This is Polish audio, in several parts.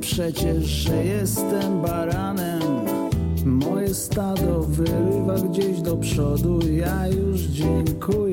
przecież, że jestem baranem. Moje stado wyrywa gdzieś do przodu, ja już dziękuję,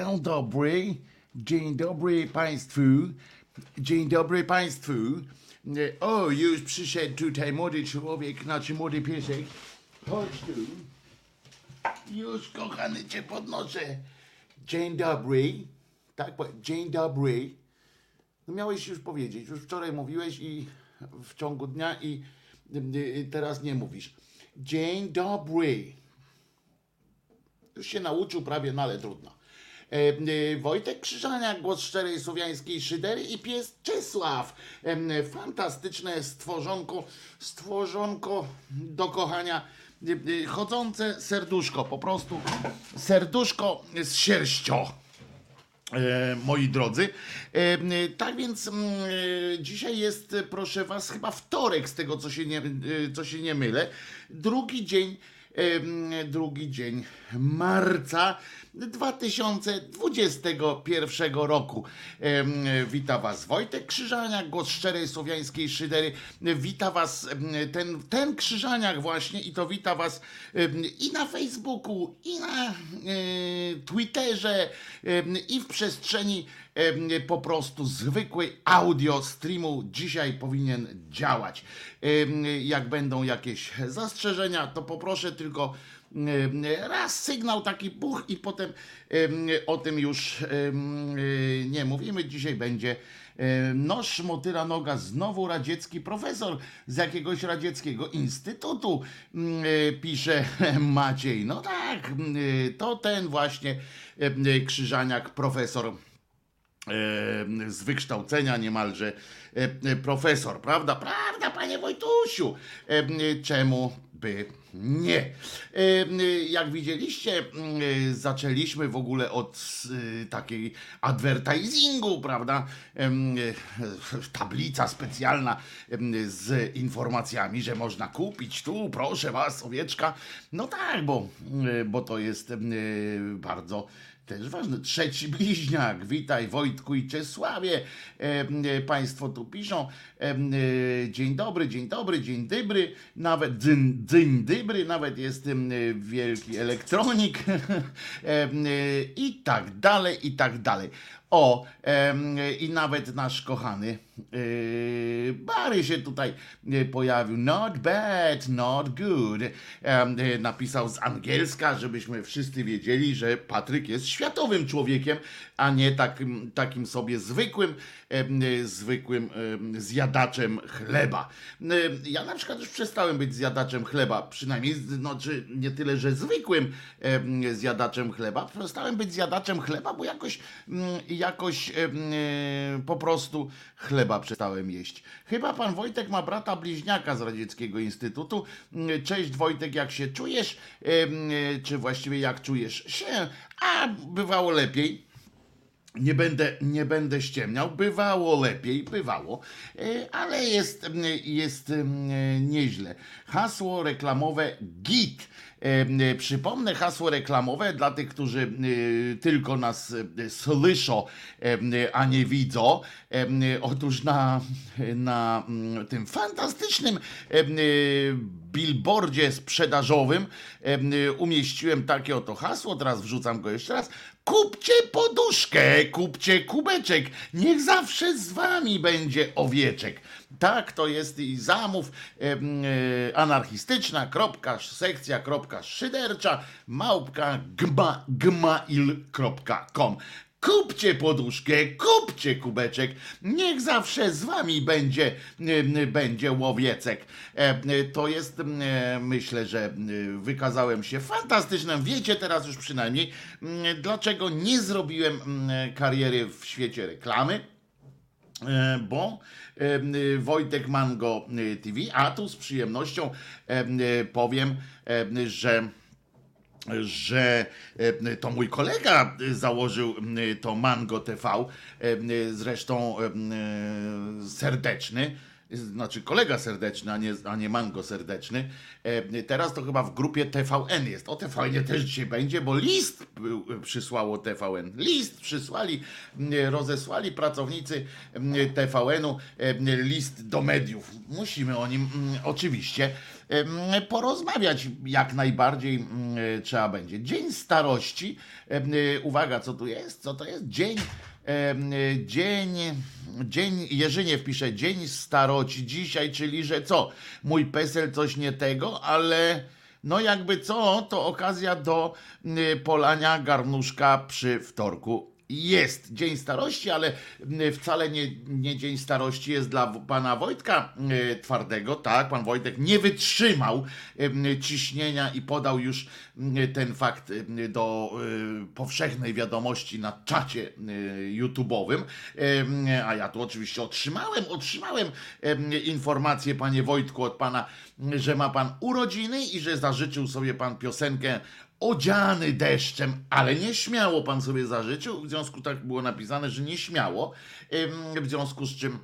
Dzień dobry, dzień dobry Państwu, dzień dobry Państwu. O, już przyszedł tutaj młody człowiek, znaczy młody piesek. Chodź tu. Już kochany cię podnoszę. Dzień dobry. Tak, dzień dobry. No miałeś już powiedzieć, już wczoraj mówiłeś i w ciągu dnia i teraz nie mówisz. Dzień dobry. Już się nauczył prawie, no ale trudno. E, Wojtek Krzyżaniak, głos szczerej słowiańskiej szydery i pies Czesław. Fantastyczne stworzonko, stworzonko do kochania, e, e, chodzące serduszko, po prostu serduszko z sierścią. E, moi drodzy. Tak więc m, e, dzisiaj jest, proszę Was, chyba wtorek, z tego co się nie, co się nie mylę. Drugi dzień, drugi dzień marca 2021 roku. Wita Was Wojtek Krzyżaniak, głos szczerej słowiańskiej szydery. Wita Was ten, ten Krzyżaniak właśnie i to wita Was i na Facebooku, i na e, Twitterze, i w przestrzeni po prostu zwykłej audio streamu dzisiaj powinien działać. Jak będą jakieś zastrzeżenia, to poproszę tylko raz sygnał taki buch i potem em, o tym już y, nie mówimy. Dzisiaj będzie E, Noż motyra noga, znowu radziecki profesor z jakiegoś radzieckiego instytutu, mm, e, pisze Maciej. No tak, mm, e, to ten właśnie e, e, Krzyżaniak, profesor e, z wykształcenia niemalże e, e, profesor, prawda? Prawda, panie Wojtusiu? E, e, Czemu by Nie. E, Jak widzieliście, e, zaczęliśmy w ogóle od e, takiej advertisingu, prawda? Em, e, Tablica specjalna z informacjami, że można kupić tu, proszę was, owieczka. No tak, bo, e, bo to jest e, bardzo też ważne. Trzeci bliźniak. Witaj Wojtku i Czesławie. E, e, państwo tu piszą. E, e, dzień dobry, dzień dobry, dzień dobry. Nawet dzień, dzień dobry, nawet jest e, wielki elektronik. E, I tak dalej, i tak dalej. O, i nawet nasz kochany yy, Bary się tutaj e, pojawił. Not bad, not good. E, napisał z angielska, żebyśmy wszyscy wiedzieli, że Patryk jest światowym człowiekiem, a nie takim, takim sobie zwykłym, zwykłym em, zjadaczem chleba. Ja na przykład już przestałem być zjadaczem chleba, przynajmniej znaczy nie tyle, że zwykłym em, zjadaczem chleba, przestałem być zjadaczem chleba, bo jakoś, mm, jakoś e, po prostu chleba przestałem jeść. Chyba pan Wojtek ma brata bliźniaka z Radzieckiego Instytutu. Mm, Cześć Wojtek, jak się czujesz? E, Czy właściwie jak czujesz się? A bywało lepiej. Nie będę, nie będę ściemniał. Bywało lepiej, bywało, e, ale jest, jest m, nieźle. Hasło reklamowe GIT. E, Przypomnę hasło reklamowe dla tych, którzy e, tylko nas e, słyszą, a nie widzą. Otóż na, na mm, tym fantastycznym billboardzie sprzedażowym em, umieściłem takie oto hasło, teraz wrzucam go jeszcze raz. Kupcie poduszkę, kupcie kubeczek, niech zawsze z wami będzie owieczek. Tak, to jest i zamów e, anarchistyczna, kropka, sekcja, kropka, szydercza, małpka, gma, gmail.com. Kupcie poduszkę, kupcie kubeczek, niech zawsze z wami będzie, będzie łowiecek. E, To jest, e, myślę, że e, wykazałem się fantastycznym. Wiecie teraz już przynajmniej, dlaczego nie zrobiłem kariery w świecie reklamy. E, bo Wojtek Mango y, TV, a tu z przyjemnością em, powiem, em, że że e, to mój kolega założył e, to Mango TV, e, zresztą e, serdeczny, znaczy kolega serdeczny, a nie, a nie Mango serdeczny. E, Teraz to chyba w grupie TVN jest. O TVN też dzisiaj będzie, bo list przysłało TVN. List przysłali, rozesłali pracownicy TVN-u e, list do mediów. Musimy o nim oczywiście porozmawiać jak najbardziej m, trzeba będzie. Dzień starości. Uwaga, co tu jest? Co to jest? Dzień dzień, dzień, Jerzyniew pisze, dzień staroci dzisiaj, czyli że co, mój PESEL coś nie tego, ale no jakby co, to okazja do y, polania garnuszka przy wtorku. Jest Dzień Starości, ale wcale nie, nie Dzień Starości jest dla pana Wojtka Twardego. Tak, pan Wojtek nie wytrzymał ciśnienia i podał już ten fakt do y, powszechnej wiadomości na czacie YouTube'owym. A ja tu oczywiście otrzymałem, otrzymałem informację, panie Wojtku, od pana, że ma pan urodziny i że zażyczył sobie pan piosenkę odziany deszczem, ale nie śmiało pan sobie zażyczył, w związku tak było napisane, że nie śmiało, Ym, w związku z czym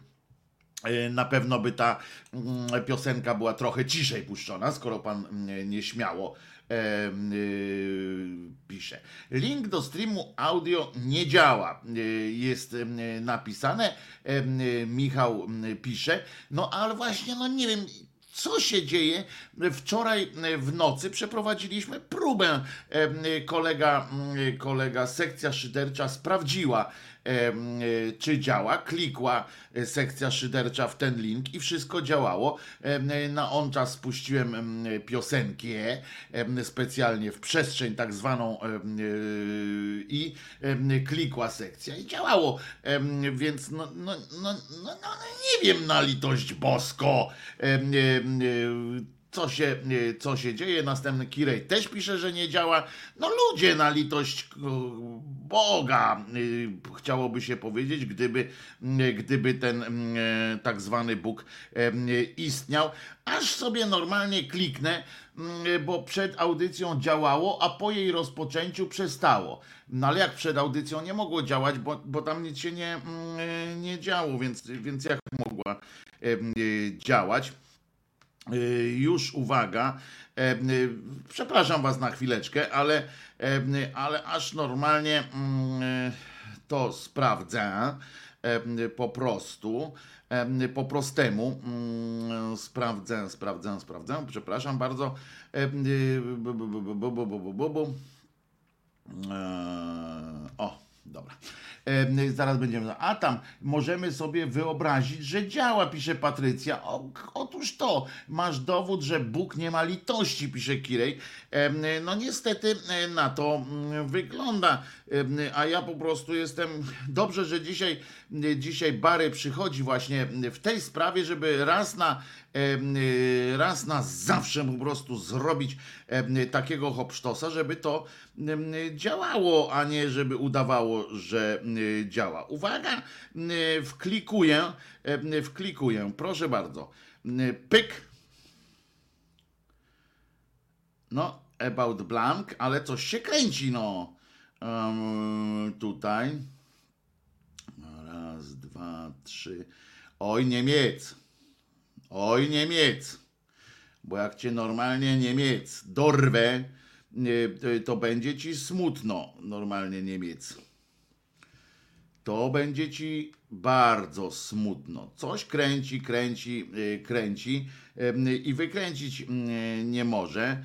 y, na pewno by ta mm, piosenka była trochę ciszej puszczona, skoro pan mm, nie śmiało em, y, pisze. Link do streamu audio nie działa. Y, Jest napisane. Y, Michał mm, pisze. No ale właśnie, no nie wiem. Co się dzieje? Wczoraj e, w nocy przeprowadziliśmy próbę. Em, Kolega, kolega sekcja szydercza sprawdziła, e, czy działa. Klikła e, sekcja szydercza w ten link i wszystko działało. Na on czas spuściłem em, piosenkę specjalnie w przestrzeń tak zwaną e, i klikła sekcja i działało. Więc no, no, no, no, no nie wiem na litość bosko. Em, em, e, co się, co się dzieje. Następny Kirej też pisze, że nie działa. No ludzie na litość Boga, chciałoby się powiedzieć, gdyby, gdyby ten tak zwany Bóg istniał. Aż sobie normalnie kliknę, bo przed audycją działało, a po jej rozpoczęciu przestało. No ale jak przed audycją nie mogło działać, bo, bo tam nic się nie, nie działo, więc, więc jak mogła działać? Y, już uwaga, y, przepraszam Was na chwileczkę, ale, ale aż normalnie mm, to sprawdzę po prostu, po prostemu mm, sprawdzę, sprawdzę, sprawdzę, przepraszam bardzo. O, dobra. Zaraz będziemy. A tam możemy sobie wyobrazić, że działa, pisze Patrycja. O, otóż to, masz dowód, że Bóg nie ma litości, pisze Kirej. No niestety e, na to mm, wygląda. A ja po prostu jestem. Dobrze, że dzisiaj, dzisiaj Bary przychodzi właśnie w tej sprawie, żeby raz na raz na zawsze po prostu zrobić takiego hopsztosa, żeby to działało, a nie żeby udawało, że działa. Uwaga, wklikuję, wklikuję, proszę bardzo. Pyk. No, about blank, ale coś się kręci, no. Um, tutaj. Raz, dwa, trzy. Oj, Niemiec. Oj, Niemiec, bo jak cię normalnie Niemiec dorwę, to będzie ci smutno, normalnie Niemiec. To będzie ci bardzo smutno. Coś kręci, kręci, y, kręci i wykręcić nie może,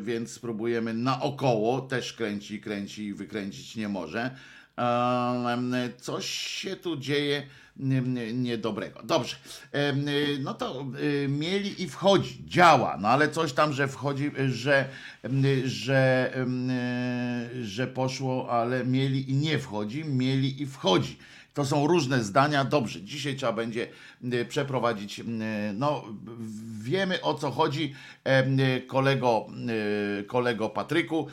więc spróbujemy naokoło, też kręci, kręci i wykręcić nie może. Coś się tu dzieje niedobrego. Dobrze, no to mieli i wchodzi, działa, no ale coś tam, że wchodzi, że, że, że poszło, ale mieli i nie wchodzi, mieli i wchodzi. To są różne zdania. Dobrze, dzisiaj trzeba będzie przeprowadzić. No, wiemy o co chodzi, kolego, kolego Patryku.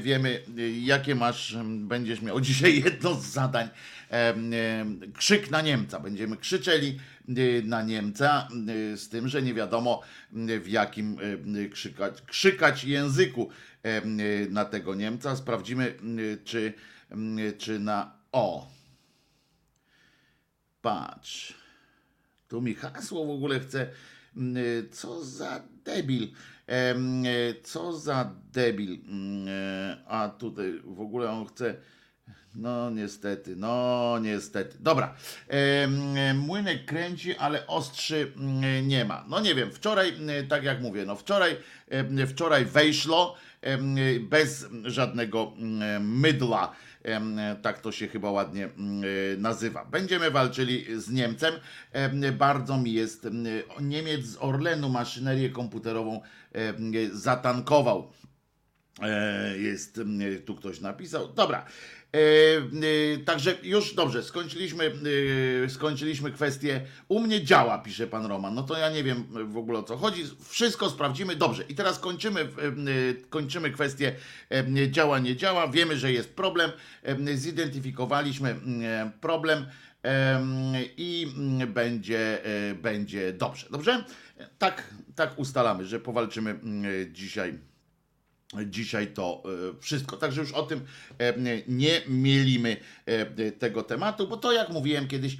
Wiemy, jakie masz, będziesz miał dzisiaj jedno z zadań krzyk na Niemca. Będziemy krzyczeli y, na Niemca, y, z tym, że nie wiadomo y, w jakim krzykać, krzykać języku na tego Niemca. Sprawdzimy, czy, czy na o. Patrz. Tu mi hasło w ogóle chce. Co za debil. Co za debil. A tutaj w ogóle on chce no niestety, no niestety. Dobra. Młynek kręci, ale ostrzy mm, nie ma. No nie wiem, wczoraj, mm, tak jak mówię, no wczoraj, wczoraj wejszło bez żadnego mm, mydla. Tak to się chyba ładnie nazywa. Będziemy walczyli z Niemcem. Bardzo mi jest. Niemiec z Orlenu maszynerię komputerową zatankował. E, jest, tu ktoś napisał. Dobra. E, e, także już dobrze, skończyliśmy, skończyliśmy kwestię. U mnie działa, pisze pan Roman. No to ja nie wiem w ogóle o co chodzi. Wszystko sprawdzimy. Dobrze. I teraz kończymy, kończymy kwestię działa, nie działa. Wiemy, że jest problem. Zidentyfikowaliśmy problem i będzie, będzie dobrze. Dobrze? Tak, tak ustalamy, że powalczymy dzisiaj dzisiaj to e, wszystko. Także już o tym e, nie mielimy e, tego tematu, bo to jak mówiłem kiedyś,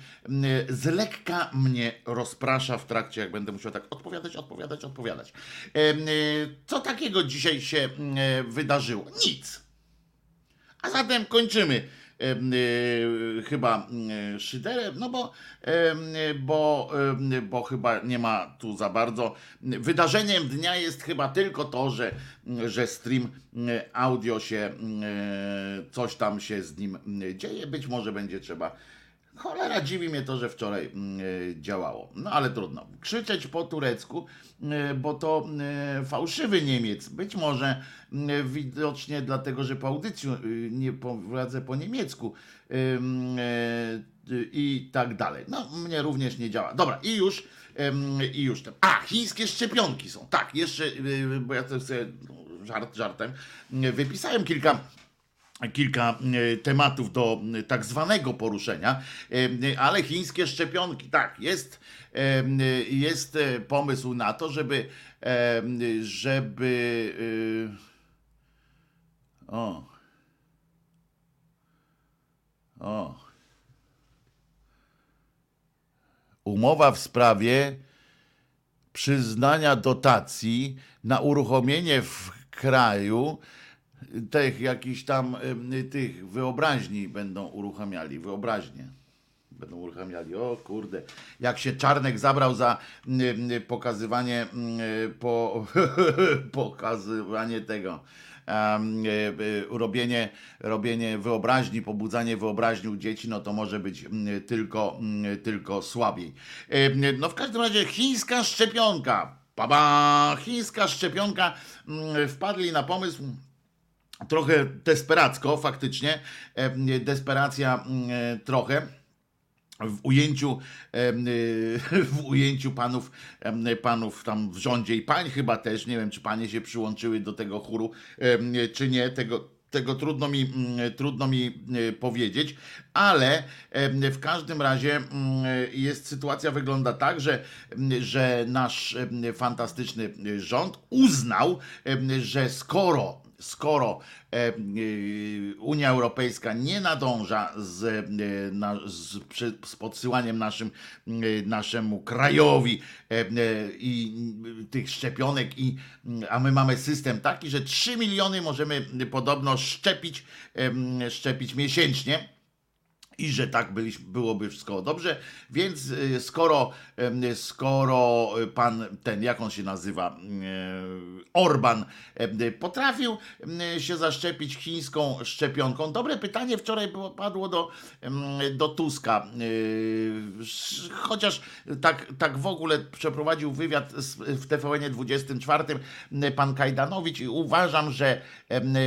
z lekka mnie rozprasza w trakcie, jak będę musiał tak odpowiadać, odpowiadać, odpowiadać. Co takiego dzisiaj się wydarzyło? Nic. A zatem kończymy chyba y, szyderem, no bo, bo, bo chyba nie ma tu za bardzo. Wydarzeniem dnia jest chyba tylko to, że, że stream y, audio się, coś tam się z nim dzieje. Być może będzie trzeba Cholera, dziwi mnie to, że wczoraj mm, e, działało. No ale trudno. Krzyczeć po turecku, e, bo to e, fałszywy Niemiec. Być może mm, widocznie dlatego, że po audycji nie prowadzę po niemiecku mm, i tak dalej. No, mnie również nie działa. Dobra, i już, i już ten. A, chińskie szczepionki są. Tak, jeszcze, bo ja to chcę, no, żart żartem, wypisałem kilka kilka e, tematów do e, tak zwanego poruszenia, e, ale chińskie szczepionki, tak, jest, jest pomysł na to, żeby, żeby, o, o, umowa w sprawie przyznania dotacji na uruchomienie w kraju tych jakichś tam tych wyobraźni będą uruchamiali, wyobraźnie. Będą uruchamiali. O kurde, jak się Czarnek zabrał za pokazywanie, po, pokazywanie tego, robienie, robienie wyobraźni, pobudzanie wyobraźni u dzieci, no to może być tylko, tylko słabiej. No w każdym razie chińska szczepionka. Baba, chińska szczepionka. Wpadli na pomysł, trochę desperacko, faktycznie, e, desperacja mm, e, trochę. W ujęciu, y, w ujęciu panów, panów tam w rządzie i pań chyba też, nie wiem czy panie się przyłączyły do tego chóru, czy nie, tego, tego trudno mi, mm, trudno mi y, powiedzieć, ale w każdym razie mm, jest sytuacja wygląda tak, że, że nasz fantastyczny rząd uznał, że skoro skoro e, y, Unia Europejska nie nadąża z, e, z, z podsyłaniem naszym, naszemu krajowi e, e, i tych szczepionek, i, a my mamy system taki, że 3 miliony możemy podobno szczepić, szczepić miesięcznie i że tak byliś, byłoby wszystko dobrze, więc y, skoro, skoro pan ten, jak on się nazywa, y, Orban potrafił się zaszczepić chińską szczepionką. Dobre pytanie wczoraj padło do, do Tuska, Y, chociaż tak, tak w ogóle przeprowadził wywiad w TVN 24 pan Kajdanowicz i uważam, że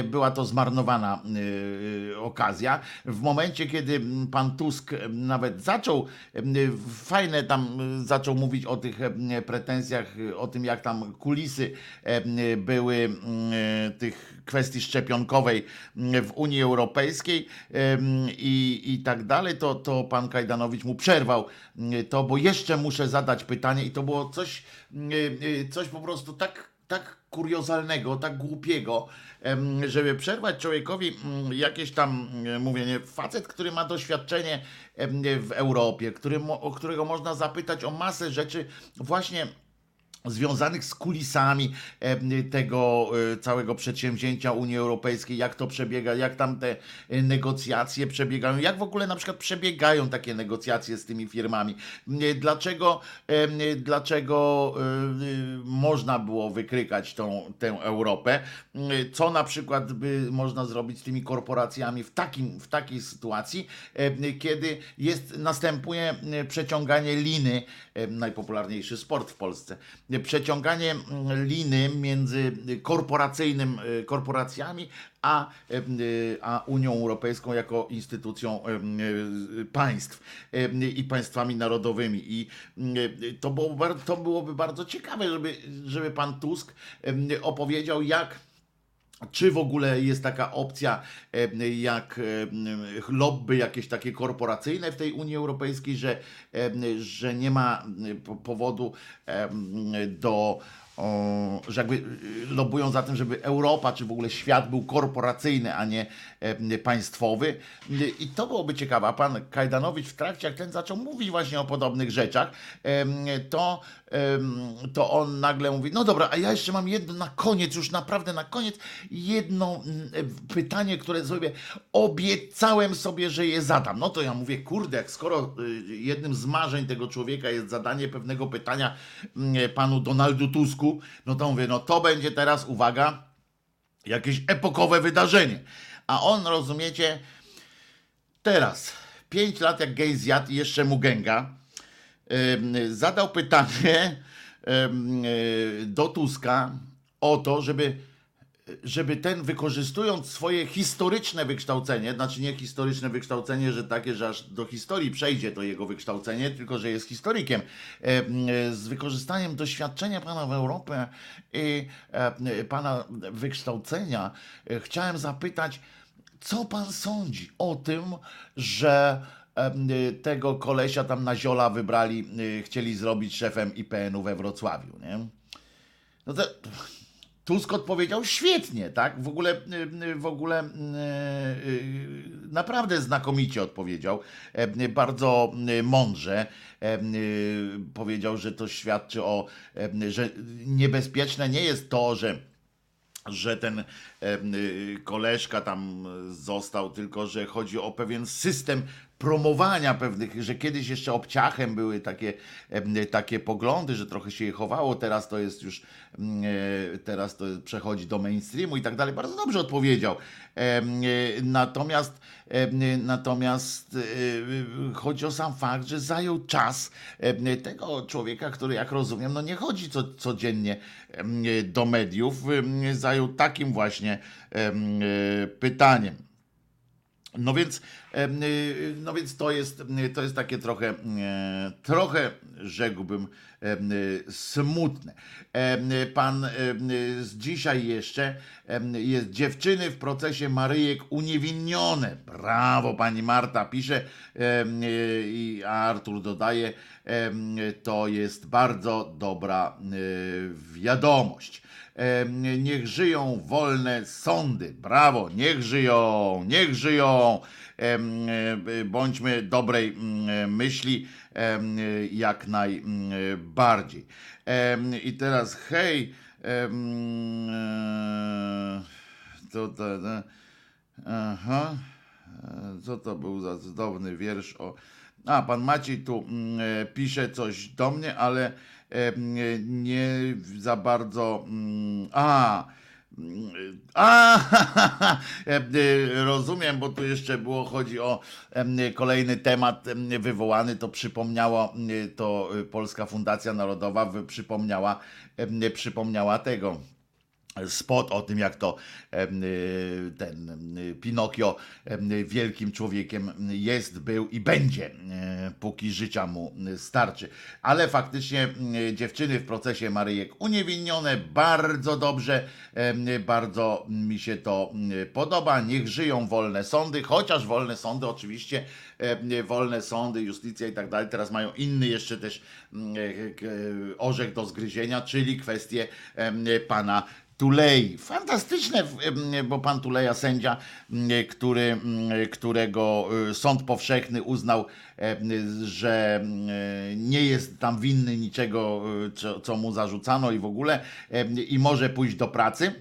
była to zmarnowana okazja. W momencie, kiedy pan Tusk nawet zaczął, fajne tam zaczął mówić o tych pretensjach, o tym jak tam kulisy były tych kwestii szczepionkowej w Unii Europejskiej i, i tak dalej, to, to pan Kajdanowicz mu przerwał to, bo jeszcze muszę zadać pytanie i to było coś, y, coś po prostu tak, tak kuriozalnego, tak głupiego, żeby przerwać człowiekowi mm, jakieś tam mm, mówienie, facet, który ma doświadczenie w Europie, który, o którego można zapytać o masę rzeczy właśnie związanych z kulisami tego e, całego przedsięwzięcia Unii Europejskiej, jak to przebiega, jak tam te e, negocjacje przebiegają, jak w ogóle na przykład przebiegają takie negocjacje z tymi firmami, M, dlaczego, dlaczego e, e, można było wykrykać tą, tę Europę, co na przykład by można zrobić z tymi korporacjami w, takim, w takiej sytuacji, kiedy jest, następuje przeciąganie liny, najpopularniejszy sport w Polsce, przeciąganie mm, liny między korporacyjnym, y, korporacjami a, y, a Unią Europejską jako instytucją państw i państwami narodowymi. I to, było, to byłoby bardzo ciekawe, żeby, żeby pan Tusk opowiedział, jak czy w ogóle jest taka opcja jak lobby jakieś takie korporacyjne w tej Unii Europejskiej, że, że nie ma powodu do że jakby y, lobują za tym, żeby Europa, czy w ogóle świat był korporacyjny, a nie państwowy. I to byłoby ciekawe. A pan Kajdanowicz w trakcie, jak ten zaczął mówić właśnie o podobnych rzeczach, to, to on nagle mówi, no dobra, a ja jeszcze mam jedno na koniec, już naprawdę na koniec, jedno pytanie, które sobie obiecałem sobie, że je zadam. No to ja mówię, kurde, jak skoro y, jednym z marzeń tego człowieka jest zadanie pewnego pytania panu Donaldu Tusku, no to mówię, no to będzie teraz, uwaga, jakieś epokowe wydarzenie. A on, rozumiecie, teraz 5 lat jak gej zjadł i jeszcze mu gęga, em, zadał pytanie e, do Tuska o to, żeby żeby ten wykorzystując swoje historyczne wykształcenie, znaczy nie historyczne wykształcenie, że takie, że aż do historii przejdzie to jego wykształcenie, tylko że jest historykiem, z wykorzystaniem doświadczenia pana w Europie i pana wykształcenia, e, chciałem zapytać, co pan sądzi o tym, że tego kolesia tam na ziola wybrali, y, chcieli zrobić szefem IPN-u we Wrocławiu, nie? No to Tusk odpowiedział świetnie, tak? W ogóle, y, y, w ogóle naprawdę znakomicie odpowiedział, bardzo mądrze. Powiedział, że to świadczy o, że niebezpieczne nie jest to, że że ten y, koleżka tam został, tylko że chodzi o pewien system promowania pewnych, że kiedyś jeszcze obciachem były takie, takie poglądy, że trochę się je chowało, teraz to jest już, mm, e, teraz to przechodzi do mainstreamu i tak dalej. Bardzo dobrze odpowiedział. E, Natomiast, em, natomiast e, chodzi o sam fakt, że zajął czas tego człowieka, który jak rozumiem, no nie chodzi co, codziennie do mediów, zajął takim właśnie em, e, pytaniem. No więc, y, no więc to jest, y, to jest takie trochę, e, trochę rzekłbym y, smutne. Pan z dzisiaj jeszcze jest dziewczyny w procesie Maryjek uniewinnione. Brawo, pani Marta pisze a Artur dodaje, to jest bardzo dobra y, wiadomość. Niech żyją wolne sądy. Brawo, niech żyją, niech żyją. E, Bądźmy dobrej mm, myśli em, jak najbardziej. Em, I teraz hej. e, To, to, to, aha. E, Co to był za cudowny wiersz o. A, pan Maciej tu mm, e, pisze coś do mnie, ale e, nie za bardzo. mm, A. mm, A, e, rozumiem, bo tu jeszcze było, chodzi o kolejny temat em, wywołany, to przypomniało, to Polska Fundacja Narodowa przypomniała, przypomniała tego spot o tym, jak to y, ten em, Pinokio em, wielkim człowiekiem jest, był i będzie, e, póki życia mu starczy. Ale faktycznie dziewczyny w procesie Maryjek uniewinnione, bardzo dobrze, bardzo mi się to podoba. Niech żyją wolne sądy, chociaż wolne sądy oczywiście, wolne sądy, justycja i tak dalej, teraz mają inny jeszcze też m, e, e, orzech do zgryzienia, czyli kwestię pana Tulei. Fantastyczne, bo pan Tuleja, sędzia, który, którego y, sąd powszechny uznał, że nie jest tam winny niczego, y, co, co mu zarzucano i w ogóle, i może pójść do pracy.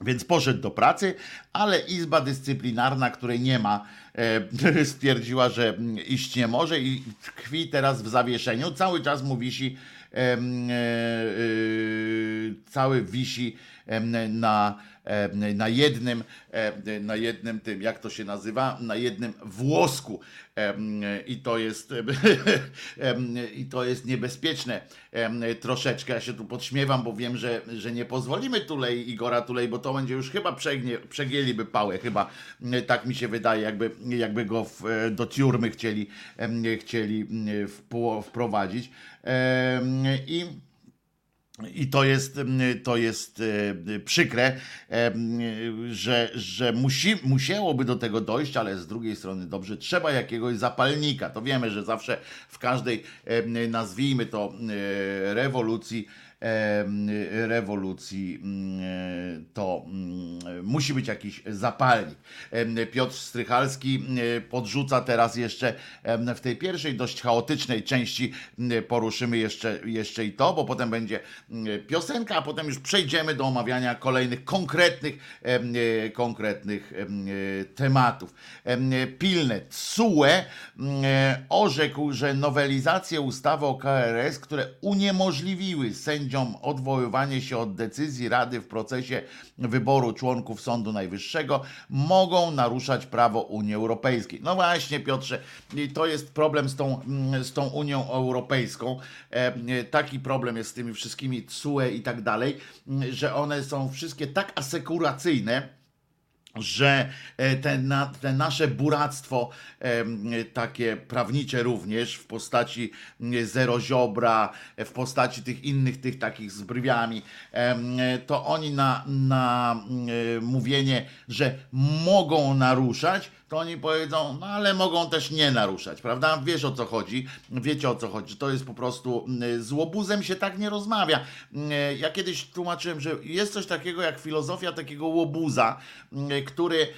Więc poszedł do pracy, ale Izba Dyscyplinarna, której nie ma, stwierdziła, że iść nie może i tkwi teraz w zawieszeniu. Cały czas mu wisi, cały wisi na, na jednym, em, na jednym tym, jak to się nazywa, na jednym włosku. Em, I to jest, i to jest niebezpieczne troszeczkę. Ja się tu podśmiewam, bo wiem, że, że nie pozwolimy Tulei Igora Tulei, bo to będzie już chyba przegnie, przegięliby pałę, chyba tak mi się wydaje, jakby, jakby go w, e, do tiurmy chcieli, chcieli wprowadzić. I i to jest, mm, to jest e, przykre, e, że, że musi, musiałoby do tego dojść, ale z drugiej strony dobrze, trzeba jakiegoś zapalnika. To wiemy, że zawsze w każdej, e, nazwijmy to, rewolucji, rewolucji to musi być jakiś zapalnik. E, Piotr Strychalski e, podrzuca teraz jeszcze e, w tej pierwszej dość chaotycznej części poruszymy jeszcze, jeszcze i to, bo potem będzie piosenka, a potem już przejdziemy do omawiania kolejnych konkretnych, e, konkretnych e, tematów. Em, Pilne. TSUE e, orzekł, że nowelizacje ustawy o KRS, które uniemożliwiły sędziom sędziom odwoływanie się od decyzji Rady w procesie wyboru członków Sądu Najwyższego mogą naruszać prawo Unii Europejskiej. No właśnie, Piotrze, to jest problem z tą, mm, z tą Unią Europejską. E, Taki problem jest z tymi wszystkimi CUE i tak dalej, mm, że one są wszystkie tak asekuracyjne, że e, te, na, te nasze buractwo, em, takie prawnicze również, w postaci zero ziobra, e, w postaci tych innych, tych takich z brwiami, em, to oni na, na mówienie, że mogą naruszać, to oni powiedzą, no ale mogą też nie naruszać, prawda? Wiesz o co chodzi, wiecie o co chodzi. To jest po prostu mm, z łobuzem się tak nie rozmawia. Mm, Ja kiedyś tłumaczyłem, że jest coś takiego jak filozofia takiego łobuza, mm, który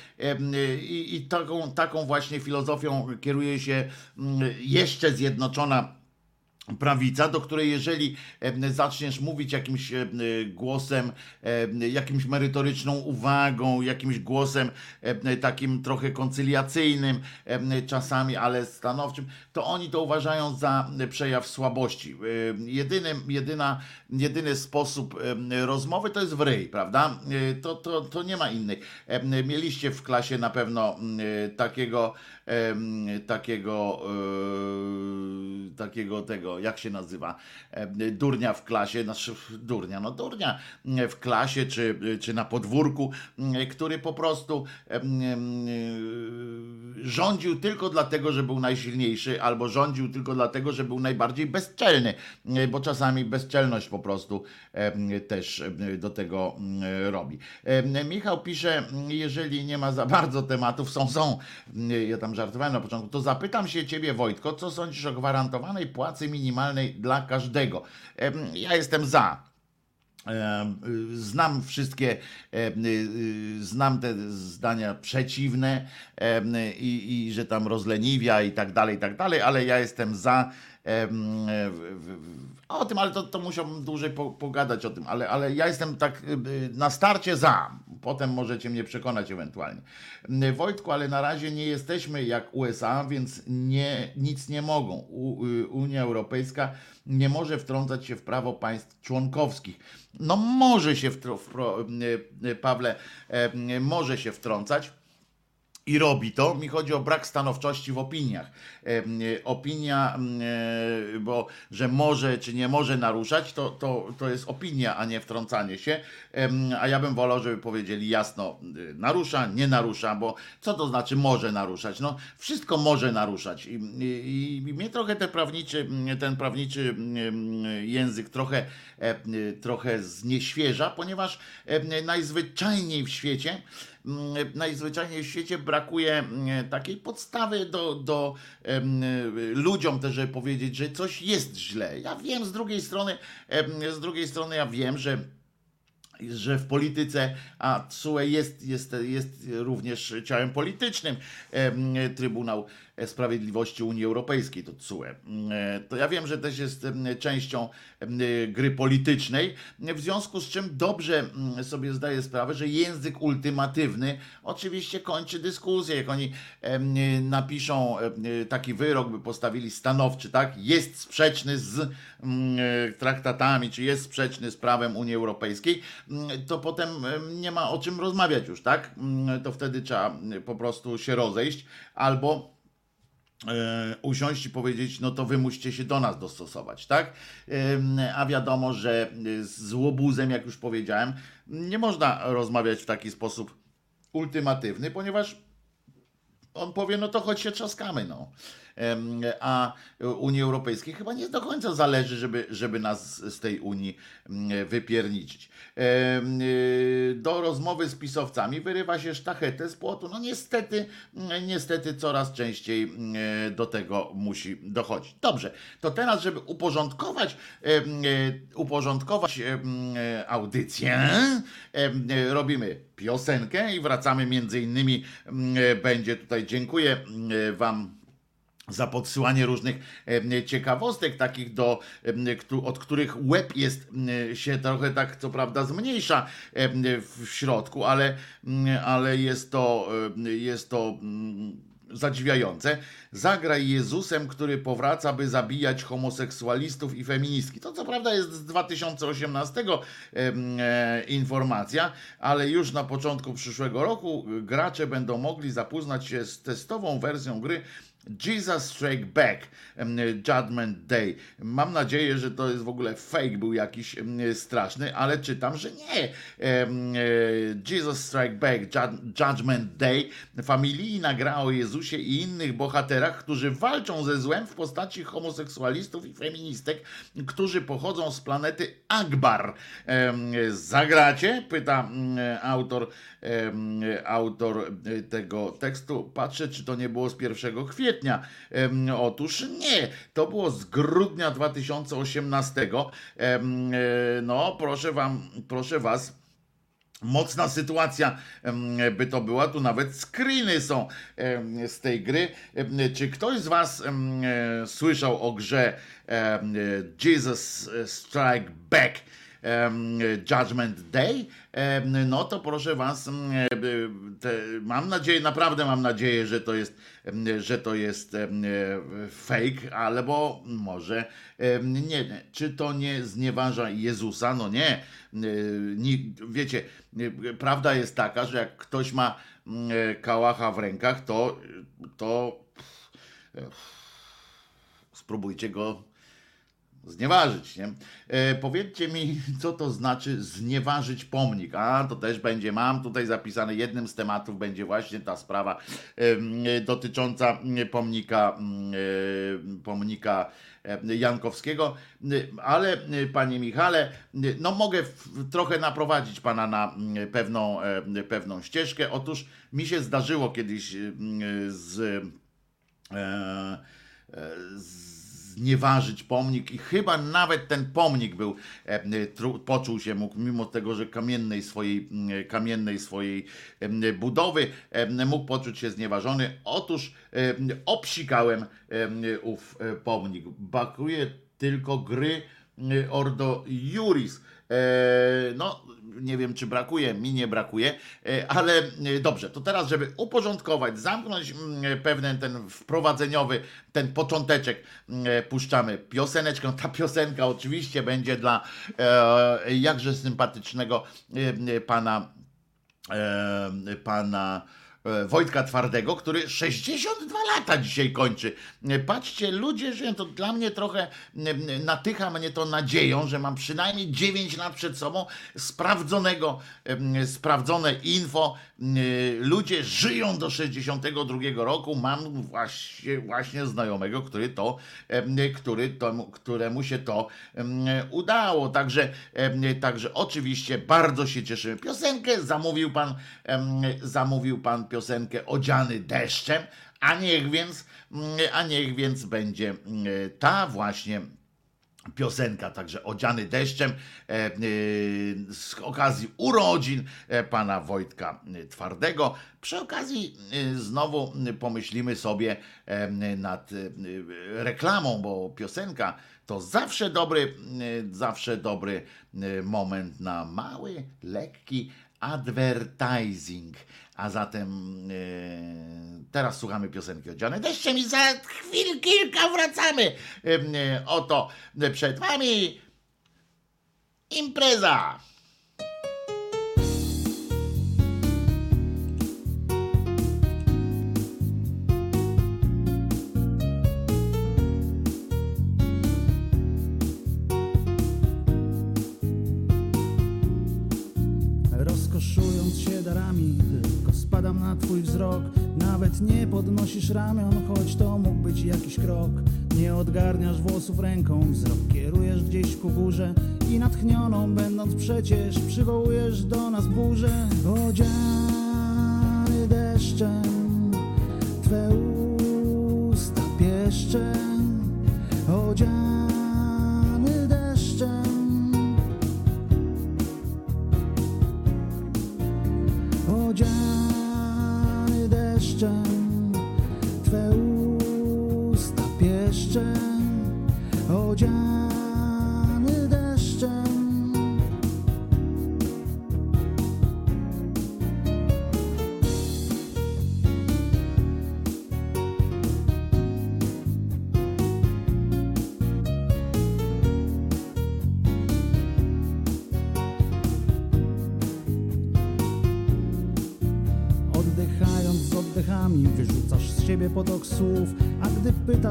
i, i taką, taką właśnie filozofią kieruje się jeszcze zjednoczona prawica, do której jeżeli e, zaczniesz mówić jakimś e, głosem, e, jakimś merytoryczną uwagą, jakimś głosem takim trochę koncyliacyjnym czasami, ale stanowczym, to oni to uważają za przejaw słabości. Jedynym, jedyna, jedyny sposób rozmowy to jest w ryj, prawda? To, to, to nie ma innej. Mieliście w klasie na pewno takiego takiego takiego tego, jak się nazywa, e, durnia w klasie, znaczy durnia, no durnia w klasie czy, czy na podwórku, który po prostu e, rządził tylko dlatego, że był najsilniejszy, albo rządził tylko dlatego, że był najbardziej bezczelny, e, bo czasami bezczelność po prostu też do tego robi. Michał pisze, jeżeli nie ma za bardzo tematów, są, są, ja tam żartowałem na początku, to zapytam się ciebie Wojtko, co sądzisz o gwarantowanej płacy minimalnej dla każdego? Ja jestem za. Znam wszystkie, y, y, znam te zdania przeciwne i, i że tam rozleniwia i tak dalej, i tak dalej, ale ja jestem za. O tym, ale to, to musiałbym dłużej po, pogadać o tym, ale, ale ja jestem tak y, na starcie za. Potem możecie mnie przekonać ewentualnie. Y, Wojtku, ale na razie nie jesteśmy jak USA, więc nie, nic nie mogą. U, y, Unia Europejska nie może wtrącać się w prawo państw członkowskich. No może się, wtro, wpro, y, y, Pawle, e, może się wtrącać. I robi to. Mi chodzi o brak stanowczości w opiniach. Em, e, Opinia, e, bo że może czy nie może naruszać, to, to, to jest opinia, a nie wtrącanie się. A ja bym wolał, żeby powiedzieli jasno, y, narusza, nie narusza, bo co to znaczy może naruszać? No, wszystko może naruszać. I, i, i mnie trochę te prawniczy, ten prawniczy język trochę, e, trochę znieświeża, ponieważ e, najzwyczajniej w świecie najzwyczajniej w świecie brakuje mm, takiej podstawy do, do em, ludziom też, żeby powiedzieć, że coś jest źle. Ja wiem z drugiej strony, z drugiej strony ja wiem, że że w polityce, a TSUE jest, jest, jest również ciałem politycznym, Trybunał Sprawiedliwości Unii Europejskiej, to TSUE. E, To ja wiem, że też jest częścią em, gry politycznej, w związku z czym dobrze sobie zdaję sprawę, że język ultimatywny oczywiście kończy dyskusję. Jak oni em, napiszą taki wyrok, by postawili stanowczy, tak, jest sprzeczny z traktatami, czy jest sprzeczny z prawem Unii Europejskiej, to potem em, nie ma o czym rozmawiać już, tak? To wtedy trzeba po prostu się rozejść albo e, usiąść i powiedzieć, no to wy musicie się do nas dostosować, tak? A wiadomo, że z łobuzem, jak już powiedziałem, nie można rozmawiać w taki sposób ultimatywny, ponieważ on powie, no to choć się trzaskamy, no. A Unii Europejskiej chyba nie do końca zależy, żeby, żeby nas z tej Unii wypierniczyć. Y, Do rozmowy z pisowcami wyrywa się sztachetę z płotu. No niestety, niestety coraz częściej do tego musi dochodzić. Dobrze, to teraz, żeby uporządkować, y, uporządkować audycję, robimy piosenkę i wracamy między innymi, będzie tutaj, dziękuję wam za podsyłanie różnych ciekawostek, takich do, od których łeb jest się trochę tak, co prawda, zmniejsza w środku, ale, mm, ale jest to, jest to mm, zadziwiające. Zagraj Jezusem, który powraca, by zabijać homoseksualistów i feministki. To co prawda jest z 2018 e, informacja, ale już na początku przyszłego roku gracze będą mogli zapoznać się z testową wersją gry Jesus Strike Back, Judgment Day. Mam nadzieję, że to jest w ogóle fake, był jakiś straszny, ale czytam, że nie. E, Jesus Strike Back, Judgment Day. Familijna gra o Jezusie i innych bohaterach, którzy walczą ze złem w postaci homoseksualistów i feministek, którzy pochodzą z planety Akbar. Zagracie? Pyta autor, autor e, tego tekstu. Patrzę, czy to nie było z 1 kwietnia kwietnia. Otóż nie, to było z grudnia 2018. E, no, proszę wam, proszę was. Mocna sytuacja by to była, tu nawet screeny są z tej gry. Czy ktoś z Was słyszał o grze Jesus Strike Back? Judgment Day, no to proszę Was, te, mam nadzieję, naprawdę mam nadzieję, że to jest, że to jest fake, albo może nie, czy to nie znieważa Jezusa? No nie. Wiecie, prawda jest taka, że jak ktoś ma kałacha w rękach, to, to spróbujcie go Znieważyć, nie? E, powiedzcie mi, co to znaczy znieważyć pomnik. A to też będzie, mam tutaj zapisane, jednym z tematów będzie właśnie ta sprawa e, dotycząca pomnika, e, pomnika e, Jankowskiego. Ale panie Michale, no mogę w, trochę naprowadzić pana na pewną, e, pewną ścieżkę. Otóż mi się zdarzyło kiedyś z, e, z znieważyć pomnik i chyba nawet ten pomnik był, e, poczuł się mógł, mimo tego, że kamiennej swojej, kamiennej swojej budowy mógł poczuć się znieważony. Otóż obsikałem ów e, pomnik. Brakuje tylko gry Ordo Juris. E, no, nie wiem, czy brakuje, mi nie brakuje, e, ale e, dobrze, to teraz, żeby uporządkować, zamknąć mm, pewien ten wprowadzeniowy, ten począteczek, mm, e, puszczamy pioseneczkę. Ta piosenka oczywiście będzie dla jakże sympatycznego pana pana E, Wojtka Twardego, który 62 lata dzisiaj kończy. E, patrzcie, ludzie żyją, to dla mnie trochę natycha mnie to nadzieją, że mam przynajmniej 9 lat przed sobą sprawdzonego, sprawdzone info. Ludzie żyją do 62 roku. Mam właśnie, właśnie znajomego, który to, który to, któremu się to udało. Także, także oczywiście bardzo się cieszymy. Piosenkę zamówił pan, zamówił pan piosenkę Odziany deszczem, a niech więc, mm, a niech więc będzie mm, ta właśnie piosenka, także odziany deszczem e, e, z okazji urodzin e, pana Wojtka Twardego. Przy okazji znowu pomyślimy sobie nad reklamą, bo piosenka to zawsze dobry, zawsze dobry moment na mały, lekki advertising. A zatem e, teraz słuchamy piosenki odziane deszczem i za chwil kilka wracamy. E, oto przed wami impreza. Nie podnosisz ramion, choć to mógł być jakiś krok. Nie odgarniasz włosów ręką, wzrok kierujesz gdzieś ku górze I natchnioną będąc przecież przywołujesz do nas burzę. Odziany deszczem, Twe usta pieszczem Odziany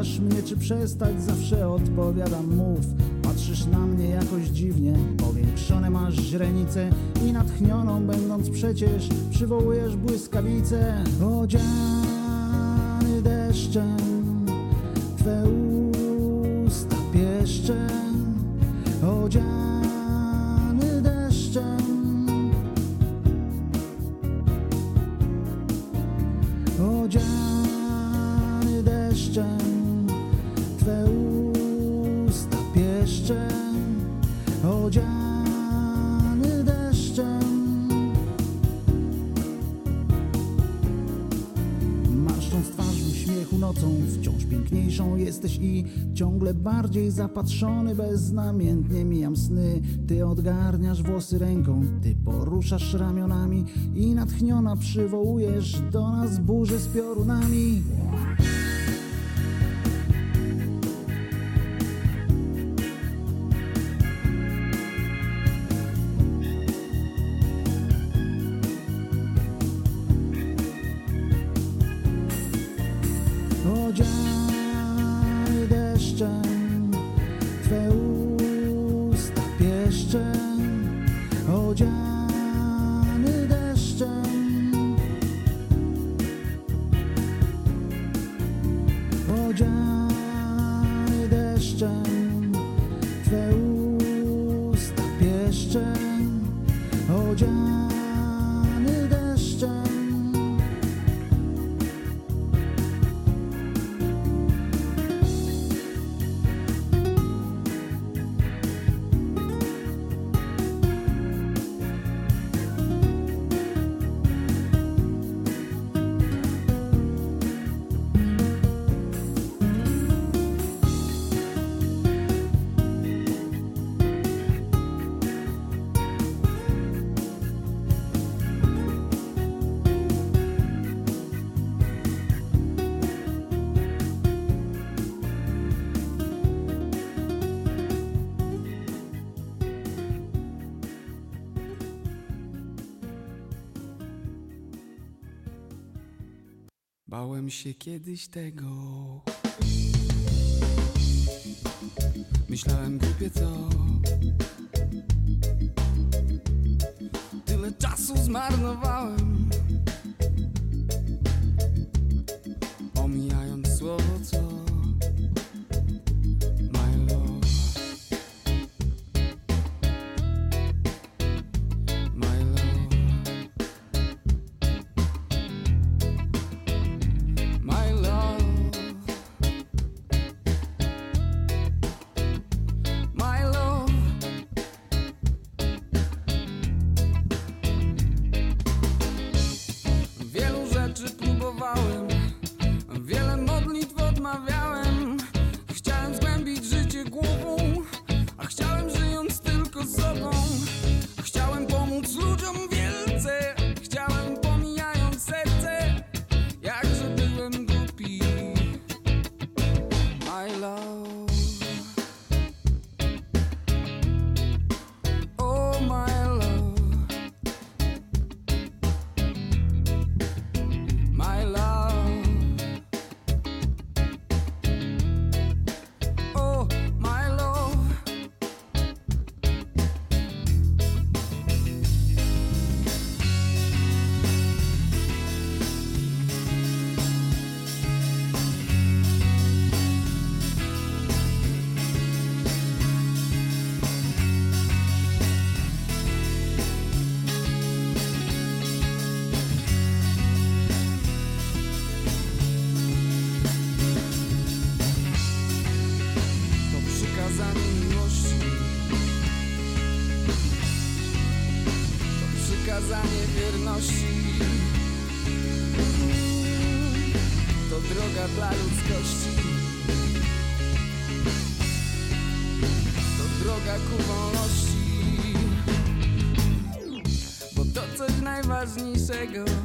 Pytasz mnie, czy przestać, zawsze odpowiadam mów. Patrzysz na mnie jakoś dziwnie, powiększone masz źrenice i natchnioną będąc przecież przywołujesz błyskawice odziany deszczem. zapatrzony beznamiętnie mijam sny. Ty odgarniasz włosy ręką, ty poruszasz ramionami I natchniona przywołujesz do nas burzę z piorunami. odziany deszczem. Twe się kiedyś tego. Myślałem głupie co say goodbye.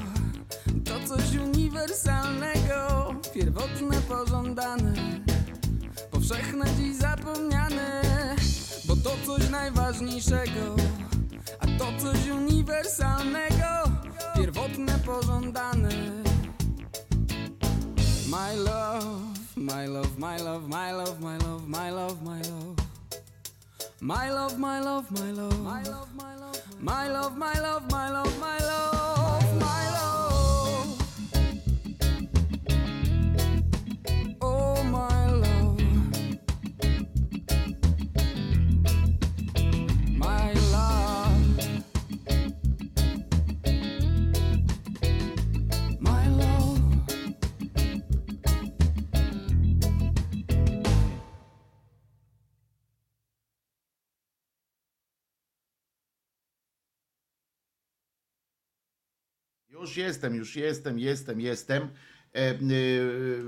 Jestem, już jestem, jestem, jestem. E,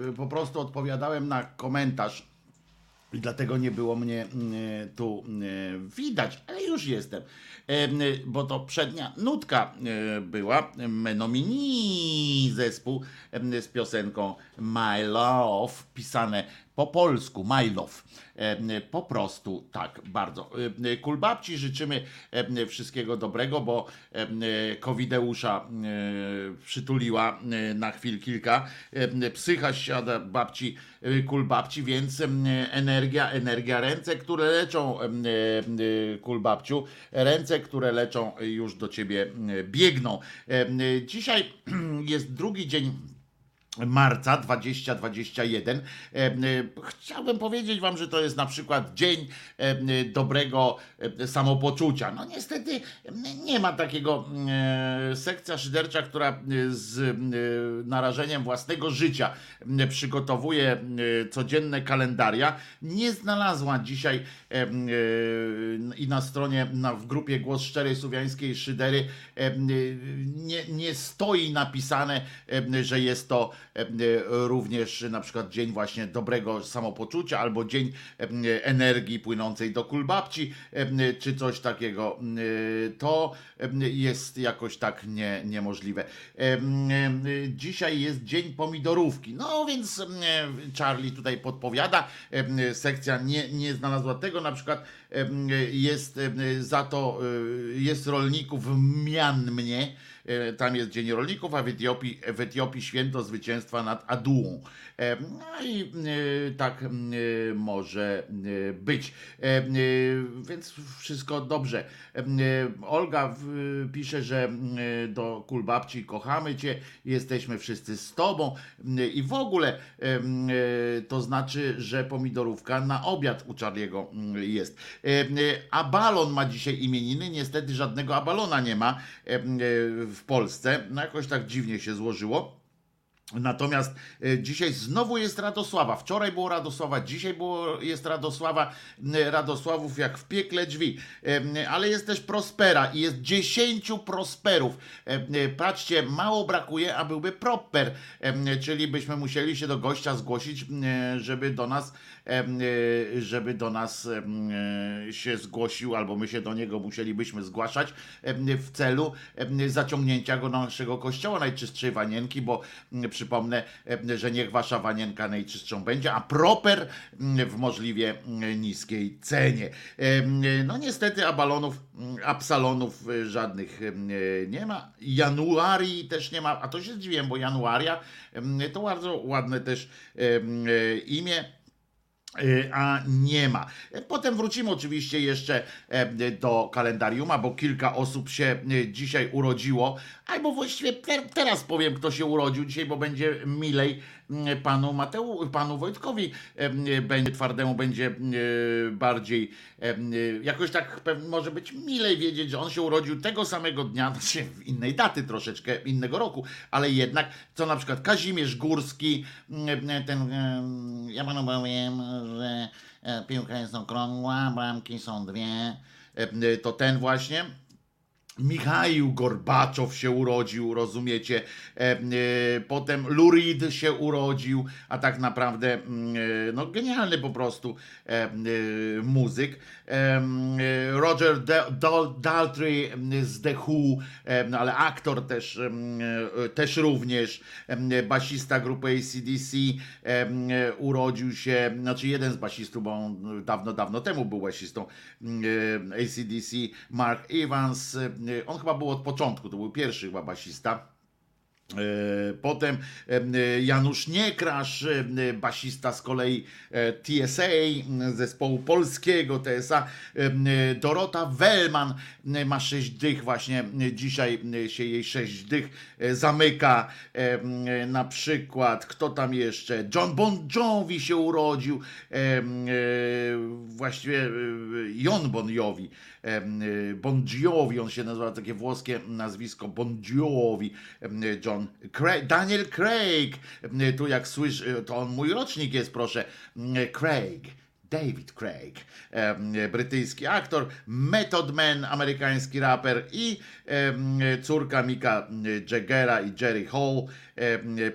y, po prostu odpowiadałem na komentarz i dlatego nie było mnie y, tu y, widać, ale już jestem. E, bo to przednia nutka była. Menomini zespół z piosenką My Love, pisane po polsku, My Love. E, Po prostu tak, bardzo. E, Kulbabci życzymy e, wszystkiego dobrego, bo Covideusza przytuliła na chwil kilka. Psycha siada babci, kulbabci, więc energia, energia. Ręce, które leczą kulbabciu, ręce, które leczą już do ciebie biegną. Dzisiaj jest drugi dzień marca 2021. E, e, Chciałbym powiedzieć Wam, że to jest na przykład dzień e, dobrego samopoczucia. No niestety nie ma takiego e, sekcja szydercza, która e, z e, narażeniem własnego życia przygotowuje codzienne kalendaria. Nie znalazła dzisiaj i na stronie, na, w grupie Głos Szczerej Słowiańskiej Szydery e, nie, nie stoi napisane, że jest to również na przykład dzień właśnie dobrego samopoczucia albo dzień e, energii płynącej do kulbabci e, czy coś takiego. E, To e, jest jakoś tak nie, niemożliwe. E, e, Dzisiaj jest dzień pomidorówki. No więc e, Charlie tutaj podpowiada. E, Sekcja nie, nie znalazła tego. Na przykład e, jest e, za to e, jest rolników w Mianmie. E, Tam jest Dzień Rolników, a w Etiopii, w Etiopii święto zwycięstwa nad Adułą. No i e, tak e, może e, być. Więc wszystko dobrze. Olga pisze, że do Kulbabci kochamy Cię, jesteśmy wszyscy z Tobą i w ogóle to znaczy, że pomidorówka na obiad u Charliego mm, jest. Abalon ma dzisiaj imieniny, niestety żadnego Abalona nie ma w Polsce. No jakoś tak dziwnie się złożyło. Natomiast e, dzisiaj znowu jest Radosława. Wczoraj było Radosława, dzisiaj było, jest Radosława. Radosławów jak w piekle drzwi. Ale jest też Prospera i jest dziesięciu Prosperów. E, Patrzcie, mało brakuje, a byłby Proper, czyli byśmy musieli się do gościa zgłosić, e, żeby do nas żeby do nas e, się zgłosił, albo my się do niego musielibyśmy zgłaszać w celu zaciągnięcia go do naszego kościoła najczystszej wanienki, bo m, przypomnę, że niech wasza wanienka najczystszą będzie, a proper m, w możliwie m, niskiej cenie. No niestety abalonów, absalonów e, żadnych nie ma. Januarii też nie ma, a to się zdziwiłem, bo Januaria to bardzo ładne też e, imię. Y, a nie ma. Potem wrócimy oczywiście jeszcze e, do kalendariuma, bo kilka osób się e, dzisiaj urodziło, albo właściwie te, teraz powiem, kto się urodził dzisiaj, bo będzie milej panu Mateu, panu Wojtkowi e, m, będzie twardemu, będzie e, bardziej e, jakoś tak może być milej wiedzieć, że on się urodził tego samego dnia, znaczy innej daty troszeczkę, innego roku, ale jednak, co na przykład Kazimierz Górski, ten, ja panu powiem, że e, piłka jest okrągła, bramki są dwie, e, to ten właśnie. Michał Gorbaczow się urodził, rozumiecie? E, e, potem Lurid się urodził, a tak naprawdę mm, e, no genialny po prostu muzyk. Roger Da- Dal- Daltrey z The Who, no, ale aktor też, e, też również, basista grupy ACDC urodził się, znaczy jeden z basistów, bo on dawno, dawno temu był basistą ACDC, Mark Evans, on chyba był od początku, to był pierwszy chyba basista. E, Potem em, e, Janusz Niekrasz, e, basista z kolei TSA, zespołu polskiego TSA, Dorota Wellman ma sześć dych, właśnie dzisiaj się jej sześć dych zamyka. Na przykład, kto tam jeszcze? John Bon Jovi się urodził, właściwie Jon Bon Jovi, Bon Jovi, on się nazywa, takie włoskie nazwisko Bon Jovi, em, Craig, Daniel Craig, tu jak słysz, to on mój rocznik jest, proszę, Craig. David Craig, brytyjski aktor, Method Man, amerykański raper i córka Mika Jaggera i Jerry Hall,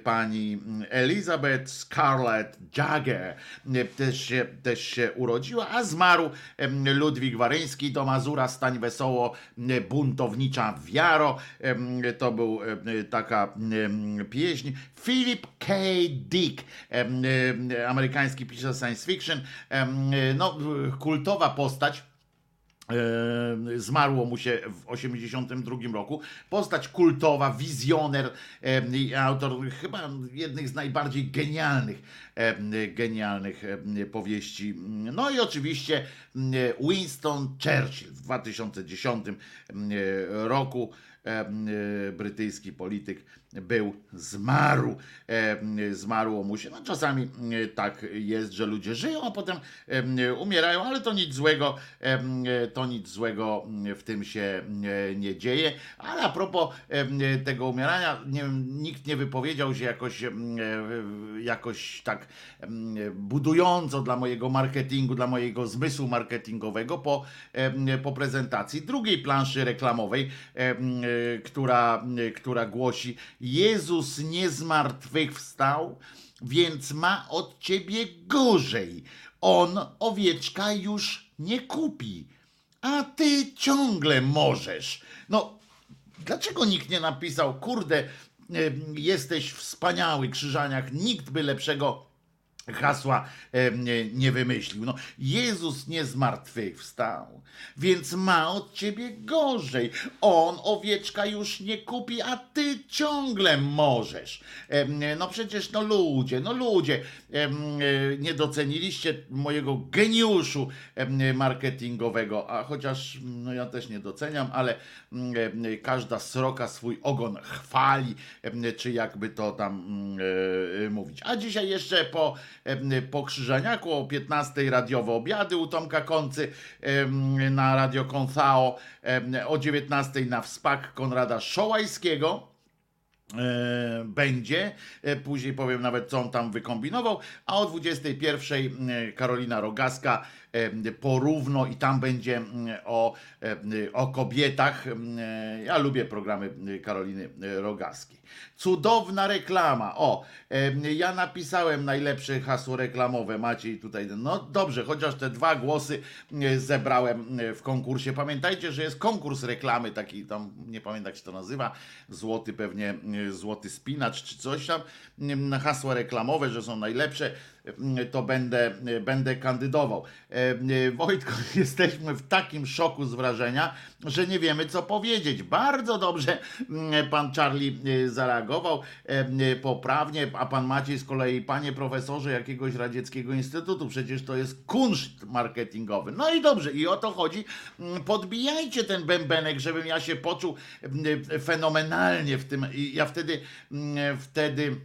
pani Elizabeth Scarlett Jagger em, też się, też się urodziła, a zmarł em, Ludwik Waryński, do Mazura stań wesoło, buntownicza wiaro, to był taka pieśń. Philip K. Dick, amerykański pisarz science fiction, no, kultowa postać. E, Zmarło mu się w 1982 roku. Postać kultowa, wizjoner e, autor chyba jednych z najbardziej genialnych, e, genialnych powieści. No i oczywiście Winston Churchill w 2010 e, roku. Brytyjski polityk był, zmarł, e, zmarło mu się. No czasami e, tak jest, że ludzie żyją, a potem e, umierają, ale to nic złego, to nic złego w tym się nie dzieje. Ale a propos tego umierania, nie nikt nie wypowiedział się jakoś, jakoś tak e, budująco dla mojego marketingu, dla mojego zmysłu marketingowego po, po prezentacji drugiej planszy reklamowej, która, która głosi Jezus nie zmartwychwstał, więc ma od ciebie gorzej. On owieczka już nie kupi, a ty ciągle możesz. No, dlaczego nikt nie napisał, kurde, jesteś wspaniały, Krzyżaniak, nikt by lepszego hasła e, nie, wymyślił. No, Jezus nie zmartwychwstał, więc ma od ciebie gorzej. On owieczka już nie kupi, a ty ciągle możesz. E, no przecież, no ludzie, no ludzie, e, nie doceniliście mojego geniuszu marketingowego, a chociaż no ja też nie doceniam, ale każda sroka swój ogon chwali, czy jakby to tam mówić. A dzisiaj jeszcze po, po Krzyżaniaku o 15 radiowe obiady u Tomka Koncy na Radio Konthao, e, o 19 na wspak Konrada Szołajskiego e, będzie. E, Później powiem nawet, co on tam wykombinował. A o 21 e, Karolina Rogaska porówno i tam będzie mm, o, o kobietach. Ja lubię programy e, Karoliny e, Rogaskiej. Cudowna reklama. O, ja napisałem najlepsze hasło reklamowe. Maciej tutaj. No dobrze, chociaż te dwa głosy e, zebrałem w konkursie. Pamiętajcie, że jest konkurs reklamy, taki tam, nie pamiętam jak się to nazywa, złoty pewnie, złoty spinacz czy coś tam, hasła reklamowe, że są najlepsze, to będę, e, będę kandydował. E, e, Wojtko, jesteśmy w takim szoku z wrażenia, że nie wiemy co powiedzieć. Bardzo dobrze m, pan Charlie e, zareagował e, poprawnie, a pan Maciej z kolei, panie profesorze jakiegoś radzieckiego instytutu, przecież to jest kunszt marketingowy. No i dobrze, i o to chodzi. Mm, Podbijajcie ten bębenek, żebym ja się poczuł mm, fenomenalnie w tym. I ja wtedy, mm, wtedy.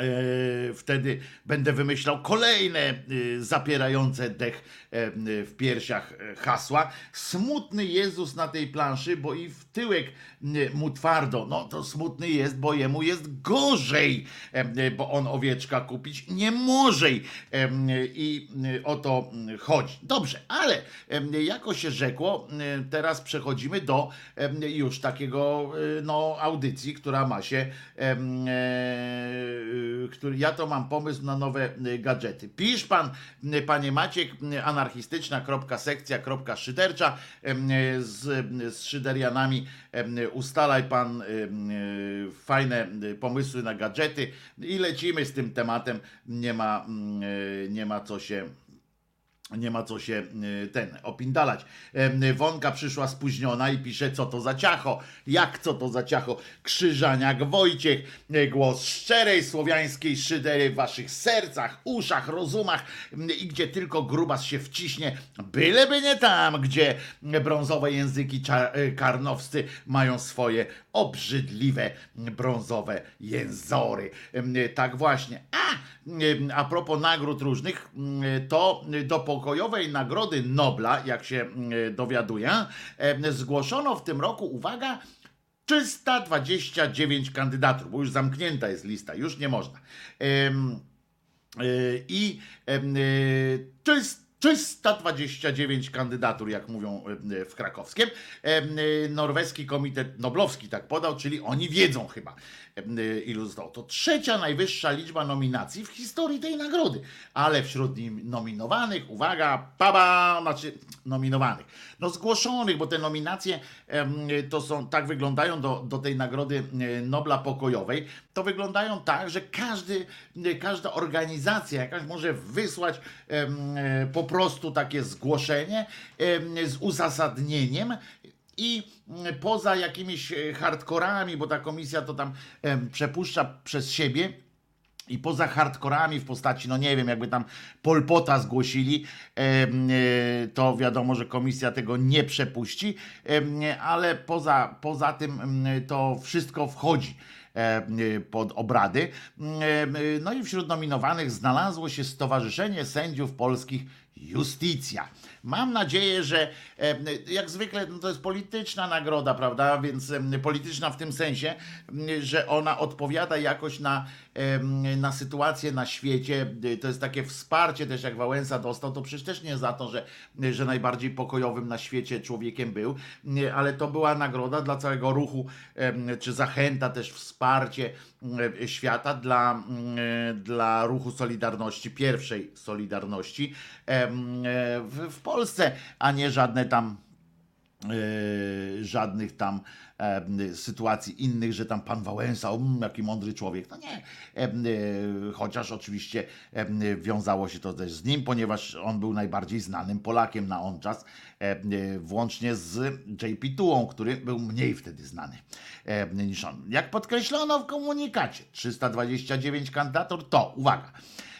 E, Wtedy będę wymyślał kolejne e, zapierające dech e, w piersiach hasła. Smutny Jezus na tej planszy, bo i w tyłek mu twardo. No to smutny jest, bo jemu jest gorzej, bo on owieczka kupić nie może. I o to m, chodzi. Dobrze, ale jako się rzekło, teraz przechodzimy do już takiego no, audycji, która ma się który ja to mam pomysł na nowe e, gadżety. Pisz pan, e, panie Maciek, anarchistyczna.sekcja.szydercza z, z szyderianami ustalaj pan fajne pomysły na gadżety i lecimy z tym tematem. Nie ma, mm, nie ma co się nie ma co się y, ten opindalać. Wonka przyszła spóźniona i pisze, co to za ciacho. Jak co to za ciacho? Krzyżaniak Wojciech, y, głos szczerej słowiańskiej szydery w waszych sercach, uszach, rozumach i gdzie tylko grubas się wciśnie, byleby nie tam, gdzie brązowe języki cza- y, karnowscy mają swoje obrzydliwe brązowe jęzory. Tak właśnie. A, a propos nagród różnych, to do pokojowej nagrody Nobla, jak się dowiaduję, zgłoszono w tym roku, uwaga, 329 kandydatur, bo już zamknięta jest lista, już nie można. Y, I em, y, to jest 329 kandydatur, jak mówią y, w krakowskim. Y, Norweski Komitet Noblowski tak podał, czyli oni wiedzą chyba, em, y, ilu zostało. To trzecia najwyższa liczba nominacji w historii tej nagrody. Ale wśród nim nominowanych, uwaga, baba, znaczy nominowanych, no zgłoszonych, bo te nominacje to są, tak wyglądają do, do tej nagrody e, Nobla Pokojowej, to wyglądają tak, że każdy, e, każda organizacja jakaś może wysłać e, po prostu takie zgłoszenie z uzasadnieniem i poza jakimiś e, hardkorami, bo ta komisja to tam przepuszcza przez siebie, i poza hardkorami w postaci, no nie wiem, jakby tam Polpota zgłosili, e, to wiadomo, że komisja tego nie przepuści, ale poza, poza tym to wszystko wchodzi e, pod obrady. No i wśród nominowanych znalazło się Stowarzyszenie Sędziów Polskich Justicja. Mam nadzieję, że em, jak zwykle no to jest polityczna nagroda, prawda? Więc polityczna w tym sensie, że ona odpowiada jakoś na, na sytuację na świecie. To jest takie wsparcie też, jak Wałęsa dostał, to przecież też nie za to, że, że najbardziej pokojowym na świecie człowiekiem był, ale to była nagroda dla całego ruchu, czy zachęta też wsparcie em, świata dla, em, dla ruchu Solidarności, pierwszej Solidarności e, w Polsce, a nie żadne tam e, żadnych tam e, sytuacji innych, że tam pan Wałęsa, um, jaki mądry człowiek. No nie. E, chociaż oczywiście wiązało się to też z nim, ponieważ on był najbardziej znanym Polakiem na on czas, włącznie z JP Tułą, który był mniej wtedy znany niż on. Jak podkreślono w komunikacie, 329 kandydatur to, uwaga,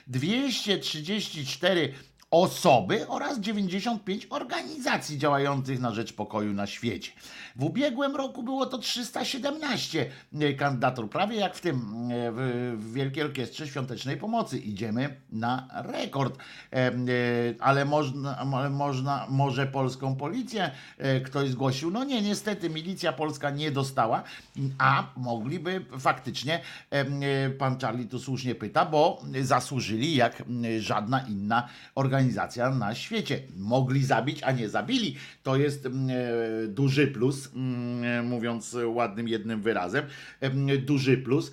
234 osoby oraz 95 organizacji działających na rzecz pokoju na świecie. W ubiegłym roku było to 317 kandydatur, prawie jak w tym e, w, Wielkiej Orkiestrze Świątecznej Pomocy. Idziemy na rekord. E, e, Ale można, ale można, może polską policję ktoś zgłosił. No nie, niestety milicja polska nie dostała, a mogliby faktycznie, pan Charlie tu słusznie pyta, bo zasłużyli jak żadna inna organizacja na świecie. Mogli zabić, a nie zabili. To jest mm, e, duży plus, mm, mówiąc ładnym jednym wyrazem, em, duży plus.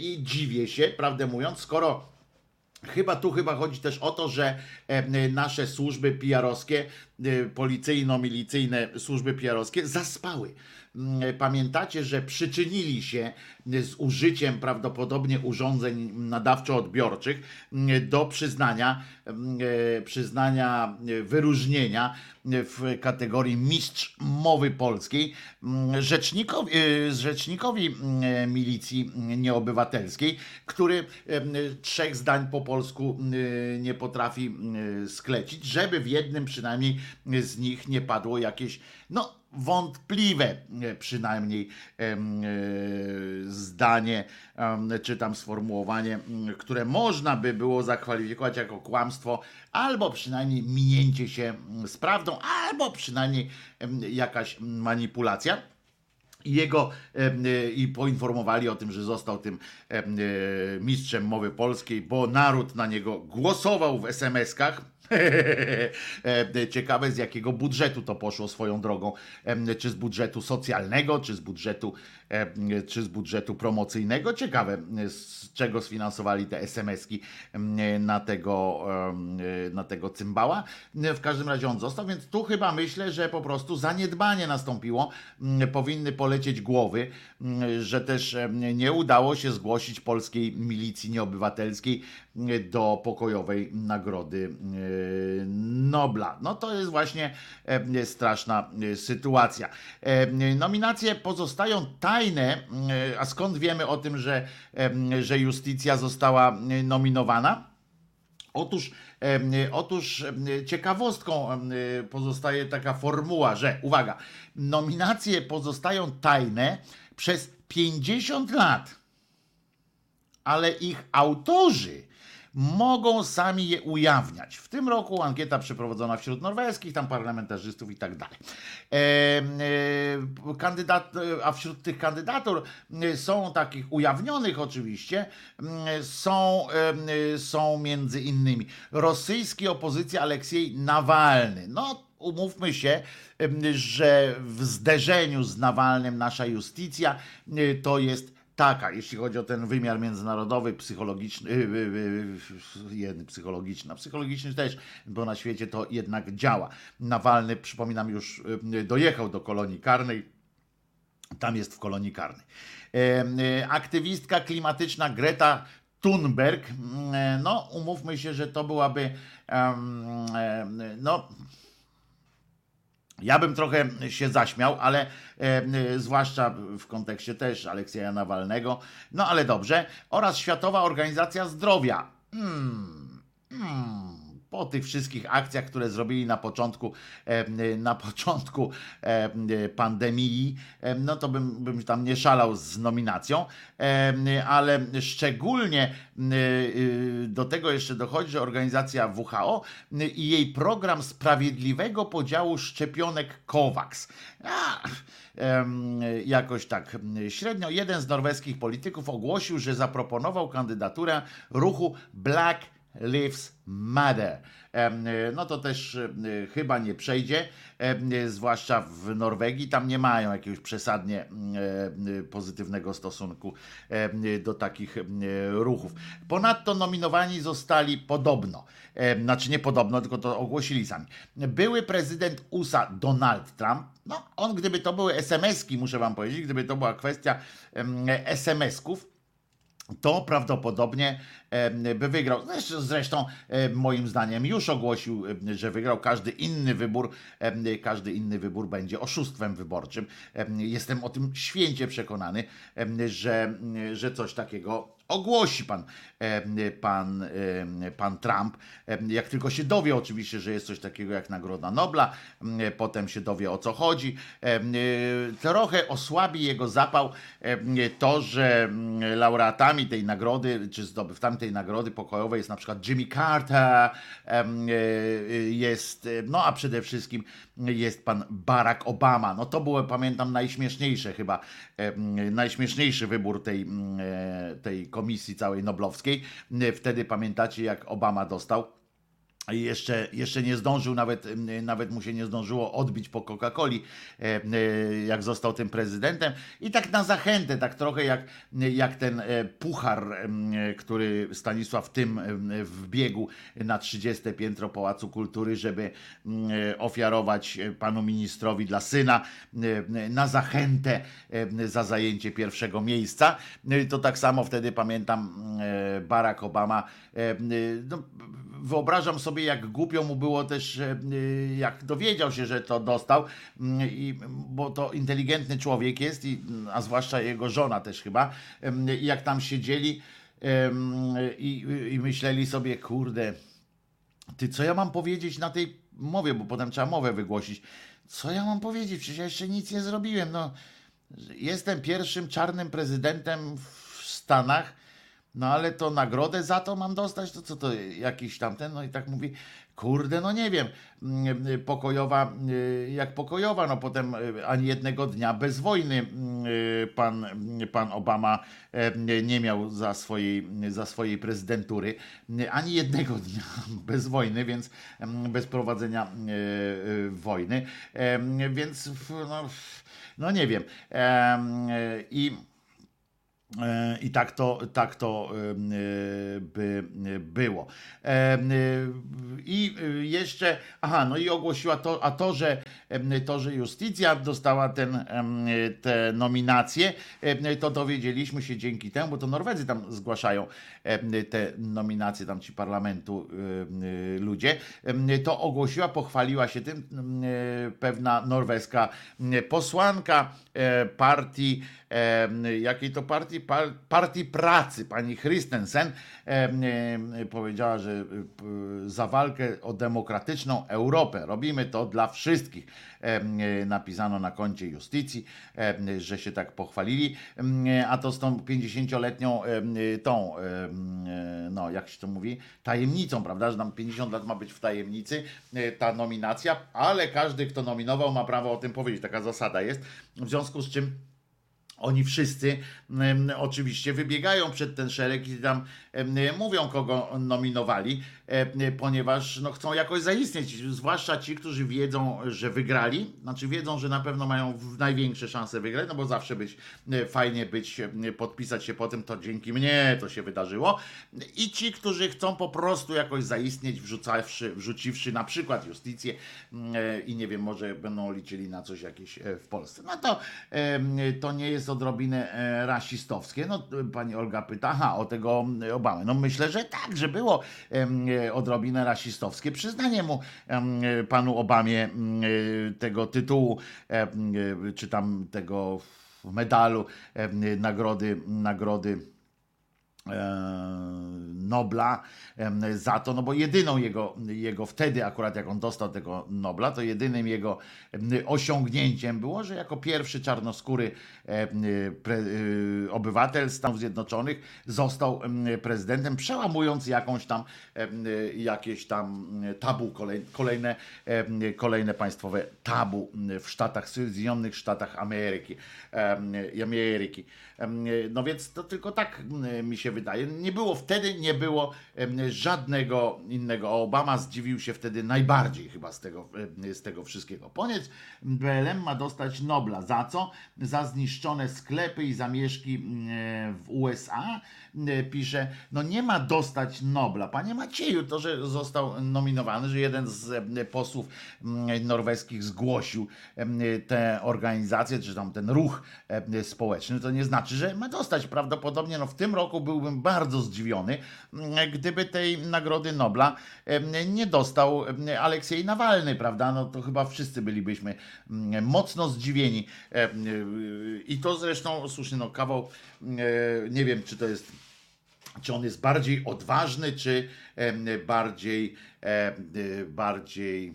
I dziwię się, prawdę mówiąc, skoro Chyba tu chyba chodzi też o to, że e, nasze służby PR-owskie, e, policyjno-milicyjne służby PR-owskie zaspały. Mm, Pamiętacie, że przyczynili się z użyciem prawdopodobnie urządzeń nadawczo-odbiorczych do przyznania, mm, przyznania wyróżnienia w kategorii mistrz mowy polskiej mm, rzecznikowi, rzecznikowi milicji nieobywatelskiej, który trzech zdań po polsku nie potrafi sklecić, żeby w jednym przynajmniej z nich nie padło jakieś, no wątpliwe e, przynajmniej e, zdanie, czy tam sformułowanie, które można by było zakwalifikować jako kłamstwo, albo przynajmniej minięcie się z prawdą, albo przynajmniej jakaś manipulacja jego e, i poinformowali o tym, że został tym em, mistrzem mowy polskiej, bo naród na niego głosował w SMS-kach. E, Ciekawe z jakiego budżetu to poszło swoją drogą. Em, Czy z budżetu socjalnego, czy z budżetu, em, czy z budżetu promocyjnego. Ciekawe z czego sfinansowali te SMS-ki na tego, na tego cymbała. W każdym razie on został, więc tu chyba myślę, że po prostu zaniedbanie nastąpiło. Powinny polecieć głowy, że też nie udało się zgłosić polskiej milicji nieobywatelskiej do pokojowej nagrody Nobla. No to jest właśnie e, straszna e, sytuacja. E, Nominacje pozostają tajne, e, a skąd wiemy o tym, że, e, że Justicja została e, nominowana? Otóż, otóż ciekawostką pozostaje taka formuła, że uwaga, nominacje pozostają tajne przez 50 lat, ale ich autorzy mogą sami je ujawniać. W tym roku ankieta przeprowadzona wśród norweskich tam parlamentarzystów i tak dalej. Em, e, Kandydat, a wśród tych kandydatur e, są takich ujawnionych oczywiście, są, e, są między innymi rosyjski opozycja Aleksiej Nawalny. No, umówmy się, że w zderzeniu z Nawalnym nasza justicja e, to jest taka, jeśli chodzi o ten wymiar międzynarodowy, psychologiczny, yy, yy, yy, jeden psychologiczny, a psychologiczny też, bo na świecie to jednak działa. Nawalny, przypominam, już dojechał do kolonii karnej, tam jest w kolonii karnej. E, e, Aktywistka klimatyczna Greta Thunberg, mm, no umówmy się, że to byłaby, em, no ja bym trochę się zaśmiał, ale e, e, zwłaszcza w kontekście też Aleksieja Nawalnego. No ale dobrze. Oraz Światowa Organizacja Zdrowia. Hmm, hmm. Po tych wszystkich akcjach, które zrobili na początku, e, na początku e, pandemii, e, no to bym, bym tam nie szalał z nominacją, e, ale szczególnie e, e, do tego jeszcze dochodzi, że organizacja WHO i jej program sprawiedliwego podziału szczepionek COVAX. Jakoś tak średnio. Jeden z norweskich polityków ogłosił, że zaproponował kandydaturę ruchu Black Lives Matter. Em, No to też e, chyba nie przejdzie, em, zwłaszcza w Norwegii. Tam nie mają jakiegoś przesadnie e, pozytywnego stosunku do takich ruchów. Ponadto nominowani zostali podobno, znaczy nie podobno, tylko to ogłosili sami. Były prezydent USA Donald Trump, no on gdyby to były SMS-ki, muszę wam powiedzieć, gdyby to była kwestia SMS-ków, to prawdopodobnie by wygrał. Zresztą, moim zdaniem już ogłosił, że wygrał. Każdy inny wybór, każdy inny wybór będzie oszustwem wyborczym. Jestem o tym święcie przekonany, że, że coś takiego ogłosi pan, e, pan, e, pan Trump. E, Jak tylko się dowie oczywiście, że jest coś takiego jak Nagroda Nobla, potem się dowie o co chodzi. Trochę osłabi jego zapał to, że laureatami tej nagrody, czy zdobywcami tej nagrody pokojowej jest na przykład Jimmy Carter, jest, no a przede wszystkim jest pan Barack Obama. No to było, pamiętam, najśmieszniejsze chyba, najśmieszniejszy wybór tej, tej komisji całej noblowskiej. Wtedy pamiętacie, jak Obama dostał. Jeszcze, jeszcze nie zdążył, nawet, nawet mu się nie zdążyło odbić po Coca-Coli, e, e, jak został tym prezydentem. I tak na zachętę, tak trochę jak, jak ten e, puchar, który Stanisław Tym wbiegł na 30 piętro Pałacu Kultury, żeby ofiarować panu ministrowi dla syna na zachętę za zajęcie pierwszego miejsca. E, To tak samo wtedy pamiętam Barack Obama. No, wyobrażam sobie, jak głupio mu było też, e, e, jak dowiedział się, że to dostał, mm, i, bo to inteligentny człowiek jest, i, a zwłaszcza jego żona też chyba, i jak tam siedzieli i, i myśleli sobie, kurde, ty, co ja mam powiedzieć na tej mowie, bo potem trzeba mowę wygłosić. Co ja mam powiedzieć? Przecież ja jeszcze nic nie zrobiłem. No, jestem pierwszym czarnym prezydentem w Stanach, no ale to nagrodę za to mam dostać, to co to jakiś tamten, no i tak mówi, kurde, no nie wiem, Mm, pokojowa, y, jak pokojowa, no potem y, ani jednego dnia bez wojny y, pan, pan Obama nie miał za swojej, za swojej prezydentury, ani jednego dnia bez wojny, więc mm, bez prowadzenia wojny, więc no, no nie wiem. I I tak to, tak to e, by było. E, I jeszcze, aha, no i ogłosiła to, a to, że to, że Justicja dostała ten, te nominacje, to dowiedzieliśmy się dzięki temu, bo to Norwedzy tam zgłaszają te nominacje, tam ci parlamentu ludzie. To ogłosiła, pochwaliła się tym pewna norweska posłanka partii, jakiej to partii? Partii Pracy, pani Christensen, powiedziała, że za walkę o demokratyczną Europę robimy to dla wszystkich. Napisano na koncie justycji, że się tak pochwalili, a to z tą 50-letnią tą, no jak się to mówi, tajemnicą, prawda, że tam 50 lat ma być w tajemnicy ta nominacja, ale każdy, kto nominował, ma prawo o tym powiedzieć. Taka zasada jest. W związku z czym oni wszyscy oczywiście wybiegają przed ten szereg i tam mówią, kogo nominowali, ponieważ no, chcą jakoś zaistnieć, zwłaszcza ci, którzy wiedzą, że wygrali, znaczy wiedzą, że na pewno mają największe szanse wygrać, no bo zawsze być fajnie być, podpisać się po tym, to dzięki mnie to się wydarzyło. I ci, którzy chcą po prostu jakoś zaistnieć, wrzucawszy, wrzuciwszy na przykład justicję i nie wiem, może będą liczyli na coś jakieś e, w Polsce. No to, to nie jest odrobinę e, rasistowskie. No pani Olga pyta, aha, o tego Obamy. No myślę, że tak, że było odrobinę rasistowskie przyznanie mu panu Obamie tego tytułu, czy tam tego medalu, nagrody, nagrody Nobla za to, no bo jedyną jego, jego wtedy akurat jak on dostał tego Nobla, to jedynym jego osiągnięciem było, że jako pierwszy czarnoskóry y, obywatel Stanów Zjednoczonych został prezydentem, przełamując jakąś tam jakieś tam tabu, kolejne, kolejne państwowe tabu w Stanach Zjednoczonych Stanach Ameryki. Ameryki. No więc to tylko tak mi się wydaje. Nie było wtedy, nie było żadnego innego. Obama zdziwił się wtedy najbardziej chyba z tego, z tego wszystkiego. Koniec BLM ma dostać Nobla. Za co? Za zniszczone sklepy i zamieszki w USA. Pisze, no nie ma dostać Nobla. Panie Macieju, to, że został nominowany, że jeden z posłów norweskich zgłosił tę organizację, czy tam ten ruch społeczny, to nie znaczy, że ma dostać. Prawdopodobnie no, w tym roku byłbym bardzo zdziwiony, gdyby tej Nagrody Nobla nie dostał Aleksiej Nawalny, prawda? No to chyba wszyscy bylibyśmy mocno zdziwieni. I to zresztą, słusznie, no kawał, nie wiem, czy to jest czy on jest bardziej odważny, czy bardziej, bardziej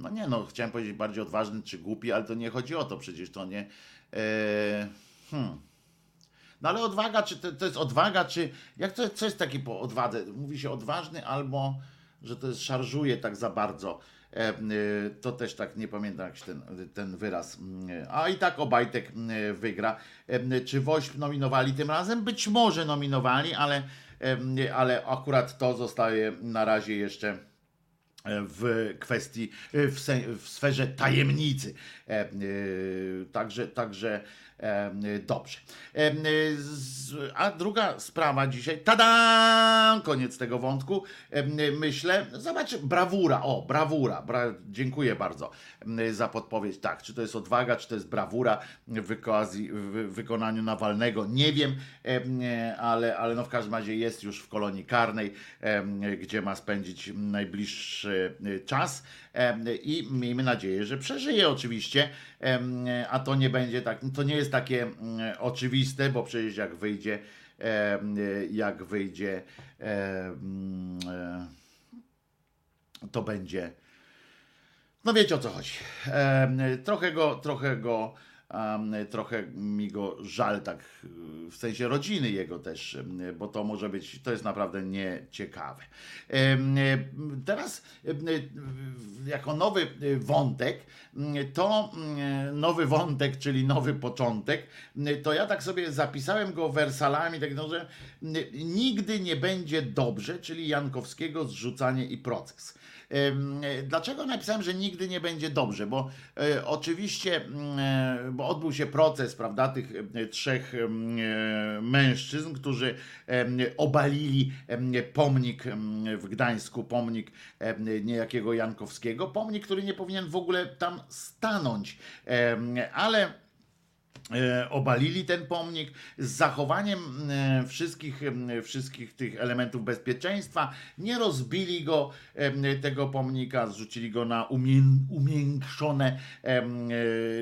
no nie no, chciałem powiedzieć bardziej odważny czy głupi, ale to nie chodzi o to, przecież to nie. E, hmm. No ale odwaga, czy to, to, jest odwaga, czy. Jak to, co jest takie po odwadze? Mówi się odważny albo że to jest szarżuje tak za bardzo. E, e, to też tak nie pamiętam jak ten, ten wyraz. A i tak Obajtek e, wygra. E, czy Woźb nominowali tym razem? Być może nominowali, ale, e, ale akurat to zostaje na razie jeszcze w kwestii, w, w sferze tajemnicy. E, e, także, także e, dobrze. A druga sprawa dzisiaj, tada! Koniec tego wątku. Myślę, zobacz, brawura, o, brawura. Bra, dziękuję bardzo za podpowiedź. Tak, czy to jest odwaga, czy to jest brawura w, w wykonaniu Nawalnego, nie wiem, ale, ale no w każdym razie jest już w kolonii karnej, gdzie ma spędzić najbliższy czas i miejmy nadzieję, że przeżyje oczywiście, a to nie będzie tak, to nie jest takie mm, oczywiste, bo przecież jak wyjdzie, jak wyjdzie, mm, to będzie, no wiecie o co chodzi. Trochę go, trochę go trochę mi go żal, tak w sensie rodziny jego też, bo to może być, to jest naprawdę nieciekawe. Teraz jako nowy wątek, to nowy wątek, czyli nowy początek, to ja tak sobie zapisałem go wersalami, tak no, że nigdy nie będzie dobrze, czyli Jankowskiego zrzucanie i proces. E, Dlaczego napisałem, że nigdy nie będzie dobrze? Bo e, oczywiście, mm, e, bo odbył się proces, prawda, tych trzech mężczyzn, którzy obalili pomnik w Gdańsku, pomnik niejakiego Jankowskiego, pomnik, który nie powinien w ogóle tam stanąć, ale obalili ten pomnik z zachowaniem e, wszystkich, e, wszystkich tych elementów bezpieczeństwa, nie rozbili go, e, tego pomnika, zrzucili go na umie, umiększone e, e,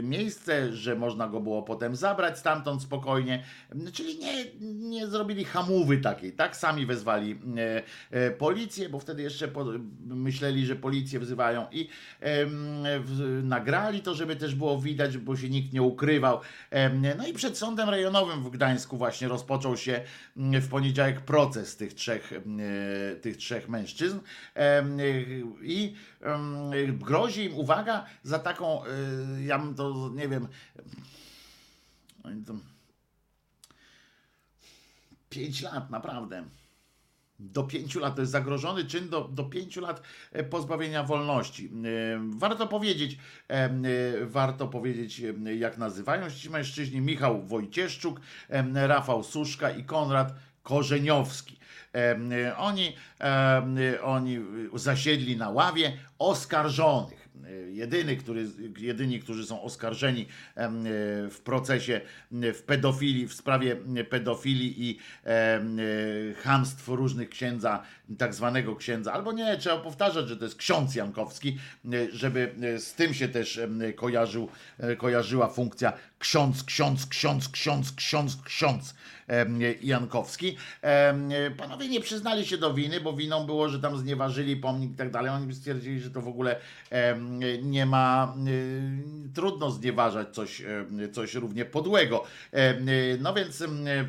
miejsce, że można go było potem zabrać stamtąd spokojnie, czyli nie, nie zrobili hamówy takiej, tak? Sami wezwali e, e, policję, bo wtedy jeszcze myśleli, że policję wzywają i nagrali to, żeby też było widać, bo się nikt nie ukrywał. Em, No i przed sądem rejonowym w Gdańsku właśnie rozpoczął się mm, w poniedziałek proces tych trzech, e, tych trzech mężczyzn Em, i em, grozi im, uwaga, za taką, e, ja bym to, nie wiem, oni to 5 lat, naprawdę. Do pięciu lat to jest zagrożony czyn do, do pięciu lat e, pozbawienia wolności. E, Warto powiedzieć, e, warto powiedzieć, jak nazywają się ci mężczyźni. Michał Wojcieszczuk, Rafał Suszka i Konrad Korzeniowski. Oni, oni zasiedli na ławie oskarżonych. Jedyny, który, jedyni, którzy są oskarżeni e, w procesie w pedofilii, w sprawie pedofilii i e, chamstw różnych księdza, tak zwanego księdza, albo nie, trzeba powtarzać, że to jest ksiądz Jankowski, żeby e, z tym się też kojarzył, kojarzyła funkcja ksiądz, ksiądz, ksiądz, ksiądz, ksiądz, ksiądz Jankowski. Panowie nie przyznali się do winy, bo winą było, że tam znieważyli pomnik i tak dalej. Oni stwierdzili, że to w ogóle nie ma, y, trudno znieważać coś, coś równie podłego. No więc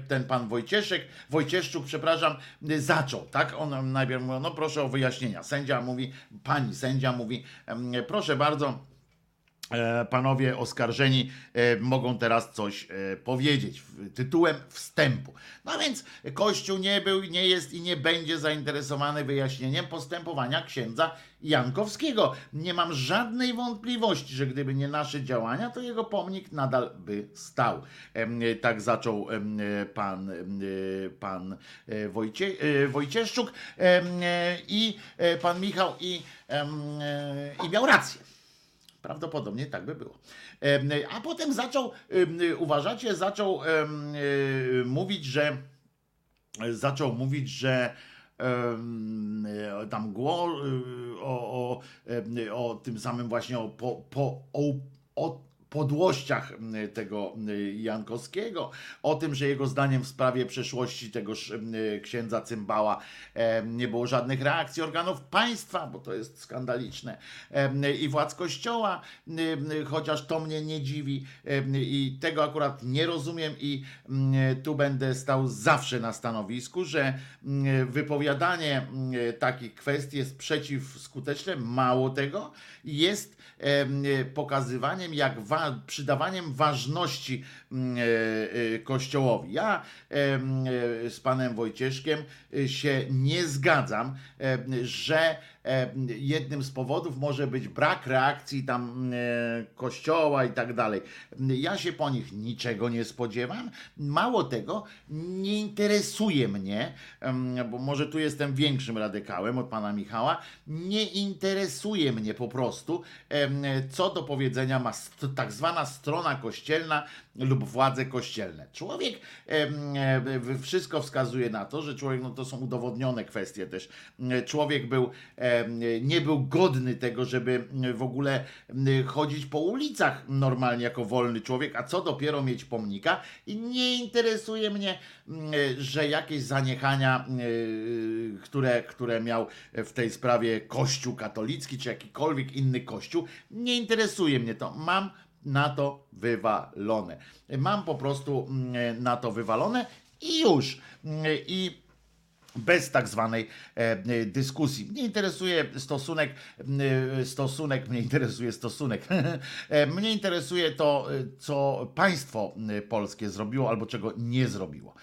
ten pan Wojcieszek, Wojcieszczuk, przepraszam, zaczął, tak? On najpierw mówił, no proszę o wyjaśnienia. Sędzia mówi, pani sędzia mówi, proszę bardzo, panowie oskarżeni e, mogą teraz coś e, powiedzieć tytułem wstępu. No więc Kościół nie był, nie jest i nie będzie zainteresowany wyjaśnieniem postępowania księdza Jankowskiego. Nie mam żadnej wątpliwości, że gdyby nie nasze działania, to jego pomnik nadal by stał. E, Tak zaczął e, pan, e, pan e, Wojcie, e, Wojcieszczuk e, i e, pan Michał i, e, i miał rację. Prawdopodobnie tak by było. A potem zaczął, uważacie, zaczął e, mówić, że zaczął mówić, że e, tam głos o, o, em, o tym samym właśnie o, po, po, o, o podłościach m, tego m, Jankowskiego, o tym, że jego zdaniem w sprawie przeszłości tegoż m, księdza Cymbała nie było żadnych reakcji organów państwa, bo to jest skandaliczne, i władz kościoła, chociaż to mnie nie dziwi i tego akurat nie rozumiem i mm, tu będę stał zawsze na stanowisku, że mm, wypowiadanie mm, takich kwestii jest przeciwskuteczne, mało tego, jest pokazywaniem, jak wa- przydawaniem ważności mm, e, e, Kościołowi. Ja e, z panem Wojcieszkiem e, się nie zgadzam, że jednym z powodów może być brak reakcji tam e, Kościoła i tak dalej. Ja się po nich niczego nie spodziewam. Mało tego, nie interesuje mnie, bo może tu jestem większym radykałem od pana Michała, nie interesuje mnie po prostu, co do powiedzenia ma tak zwana strona kościelna lub władze kościelne. Człowiek, e, wszystko wskazuje na to, że człowiek, no to są udowodnione kwestie też, e, człowiek był, nie był godny tego, żeby w ogóle chodzić po ulicach normalnie jako wolny człowiek, a co dopiero mieć pomnika i nie interesuje mnie, że jakieś zaniechania, które, które miał w tej sprawie Kościół katolicki, czy jakikolwiek inny kościół, nie interesuje mnie to. Mam na to wywalone. Mam po prostu na to wywalone i już. I bez tak zwanej e, dyskusji. Mnie interesuje stosunek, e, stosunek, mnie interesuje stosunek. E, mnie interesuje to, co państwo polskie zrobiło albo czego nie zrobiło.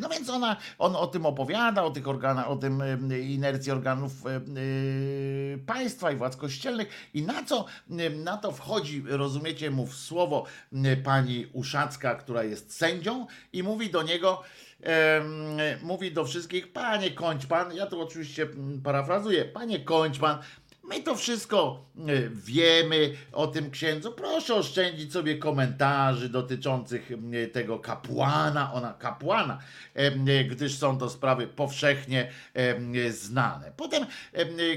No więc ona, on o tym opowiada, o tych organach, o tym inercji organów państwa i władz kościelnych i na co na to wchodzi, rozumiecie, mu w słowo pani Uszacka, która jest sędzią i mówi do niego, mówi do wszystkich, panie kończ pan, ja to oczywiście mm, parafrazuję, panie kończ pan, My to wszystko e, wiemy o tym księdzu. Proszę oszczędzić sobie komentarzy dotyczących tego kapłana, ona kapłana, gdyż są to sprawy powszechnie znane. Potem,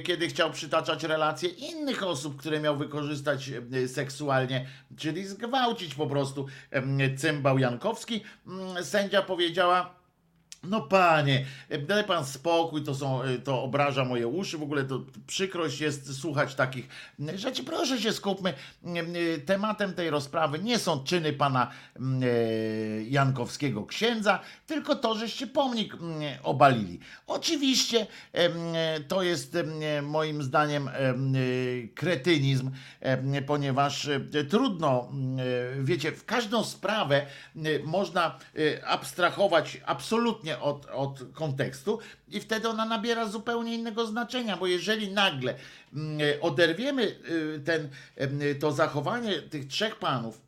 kiedy chciał przytaczać relacje innych osób, które miał wykorzystać seksualnie, czyli zgwałcić po prostu cymbał Jankowski, sędzia powiedziała, no panie, daj pan spokój, to, są, to obraża moje uszy, w ogóle to przykrość jest słuchać takich rzeczy. Proszę się skupmy. Tematem tej rozprawy nie są czyny pana e, Jankowskiego księdza, tylko to, żeście pomnik obalili. Oczywiście to jest moim zdaniem kretynizm, ponieważ e, trudno, e, wiecie, w każdą sprawę można abstrahować absolutnie od, od kontekstu i wtedy ona nabiera zupełnie innego znaczenia, bo jeżeli nagle mm, oderwiemy y, ten, to zachowanie tych trzech panów,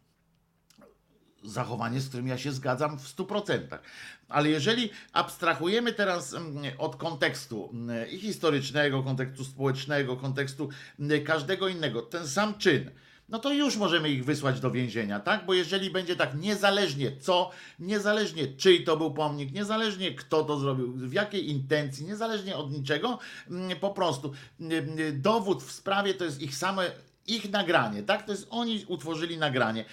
zachowanie, z którym ja się zgadzam w 100%. Ale jeżeli abstrahujemy teraz od kontekstu i historycznego, kontekstu społecznego, kontekstu każdego innego, ten sam czyn, no to już możemy ich wysłać do więzienia, tak? Bo jeżeli będzie tak niezależnie co, niezależnie czyj to był pomnik, niezależnie kto to zrobił, w jakiej intencji, niezależnie od niczego, mm, po prostu mm, dowód w sprawie to jest ich same ich nagranie, tak? To jest oni utworzyli nagranie.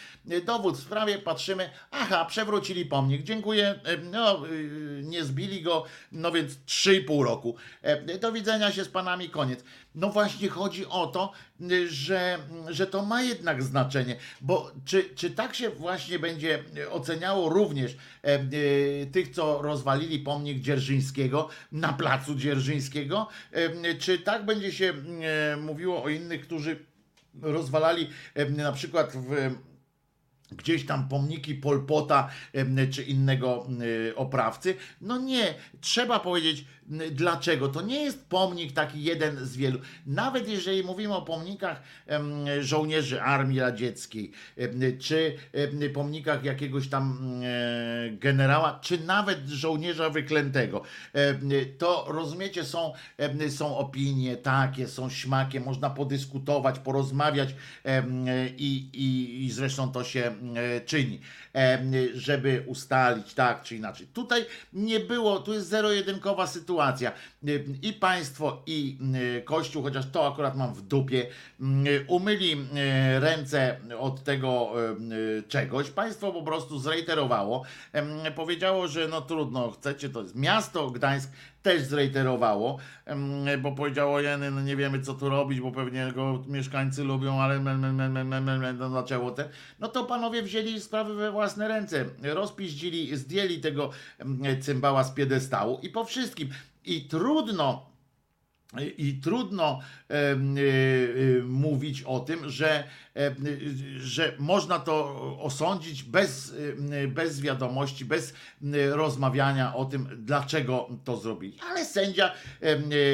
Dowód w sprawie, patrzymy, aha, przewrócili pomnik, dziękuję, no, y, nie zbili go, no więc 3,5 roku. E, do widzenia się z panami, koniec. No właśnie chodzi o to, że, że to ma jednak znaczenie, bo czy, czy tak się właśnie będzie oceniało również e, e, tych, co rozwalili pomnik Dzierżyńskiego na placu Dzierżyńskiego, e, czy tak będzie się e, mówiło o innych, którzy rozwalali na przykład w gdzieś tam pomniki Polpota czy innego oprawcy. No nie, trzeba powiedzieć dlaczego. To nie jest pomnik taki jeden z wielu. Nawet jeżeli mówimy o pomnikach żołnierzy Armii Radzieckiej, czy pomnikach jakiegoś tam generała, czy nawet żołnierza wyklętego, to rozumiecie, są, są opinie takie, są śmakie, można podyskutować, porozmawiać i, i, i zresztą to się czyni, żeby ustalić tak czy inaczej. Tutaj nie było, tu jest zero-jedynkowa sytuacja. I państwo, i Kościół, chociaż to akurat mam w dupie, umyli ręce od tego czegoś. Państwo po prostu zreiterowało, powiedziało, że no trudno, chcecie, to jest miasto Gdańsk, też zreiterowało, bo powiedziało, jeny, no nie wiemy co tu robić, bo pewnie go mieszkańcy lubią, ale men, men, men, men, men, men, no zaczęło te. No to panowie wzięli sprawy we własne ręce, rozpiździli, zdjęli tego cymbała z piedestału i po wszystkim. I trudno i trudno mówić o tym, że, e, że można to osądzić bez, bez wiadomości, bez rozmawiania o tym, dlaczego to zrobili. Ale sędzia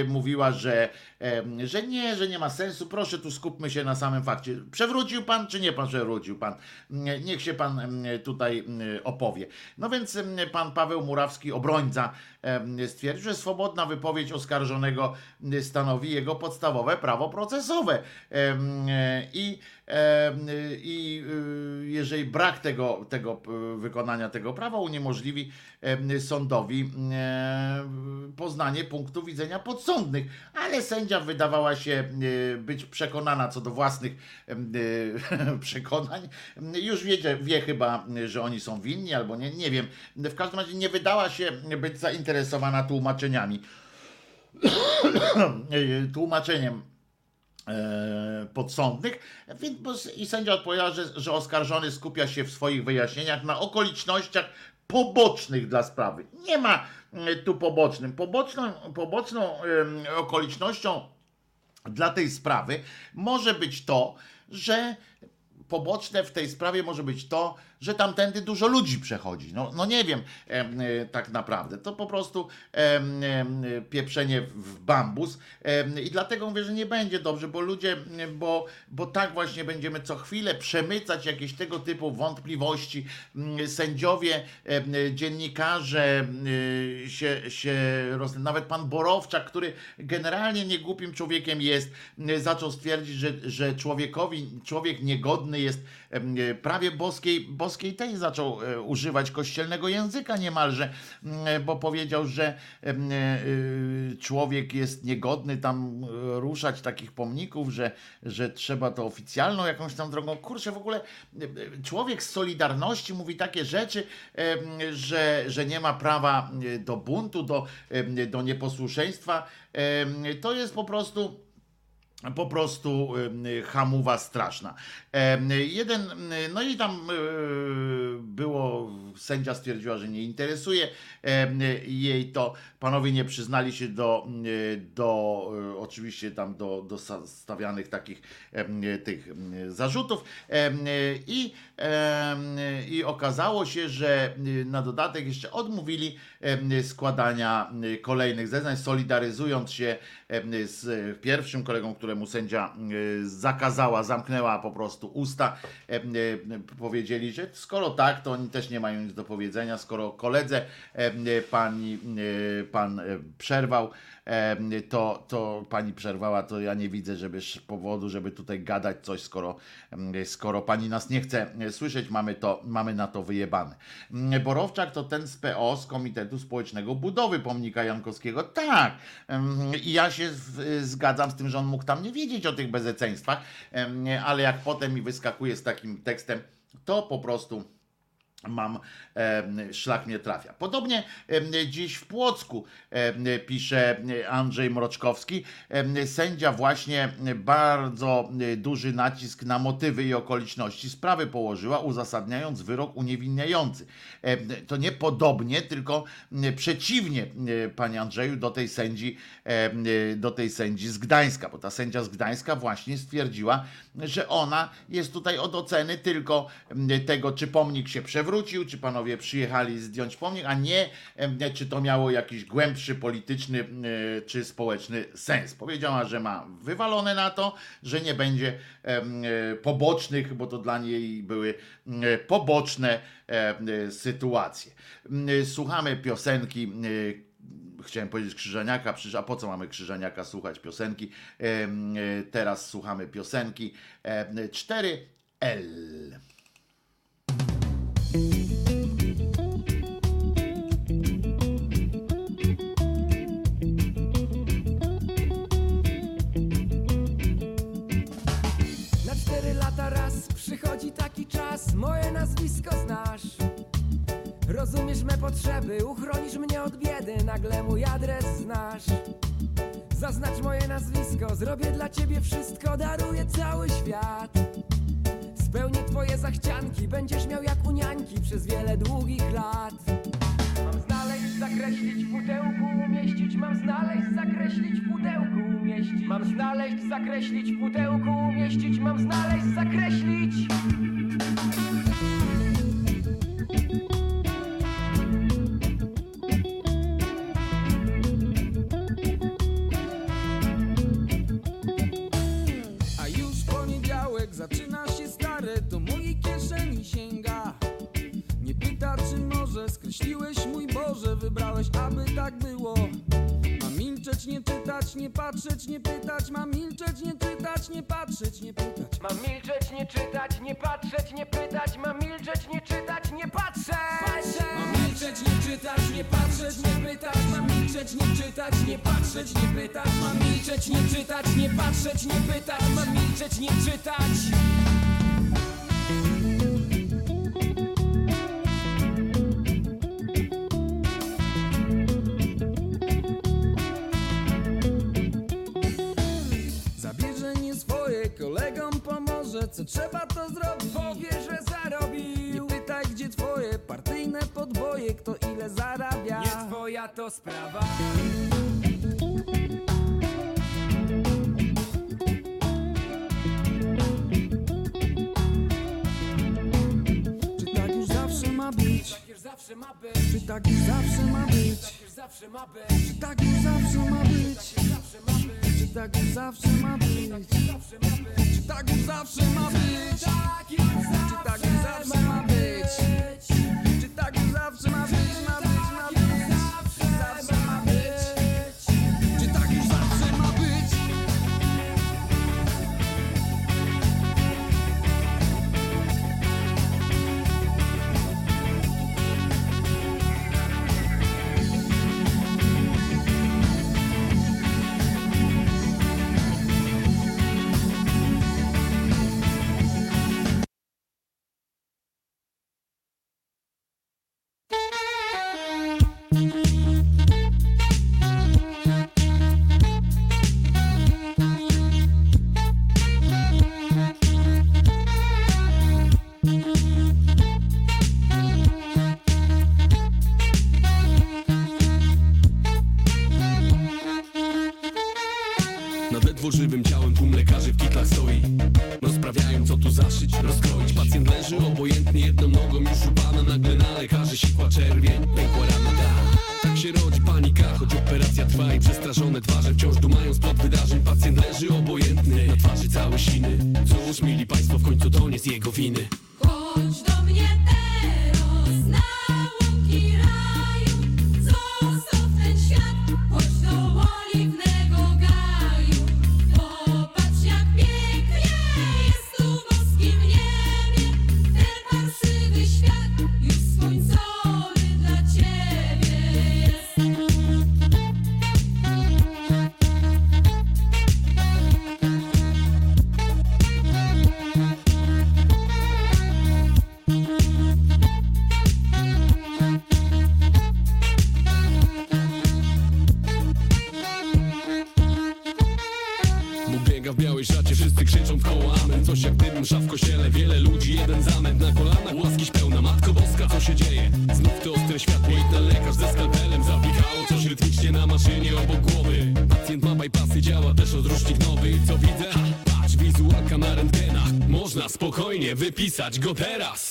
mówiła, że, że nie, że nie ma sensu. Proszę, tu skupmy się na samym fakcie. Przewrócił pan, czy nie pan przewrócił pan? Niech się pan tutaj opowie. No więc pan Paweł Murawski, obrońca, stwierdził, że swobodna wypowiedź oskarżonego stanowi jego prawo procesowe. I, i y, jeżeli brak tego, tego wykonania tego prawa uniemożliwi sądowi poznanie punktu widzenia podsądnych, ale sędzia wydawała się e, być przekonana co do własnych e, przekonań. Już wiecie, wie chyba, że oni są winni albo nie, nie wiem. W każdym razie nie wydała się być zainteresowana tłumaczeniami. tłumaczeniem e, podsądnych. Więc, I sędzia odpowiedział, że, że oskarżony skupia się w swoich wyjaśnieniach na okolicznościach pobocznych dla sprawy. Nie ma e, tu pobocznym. Poboczną, poboczną okolicznością dla tej sprawy może być to, że poboczne w tej sprawie może być to, że tamtędy dużo ludzi przechodzi. No, no nie wiem em, e, tak naprawdę. To po prostu pieprzenie w bambus i dlatego mówię, że nie będzie dobrze, bo ludzie, bo, bo tak właśnie będziemy co chwilę przemycać jakieś tego typu wątpliwości. Sędziowie, dziennikarze się, się roz... nawet pan Borowczak, który generalnie niegłupim człowiekiem jest, zaczął stwierdzić, że, że człowiekowi, człowiek niegodny jest prawie boskiej, boskiej tej zaczął e, używać kościelnego języka niemalże, m, bo powiedział, że e, y, człowiek jest niegodny tam e, ruszać takich pomników, że, że trzeba to oficjalną jakąś tam drogą. Kurczę, w ogóle e, e, człowiek z Solidarności mówi takie rzeczy, że, że nie ma prawa e, do buntu, do, do nieposłuszeństwa. To jest po prostu po prostu hamuwa straszna. E, Jeden, no i tam y, było, sędzia stwierdziła, że nie interesuje e, jej to. Panowie nie przyznali się do, y, do y, oczywiście tam do, do sta- stawianych takich e, tych zarzutów E, i, e, i okazało się, że na dodatek jeszcze odmówili e, składania kolejnych zeznań, solidaryzując się e, z pierwszym kolegą, któremu sędzia zakazała, zamknęła po prostu usta. E, e, Powiedzieli, że skoro tak, to oni też nie mają nic do powiedzenia, skoro koledze e, pani, pan przerwał, to, to pani przerwała, to ja nie widzę, żeby powodu, żeby tutaj gadać coś, skoro, skoro pani nas nie chce e, słyszeć, mamy, to, mamy na to wyjebane. Borowczak to ten z PO, z Komitetu Społecznego Budowy Pomnika Jankowskiego. Tak, i ja się w- zgadzam z tym, że on mógł tam nie wiedzieć o tych bezeceństwach, ale jak potem mi wyskakuje z takim tekstem, to po prostu mam szlak mnie trafia. Podobnie dziś w Płocku pisze Andrzej Mroczkowski. Sędzia właśnie bardzo duży nacisk na motywy i okoliczności sprawy położyła, uzasadniając wyrok uniewinniający. To nie podobnie, tylko przeciwnie, panie Andrzeju, do tej sędzi, do tej sędzi z Gdańska, bo ta sędzia z Gdańska właśnie stwierdziła, że ona jest tutaj od oceny tylko tego, czy pomnik się przewrócił, czy panowie przyjechali zdjąć pomnik, a nie czy to miało jakiś głębszy polityczny m, czy społeczny sens. Powiedziała, że ma wywalone na to, że nie będzie e, pobocznych, bo to dla niej były m, poboczne sytuacje. Słuchamy piosenki e, chciałem powiedzieć Krzyżaniaka, a po co mamy Krzyżaniaka słuchać piosenki? E, Teraz słuchamy piosenki em, 4L. Na cztery lata raz przychodzi taki czas, moje nazwisko znasz. Rozumiesz me potrzeby, uchronisz mnie od biedy, nagle mój adres znasz. Zaznacz moje nazwisko, zrobię dla ciebie wszystko, daruję cały świat. Spełnię twoje zachcianki, będziesz miał jak u niańki przez wiele długich lat. Mam znaleźć, zakreślić w pudełku, umieścić, mam znaleźć, zakreślić w pudełku, umieścić. Mam znaleźć, zakreślić w pudełku, umieścić, mam znaleźć, zakreślić. A już poniedziałek zaczyna stare, do mojej kieszeni sięga. Nie pyta, czy może skreśliłeś mój Boże, wybrałeś, aby tak było. Mam milczeć, nie czytać, nie patrzeć, nie pytać, mam milczeć, nie czytać, nie patrzeć, nie pytać. Mam milczeć, nie czytać, nie patrzeć, nie pytać, mam milczeć, nie czytać, nie patrzeć. Mam milczeć, nie czytać, nie patrzeć, nie pytać, mam milczeć, nie czytać, nie patrzeć, nie pytać, mam milczeć, nie czytać, nie patrzeć, nie pytać, mam milczeć, nie czytać. Kolegom pomoże, co trzeba to zrobić Powie, że zarobił. Nie pytaj, gdzie twoje partyjne podboje Kto ile zarabia. Nie twoja to sprawa. Czy tak już zawsze ma być? Tak Czy tak już zawsze ma być? zawsze ma być? Czy tak już zawsze ma być? Czy tak już zawsze ma być? Czy tak już zawsze ma być? Czy tak już zawsze ma być? Czy tak już zawsze ma być? Ma być, ma być, tak zawsze pisać go teraz.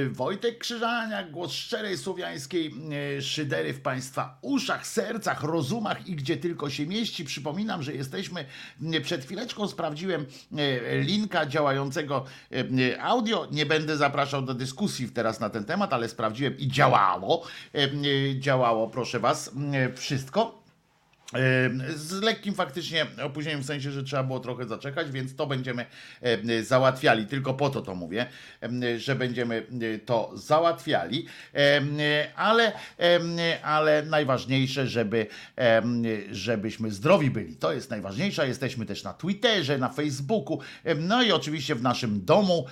Y, Wojtek Krzyżania, głos szczerej słowiańskiej y, szydery w Państwa uszach, sercach, rozumach i gdzie tylko się mieści. Przypominam, że jesteśmy, y, przed chwileczką sprawdziłem linka działającego audio. Nie będę zapraszał do dyskusji teraz na ten temat, ale sprawdziłem i działało. Działało, proszę Was, wszystko. Z lekkim faktycznie opóźnieniem w sensie, że trzeba było trochę zaczekać, więc to będziemy em, załatwiali. Tylko po to to mówię, że będziemy e, to załatwiali. Ale, ale najważniejsze, żeby, żebyśmy zdrowi byli. To jest najważniejsze. Jesteśmy też na Twitterze, na Facebooku, no i oczywiście w naszym domu,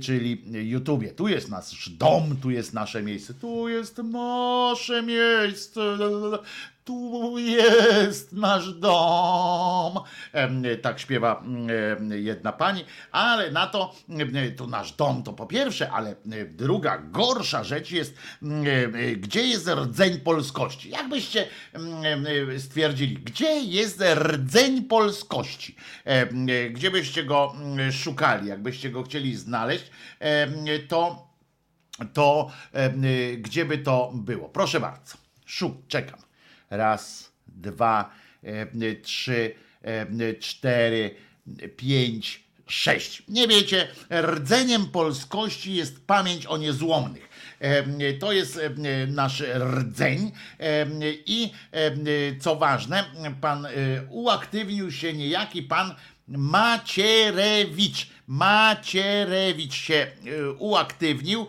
czyli YouTubie. Tu jest nasz dom, tu jest nasze miejsce, tu jest nasze miejsce. Tu jest nasz dom. Tak śpiewa jedna pani, ale na to, to nasz dom to po pierwsze, ale druga, gorsza rzecz jest, gdzie jest rdzeń polskości? Jakbyście stwierdzili, gdzie jest rdzeń polskości? Gdzie byście go szukali? Jakbyście go chcieli znaleźć, to, to gdzie by to było? Proszę bardzo. Szuk, czekam. Raz, dwa, e, trzy, e, cztery, pięć, sześć. Nie wiecie, rdzeniem polskości jest pamięć o niezłomnych. E, To jest nasz rdzeń i co ważne, pan uaktywnił się niejaki pan Macierewicz. Macierewicz się e, uaktywnił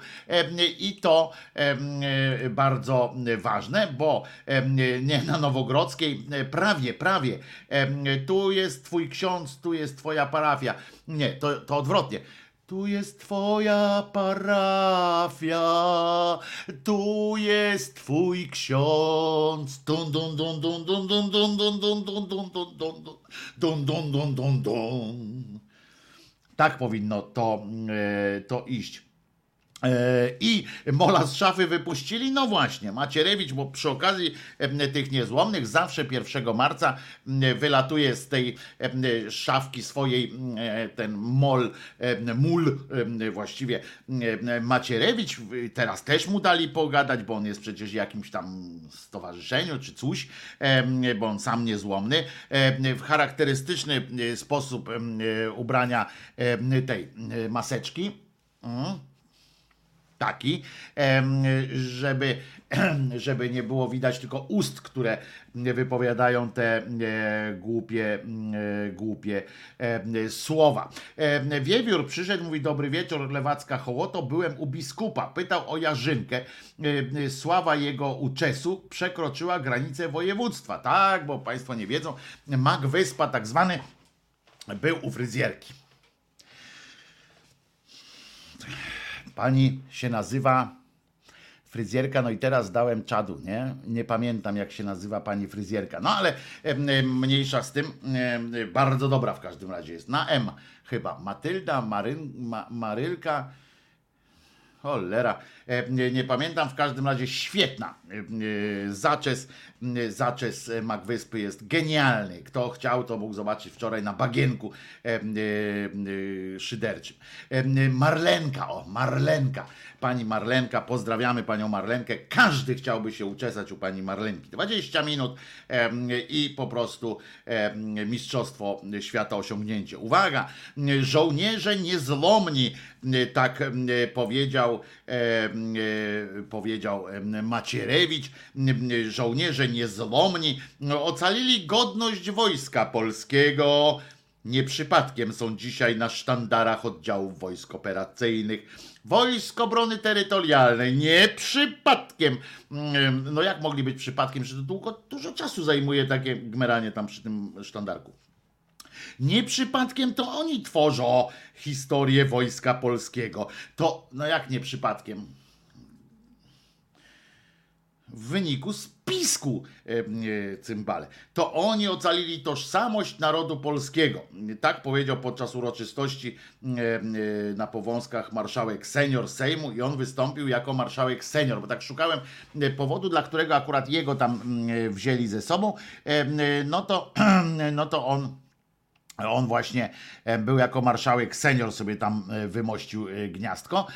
i to e, bardzo ważne, bo nie na Nowogrodzkiej, e, prawie, prawie, tu jest twój ksiądz, tu jest twoja parafia. Nie, to, to odwrotnie. Tu jest twoja parafia, tu jest twój ksiądz. Dun dun dun dun dun dun dun dun dun dun dun dun dun dun dun dun dun dun. Tak powinno to, e, to iść. E, I Mola z szafy wypuścili, no właśnie, Macierewicz, bo przy okazji em, tych niezłomnych zawsze 1 marca wylatuje z tej em, szafki swojej ten mol, em, właściwie Macierewicz, teraz też mu dali pogadać, bo on jest przecież w jakimś tam stowarzyszeniu czy coś, bo on sam niezłomny, w charakterystyczny e, sposób e, ubrania tej e, maseczki. Mm taki, żeby, żeby nie było widać tylko ust, które wypowiadają te e, głupie, e, głupie słowa. Wiewiór przyszedł, mówi dobry wieczór, Lewacka Hołoto, byłem u biskupa, pytał o Jarzynkę. Sława jego uczesu przekroczyła granicę województwa. Tak, bo państwo nie wiedzą, Mag Wyspa tak zwany był u fryzjerki. Pani się nazywa fryzjerka, no i teraz dałem czadu, nie? Nie pamiętam jak się nazywa pani fryzjerka. No ale mniejsza z tym, bardzo dobra w każdym razie jest. Na M chyba. Matylda, Maryn, Ma, Marylka. Cholera, E, nie, nie pamiętam, w każdym razie świetna. E, Zaczes, zaczes e, Magwyspy jest genialny. Kto chciał, to mógł zobaczyć wczoraj na bagienku e, e, szyderczym. Marlenka, o, Marlenka. Pani Marlenka, pozdrawiamy panią Marlenkę. Każdy chciałby się uczesać u pani Marlenki. 20 minut i po prostu mistrzostwo świata osiągnięcie. Uwaga, żołnierze niezłomni, tak powiedział, powiedział Macierewicz. Żołnierze niezłomni ocalili godność wojska polskiego. Nie przypadkiem są dzisiaj na sztandarach oddziałów wojsk operacyjnych, wojsk obrony terytorialnej. Nie przypadkiem. Mm, No jak mogli być przypadkiem, że to długo, dużo czasu zajmuje takie gmeranie tam przy tym sztandarku. Nie przypadkiem to oni tworzą historię wojska polskiego. To, no jak nie przypadkiem? w wyniku spisku e, e, cymbale. To oni ocalili tożsamość narodu polskiego. Tak powiedział podczas uroczystości e, na Powązkach marszałek senior Sejmu i on wystąpił jako marszałek senior, bo tak szukałem powodu, dla którego akurat jego tam wzięli ze sobą, no to, no to on on właśnie e, był jako marszałek senior sobie tam e, wymościł e, gniazdko.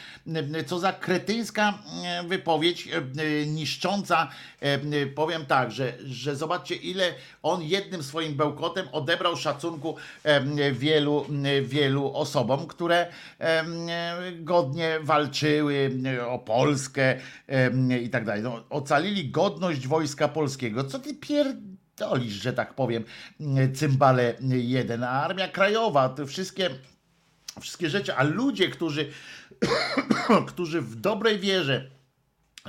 Co za kretyńska wypowiedź niszcząca. Powiem tak, że, że zobaczcie ile on jednym swoim bełkotem odebrał szacunku wielu, wielu osobom, które godnie walczyły o Polskę i tak dalej. No, ocalili godność wojska polskiego. Co ty pier pierdolisz, że tak powiem, cymbale jeden. A Armia Krajowa, te wszystkie wszystkie rzeczy, a ludzie, którzy, którzy w dobrej wierze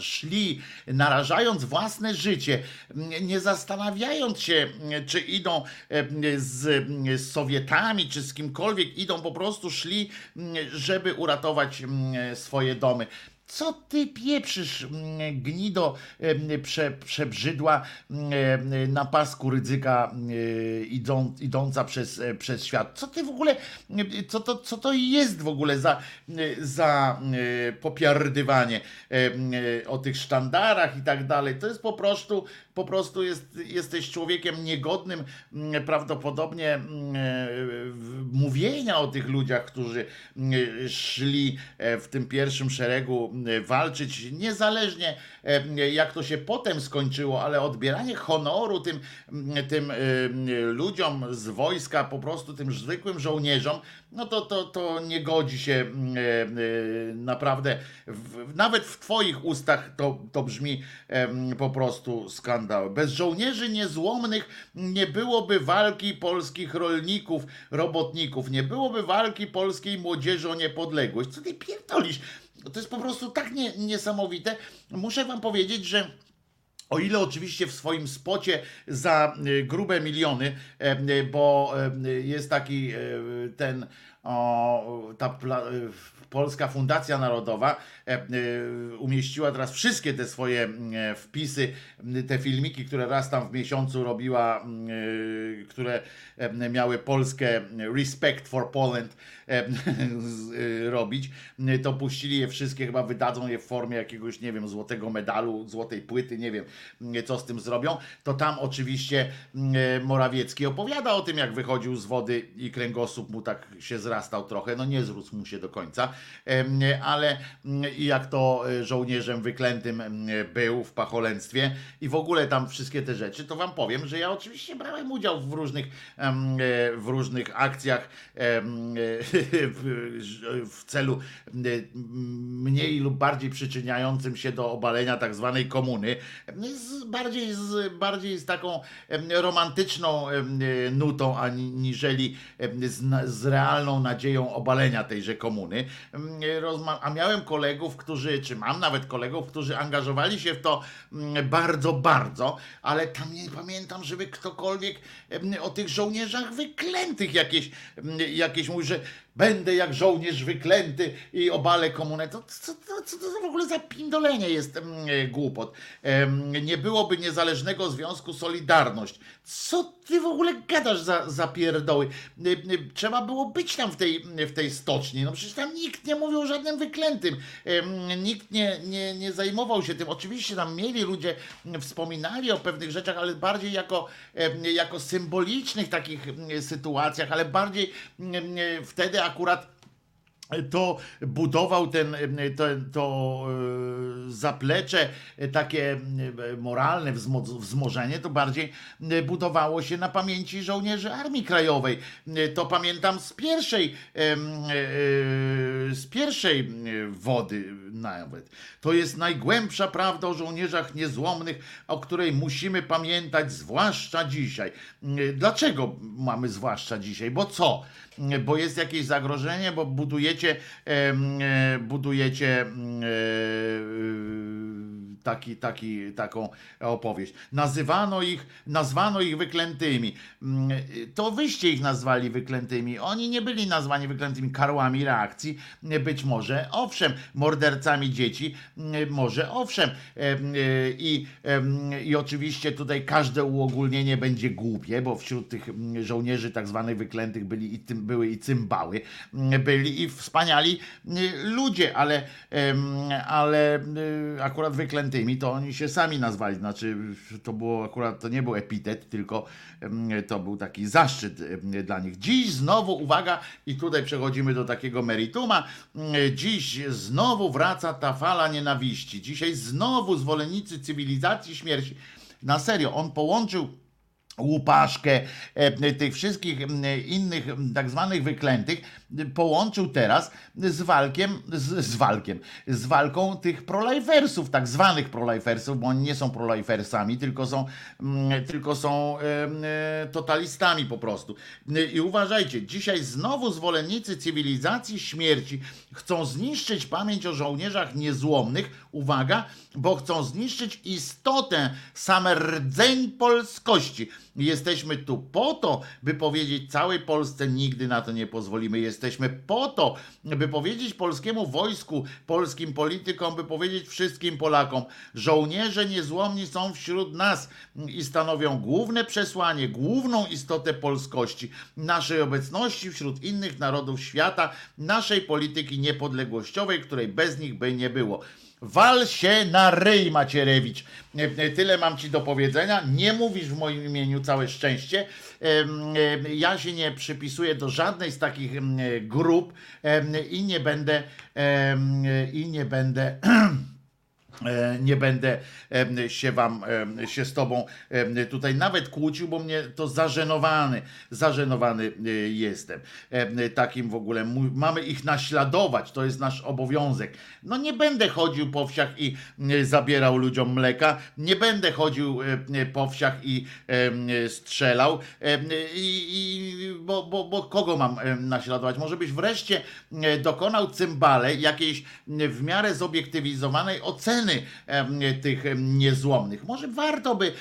szli, narażając własne życie, nie zastanawiając się, czy idą e, z, z Sowietami, czy z kimkolwiek, idą po prostu szli, żeby uratować swoje domy. Co ty pieprzysz, mm, gnido em, prze, przebrzydła em, na pasku rydzyka e, idą, idąca przez, e, przez świat? Co ty w ogóle, e, co to, co to jest w ogóle za, za popiardywanie o tych sztandarach i tak dalej? To jest po prostu, po prostu jest, jesteś człowiekiem niegodnym mm, prawdopodobnie mm, mówienia o tych ludziach, którzy mm, szli e, w tym pierwszym szeregu walczyć, niezależnie e, jak to się potem skończyło, ale odbieranie honoru tym, tym e, ludziom z wojska, po prostu tym zwykłym żołnierzom, no to, to, to nie godzi się naprawdę, nawet w Twoich ustach to, to brzmi po prostu skandal. Bez żołnierzy niezłomnych nie byłoby walki polskich rolników, robotników, nie byłoby walki polskiej młodzieży o niepodległość. Co ty pierdolisz? To jest po prostu tak nie, niesamowite. Muszę wam powiedzieć, że o ile oczywiście w swoim spocie za y, grube miliony, e, y, bo e, jest taki e, ten o, ta y, Polska Fundacja Narodowa e, y, umieściła teraz wszystkie te swoje e, wpisy, te filmiki, które raz tam w miesiącu robiła, które e, miały Polskę Respect for Poland e, robić, m, to puścili je wszystkie, chyba wydadzą je w formie jakiegoś, nie wiem, złotego medalu, złotej płyty, nie wiem, m, co z tym zrobią. To tam oczywiście m, Morawiecki opowiada o tym, jak wychodził z wody i kręgosłup mu tak się zrastał trochę, no nie zrósł mu się do końca, ale mm, i jak to e, żołnierzem wyklętym był w pacholęctwie i w ogóle tam wszystkie te rzeczy, to wam powiem, że ja oczywiście brałem udział w różnych, e, w różnych akcjach e, w, celu m, mniej lub bardziej przyczyniającym się do obalenia tak zwanej komuny, z, bardziej, z, bardziej z taką romantyczną nutą, aniżeli z, z realną nadzieją obalenia tejże komuny. Rozma- a miałem kolegów, którzy, czy mam nawet kolegów, którzy angażowali się w to mm, bardzo, bardzo, ale tam nie pamiętam, żeby ktokolwiek o tych żołnierzach wyklętych jakieś, jakieś mówi, że będę jak żołnierz wyklęty i obalę komunę. To, co, to, co to w ogóle za pindolenie jest e, głupot? Em, Nie byłoby niezależnego związku Solidarność. Co ty w ogóle gadasz za, za pierdoły? Y, y, Trzeba było być tam w tej, w tej stoczni. No przecież tam nikt nie mówił o żadnym wyklętym. Nikt nie, nie, nie zajmował się tym. Oczywiście tam mieli ludzie, m, wspominali o pewnych rzeczach, ale bardziej jako, jako symbolicznych takich m, sytuacjach, ale bardziej m, m, wtedy akurat to budował ten, to, to e, zaplecze e, takie moralne wzmo- wzmożenie, to bardziej e, budowało się na pamięci żołnierzy Armii Krajowej. To pamiętam z pierwszej, z pierwszej wody nawet. To jest najgłębsza prawda o żołnierzach niezłomnych, o której musimy pamiętać, zwłaszcza dzisiaj. Dlaczego mamy zwłaszcza dzisiaj? Bo co? Bo jest jakieś zagrożenie, bo budujecie, e, budujecie mm, e, taki, taki, taką opowieść. Nazywano ich, nazwano ich wyklętymi. Mm, To wyście ich nazwali wyklętymi. Oni nie byli nazwani wyklętymi karłami reakcji. Być może, owszem, mordercami dzieci, mm, może owszem. Em, e, I, I oczywiście tutaj każde uogólnienie będzie głupie, bo wśród tych mm, żołnierzy tak zwanych wyklętych byli i tym, były i cymbały, byli i wspaniali ludzie, ale, ale y, akurat wyklętymi to oni się sami nazwali, znaczy to było akurat, to nie był epitet, tylko to był taki zaszczyt dla nich. Dziś znowu, uwaga, i tutaj przechodzimy do takiego merituma, y, dziś znowu wraca ta fala nienawiści, dzisiaj znowu zwolennicy cywilizacji śmierci, na serio, on połączył łupaszkę, tych wszystkich innych tak zwanych wyklętych połączył teraz z walkiem, z, z walkiem, z walką tych prolifersów, tak zwanych prolifersów, bo oni nie są prolifersami, tylko są, m, tylko są e, totalistami po prostu. I uważajcie, dzisiaj znowu zwolennicy cywilizacji śmierci chcą zniszczyć pamięć o żołnierzach niezłomnych, uwaga, bo chcą zniszczyć istotę, sam rdzeń polskości. Jesteśmy tu po to, by powiedzieć całej Polsce nigdy na to nie pozwolimy. Jesteśmy po to, by powiedzieć polskiemu wojsku, polskim politykom, by powiedzieć wszystkim Polakom, żołnierze niezłomni są wśród nas i stanowią główne przesłanie, główną istotę polskości, naszej obecności wśród innych narodów świata, naszej polityki niepodległościowej, której bez nich by nie było. Wal się na ryj, Macierewicz. Tyle mam ci do powiedzenia. Nie mówisz w moim imieniu całe szczęście. Ja się nie przypisuję do żadnej z takich grup i nie będę i nie będę nie będę się wam, się z tobą tutaj nawet kłócił, bo mnie to zażenowany, zażenowany e, jestem. Em, Takim w ogóle, mamy ich naśladować, to jest nasz obowiązek. No nie będę chodził po wsiach i e, zabierał ludziom mleka, nie będę chodził e, po wsiach i strzelał, i, bo, bo, bo kogo mam naśladować? Może byś wreszcie e, dokonał cymbale jakiejś e, w miarę zobiektywizowanej oceny tych niezłomnych. Może warto by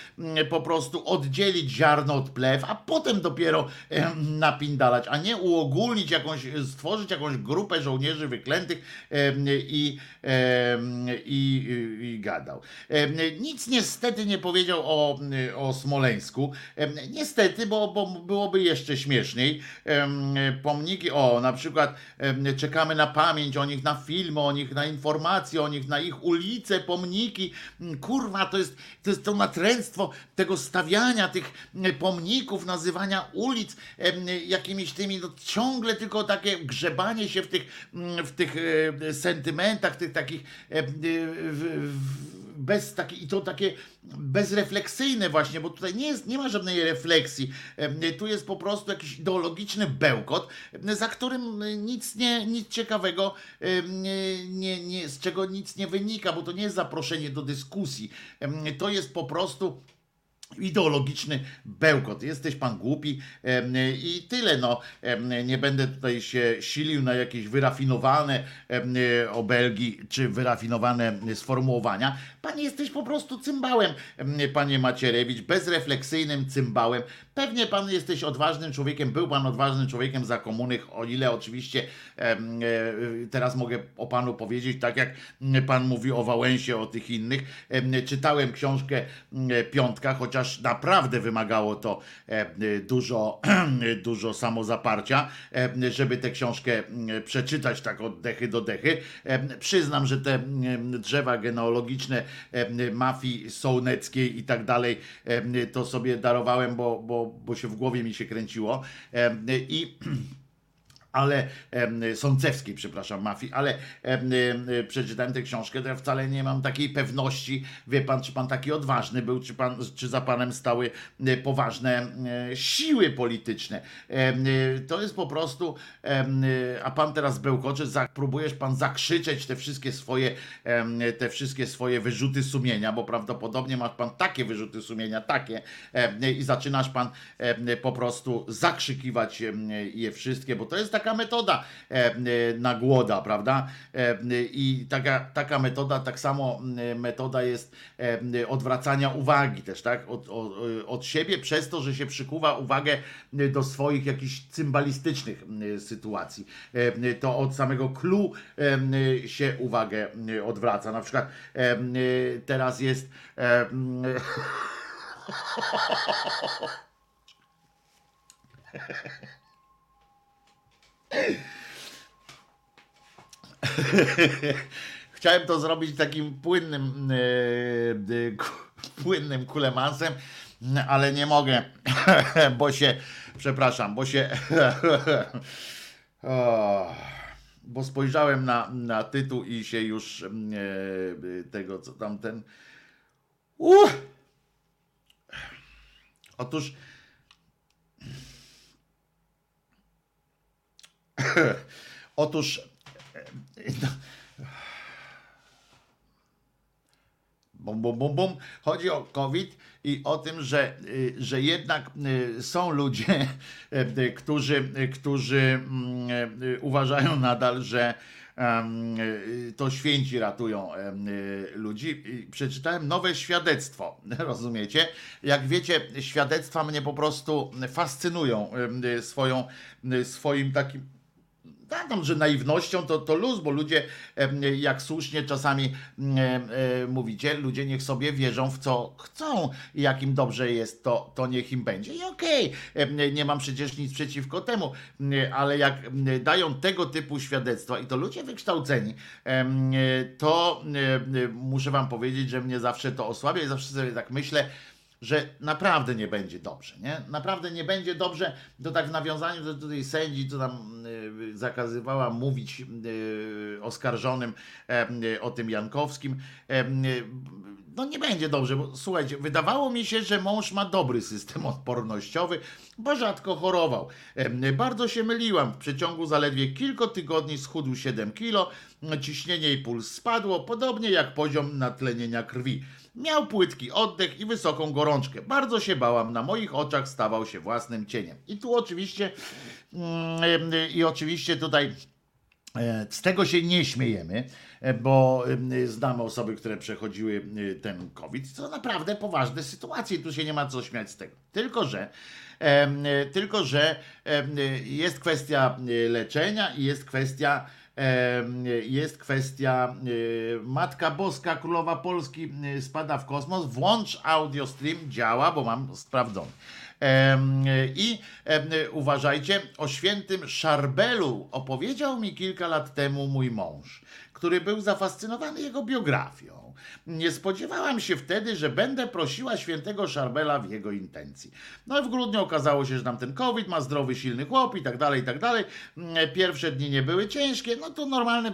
po prostu oddzielić ziarno od plew, a potem dopiero napindalać, a nie uogólnić jakąś, stworzyć jakąś grupę żołnierzy wyklętych i, i, i, gadał. Nic niestety nie powiedział o, o Smoleńsku. Niestety, bo, bo byłoby jeszcze śmieszniej. Pomniki, o na przykład czekamy na pamięć o nich, na filmy o nich, na informacje o nich, na ich ulice, pomniki. Mm, Kurwa, to jest to, jest to natręctwo tego stawiania tych mm, pomników, nazywania ulic jakimiś tymi, no, ciągle tylko takie grzebanie się w tych, mm, w tych e, sentymentach, tych takich e, w, w, bez takiej, i to takie bezrefleksyjne właśnie, bo tutaj nie, jest, nie ma żadnej refleksji. Tu jest po prostu jakiś ideologiczny bełkot, za którym nic, nie, nic ciekawego, nie, nie, z czego nic nie wynika, bo to nie jest zaproszenie do dyskusji. To jest po prostu ideologiczny bełkot. Jesteś pan głupi i tyle. No, nie będę tutaj się silił na jakieś wyrafinowane obelgi czy wyrafinowane sformułowania. Pan jesteś po prostu cymbałem, em, panie Macierewicz, bezrefleksyjnym cymbałem. Pewnie pan jesteś odważnym człowiekiem, był pan odważnym człowiekiem za komunych, o ile oczywiście e, teraz mogę o panu powiedzieć, tak jak pan mówi o Wałęsie, o tych innych. Em, Czytałem książkę m, Piątka, chociaż naprawdę wymagało to e, dużo, dużo samozaparcia, e, żeby tę książkę przeczytać tak od dechy do dechy. E, Przyznam, że te drzewa genealogiczne e, mafii sołneckiej i tak dalej, e, to sobie darowałem, bo, bo, bo się w głowie mi się kręciło. I ale sącewskiej, przepraszam, mafii, ale em, em, przeczytałem tę książkę, to ja wcale nie mam takiej pewności, wie pan, czy pan taki odważny był, czy, pan, czy za panem stały e, poważne e, siły polityczne. E, To jest po prostu, a pan teraz bełkocze, za- próbujesz pan zakrzyczeć te wszystkie swoje, te wszystkie swoje wyrzuty sumienia, bo prawdopodobnie masz pan takie wyrzuty sumienia, takie i zaczynasz pan po prostu zakrzykiwać je wszystkie, bo to jest taka metoda em, na głoda, prawda? Em, I taka, taka metoda, tak samo metoda jest odwracania uwagi też, tak? Od, od, od siebie przez to, że się przykuwa uwagę do swoich jakichś cymbalistycznych sytuacji. To od samego clue się uwagę odwraca. Na przykład teraz jest Chciałem to zrobić takim płynnym, ku- płynnym kulemansem, ale nie mogę, bo się, przepraszam, bo się, bo spojrzałem na, na tytuł i się już e, tego, co tam ten, uh, Otóż Otóż no, bum, bum, bum, bum. Chodzi o COVID i o tym, że, y, że jednak y, są ludzie, y, którzy, którzy mm, uważają nadal, że to święci ratują ludzi. Przeczytałem nowe świadectwo, rozumiecie? Jak wiecie, świadectwa mnie po prostu fascynują swoją, swoim takim tam, że naiwnością to, to luz, bo ludzie, jak słusznie czasami mówicie, ludzie niech sobie wierzą w co chcą i jak im dobrze jest, to, to niech im będzie. I okej, okay, nie mam przecież nic przeciwko temu, ale jak dają tego typu świadectwa i to ludzie wykształceni, to muszę wam powiedzieć, że mnie zawsze to osłabia i zawsze sobie tak myślę, że naprawdę nie będzie dobrze, nie? Naprawdę nie będzie dobrze, to tak w nawiązaniu do tutaj sędzi, co tam y, zakazywała mówić y, oskarżonym y, o tym Jankowskim, no nie będzie dobrze, bo słuchajcie, wydawało mi się, że mąż ma dobry system odpornościowy, bo rzadko chorował. Bardzo się myliłam, w przeciągu zaledwie kilku tygodni schudł 7 kilo, ciśnienie i puls spadło, podobnie jak poziom natlenienia krwi. Miał płytki oddech i wysoką gorączkę. Bardzo się bałam, na moich oczach stawał się własnym cieniem. I tu oczywiście, mm, i oczywiście tutaj z tego się nie śmiejemy, e, bo znamy osoby, które przechodziły e, ten COVID. To naprawdę poważne sytuacje. Tu się nie ma co śmiać z tego. Tylko, że tylko, że jest kwestia leczenia i jest kwestia jest kwestia Matka Boska, Królowa Polski spada w kosmos. Włącz audio stream, działa, bo mam sprawdzony. I uważajcie, o świętym Szarbelu opowiedział mi kilka lat temu mój mąż, który był zafascynowany jego biografią. Nie spodziewałam się wtedy, że będę prosiła świętego Szarbela w jego intencji. No i w grudniu okazało się, że tam ten COVID ma zdrowy, silny chłop i tak dalej, i tak dalej. Pierwsze dni nie były ciężkie, no to normalny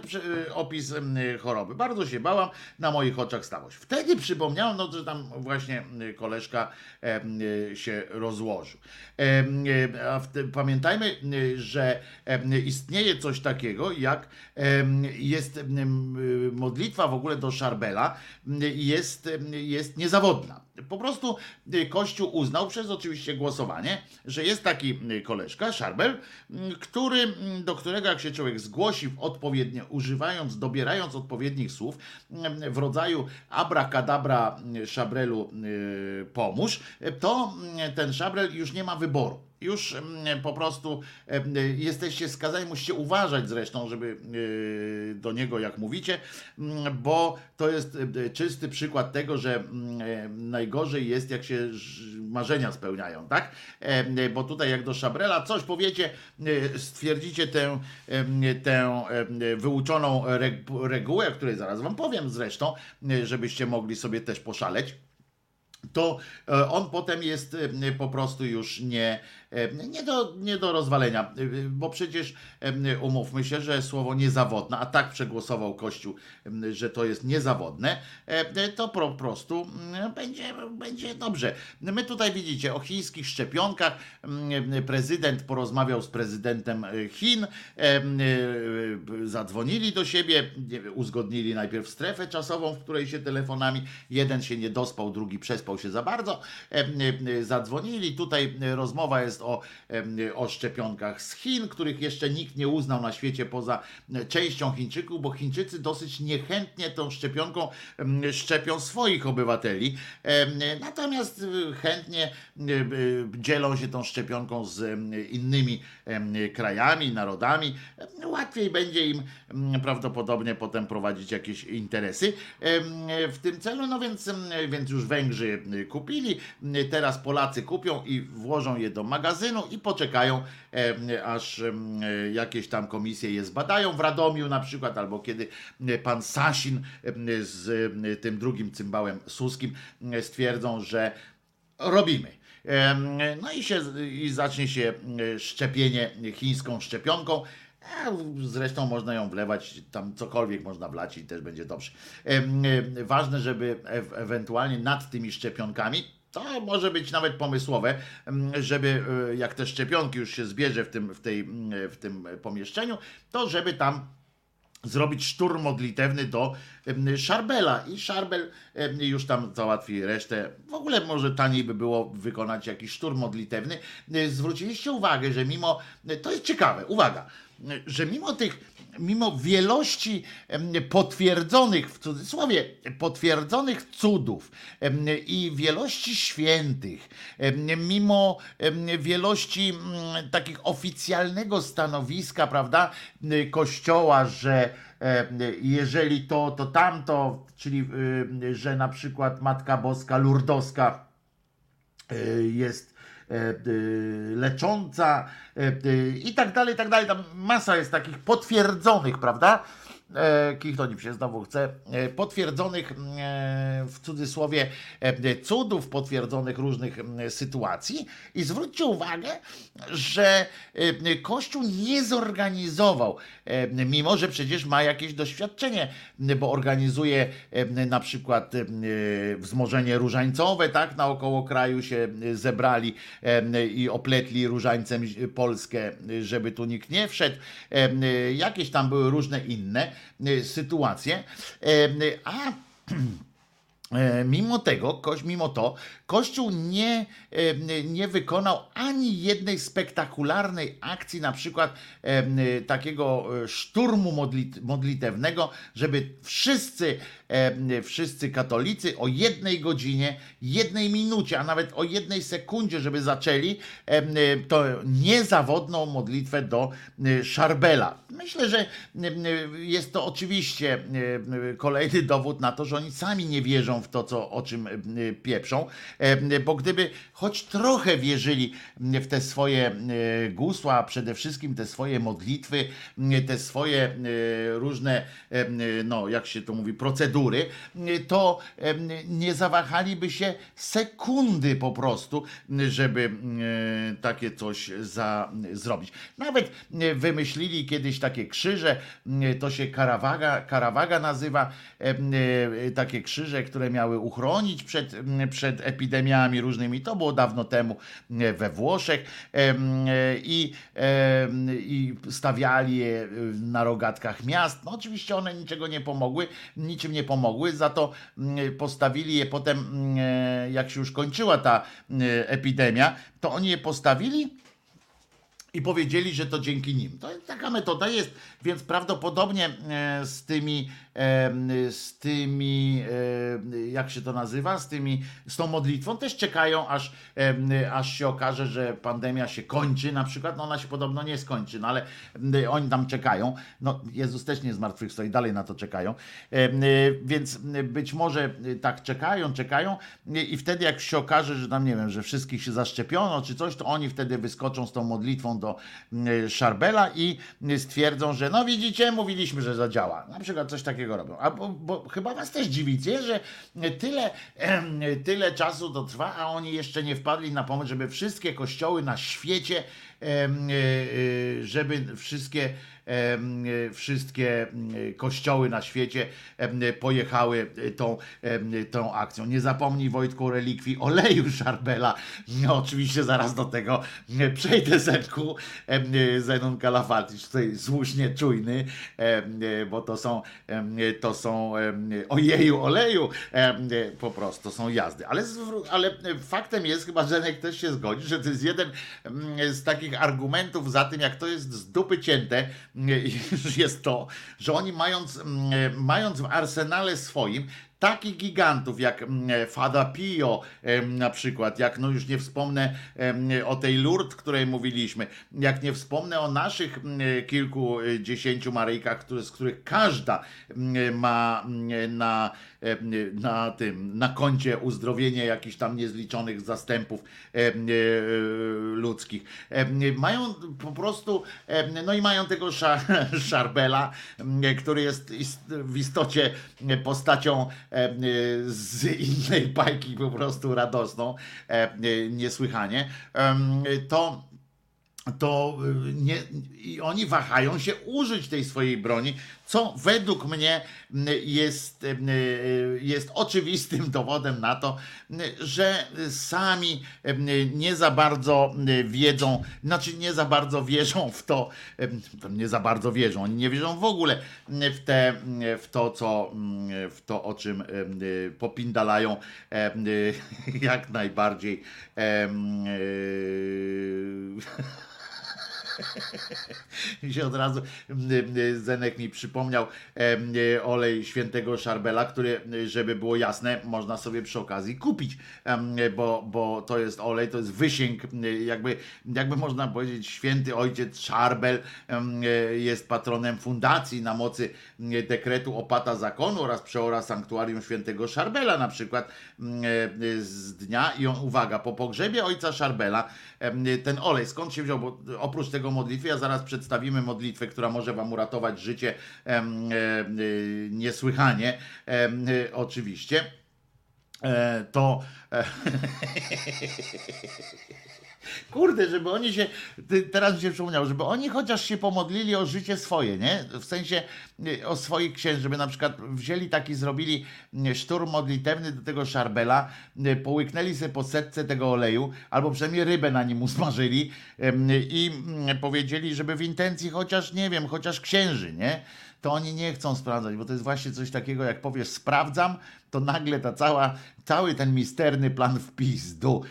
opis choroby. Bardzo się bałam, na moich oczach stało się. Wtedy przypomniałam, no, że tam właśnie koleżka się rozłożył. Pamiętajmy, że istnieje coś takiego, jak jest modlitwa w ogóle do Szarbela, jest, jest niezawodna. Po prostu Kościół uznał przez oczywiście głosowanie, że jest taki koleżka, Szarbel, który, do którego jak się człowiek zgłosi odpowiednio, używając, dobierając odpowiednich słów w rodzaju abracadabra Szabrelu pomóż, to ten Szabrel już nie ma wyboru już mm, po prostu jesteście skazani, musicie uważać zresztą, żeby e, do niego jak mówicie, mm, bo to jest czysty przykład tego, że mm, najgorzej jest jak się marzenia spełniają, tak? Bo tutaj jak do Szabrela coś powiecie, e, stwierdzicie tę, tę wyuczoną regułę, o której zaraz wam powiem zresztą, e, żebyście mogli sobie też poszaleć to on potem jest po prostu już nie, nie do, nie do rozwalenia, bo przecież umówmy się, że słowo niezawodne, a tak przegłosował Kościół, że to jest niezawodne, to po prostu będzie, będzie dobrze. My tutaj widzicie o chińskich szczepionkach. Prezydent porozmawiał z prezydentem Chin, zadzwonili do siebie, uzgodnili najpierw strefę czasową, w której się telefonami, jeden się nie dospał, drugi przespał się za bardzo, zadzwonili. Tutaj rozmowa jest jest o, o szczepionkach z Chin, których jeszcze nikt nie uznał na świecie poza częścią Chińczyków, bo Chińczycy dosyć niechętnie tą szczepionką szczepią swoich obywateli. Natomiast e, chętnie e, dzielą się tą szczepionką z innymi krajami, narodami. Łatwiej będzie im prawdopodobnie potem prowadzić jakieś interesy w tym celu. No więc, więc już Węgrzy kupili, teraz Polacy kupią i włożą je do magazynu magazynu i poczekają, aż jakieś tam komisje je zbadają w Radomiu na przykład, albo kiedy pan Sasin z tym drugim cymbałem suskim stwierdzą, że robimy. No i, się, i zacznie się szczepienie chińską szczepionką. Zresztą można ją wlewać, tam cokolwiek można wlać i też będzie dobrze. Ważne, żeby e ewentualnie nad tymi szczepionkami To może być nawet pomysłowe, mm, żeby e, jak te szczepionki już się zbierze w tym, w tej, mm, w tym pomieszczeniu, to żeby tam zrobić szturm modlitewny do em, Szarbela i Szarbel już tam załatwi resztę. W ogóle może taniej by było wykonać jakiś szturm modlitewny. E, Zwróciliście uwagę, że mimo, e, to jest ciekawe, uwaga, e, że mimo tych, mimo wielości potwierdzonych, w cudzysłowie, potwierdzonych cudów i wielości świętych, mimo wielości mm, takich oficjalnego stanowiska, prawda, kościoła, że jeżeli to, to tamto, czyli y, że na przykład Matka Boska Lurdowska y, jest lecząca e, y, i tak dalej, i tak dalej. Tam masa jest takich potwierdzonych, prawda? E, Kichnąć się znowu chce, e, potwierdzonych e, w cudzysłowie cudów, potwierdzonych różnych sytuacji. I zwróćcie uwagę, że Kościół nie zorganizował, mimo że przecież ma jakieś doświadczenie, bo organizuje na przykład wzmożenie różańcowe, tak, naokoło kraju się zebrali i opletli różańcem Polskę, żeby tu nikt nie wszedł. Jakieś tam były różne inne sytuacje, E, a E, Mimo tego, mimo to, Kościół nie, e, nie wykonał ani jednej spektakularnej akcji, na przykład e, e, takiego e, szturmu modlit, modlitewnego, żeby wszyscy, e, wszyscy katolicy o jednej godzinie, jednej minucie, a nawet o jednej sekundzie, żeby zaczęli e, e, to niezawodną modlitwę do e, Szarbela. Myślę, że e, e, jest to oczywiście e, e, kolejny dowód na to, że oni sami nie wierzą w to, co, o czym e, pieprzą, e, bo gdyby choć trochę wierzyli w te swoje e, gusła, a przede wszystkim te swoje modlitwy, e, te swoje e, różne, e, no jak się to mówi, procedury, e, to e, nie zawahaliby się sekundy po prostu, żeby e, takie coś za, zrobić. Nawet e, wymyślili kiedyś takie krzyże, e, to się karawaga, karawaga nazywa, e, e, takie krzyże, które miały uchronić przed, przed epidemiami różnymi. To było dawno temu we Włoszech i, i stawiali je e, na rogatkach miast. No oczywiście one niczego nie pomogły, niczym nie pomogły, za to postawili je potem, e, jak się już kończyła ta epidemia, to oni je postawili i powiedzieli, że to dzięki nim. To taka metoda jest, więc prawdopodobnie e, z tymi, z tymi, jak się to nazywa, z tymi, z tą modlitwą też czekają, aż, aż się okaże, że pandemia się kończy, na przykład, no ona się podobno nie skończy, no ale oni tam czekają. No Jezus też nie zmartwychwstał i dalej na to czekają. Więc być może tak czekają, czekają i wtedy jak się okaże, że tam nie wiem, że wszystkich się zaszczepiono czy coś, to oni wtedy wyskoczą z tą modlitwą do Szarbela i stwierdzą, że no widzicie, mówiliśmy, że zadziała. Na przykład coś takiego robią. A bo, bo chyba was też dziwicie, że tyle, tyle czasu to trwa, a oni jeszcze nie wpadli na pomysł, żeby wszystkie kościoły na świecie, żeby wszystkie e, wszystkie kościoły na świecie pojechały e, tą, tą akcją. Nie zapomnij Wojtku o relikwii oleju Szarbela. No, oczywiście zaraz do tego e, przejdę Zenku. E, Zenon Kalafatycz tutaj słusznie czujny, e, bo to są to są ojeju oleju e, po prostu, są jazdy. Ale, ale faktem jest, chyba Zenek też się zgodzi, że to jest jeden z takich argumentów za tym, jak to jest z dupy cięte, jest to, że oni mając, mm, mając w arsenale swoim takich gigantów jak mm, Fada Pio na przykład, jak no już nie wspomnę o tej Lourdes, której mówiliśmy, jak nie wspomnę o naszych mm, kilkudziesięciu Maryjkach, z których każda ma na, na tym, na koncie uzdrowienie jakichś tam niezliczonych zastępów em, e, ludzkich. Mają po prostu, no i mają tego sza, Szarbela, który jest w istocie postacią z innej bajki po prostu radosną, niesłychanie, to to nie, i oni wahają się użyć tej swojej broni, co według mnie jest, y, jest oczywistym dowodem na to, że sami nie za bardzo wiedzą, znaczy nie za bardzo wierzą w to, nie za bardzo wierzą, oni nie wierzą w ogóle w, te, w to, co, w to, o czym popindalają jak najbardziej. mi się od razu m, m, Zenek mi przypomniał e, olej świętego Szarbela, który, e, żeby było jasne, można sobie przy okazji kupić, e, bo, bo to jest olej, to jest wysięg, m, jakby, jakby można powiedzieć, święty ojciec Szarbel e, jest patronem fundacji na mocy dekretu opata zakonu oraz przeora sanktuarium świętego Szarbela na przykład e, z dnia. I on, uwaga, po pogrzebie ojca Szarbela ten olej, skąd się wziął, bo oprócz tego modlitwy, a zaraz przedstawimy modlitwę, która może wam uratować życie e, e, niesłychanie, e, oczywiście, to Kurde, żeby oni się, teraz mi się przypomniało, żeby oni chociaż się pomodlili o życie swoje, nie? W sensie y, o swoich księży, żeby na przykład wzięli taki, zrobili y, szturm modlitewny do tego szarbela, y, połyknęli sobie po setce tego oleju, albo przynajmniej rybę na nim usmażyli i mm, powiedzieli, żeby w intencji chociaż, nie wiem, chociaż księży, nie? To oni nie chcą sprawdzać, bo to jest właśnie coś takiego, jak powiesz sprawdzam, to nagle ta cała, cały ten misterny plan w pizdu,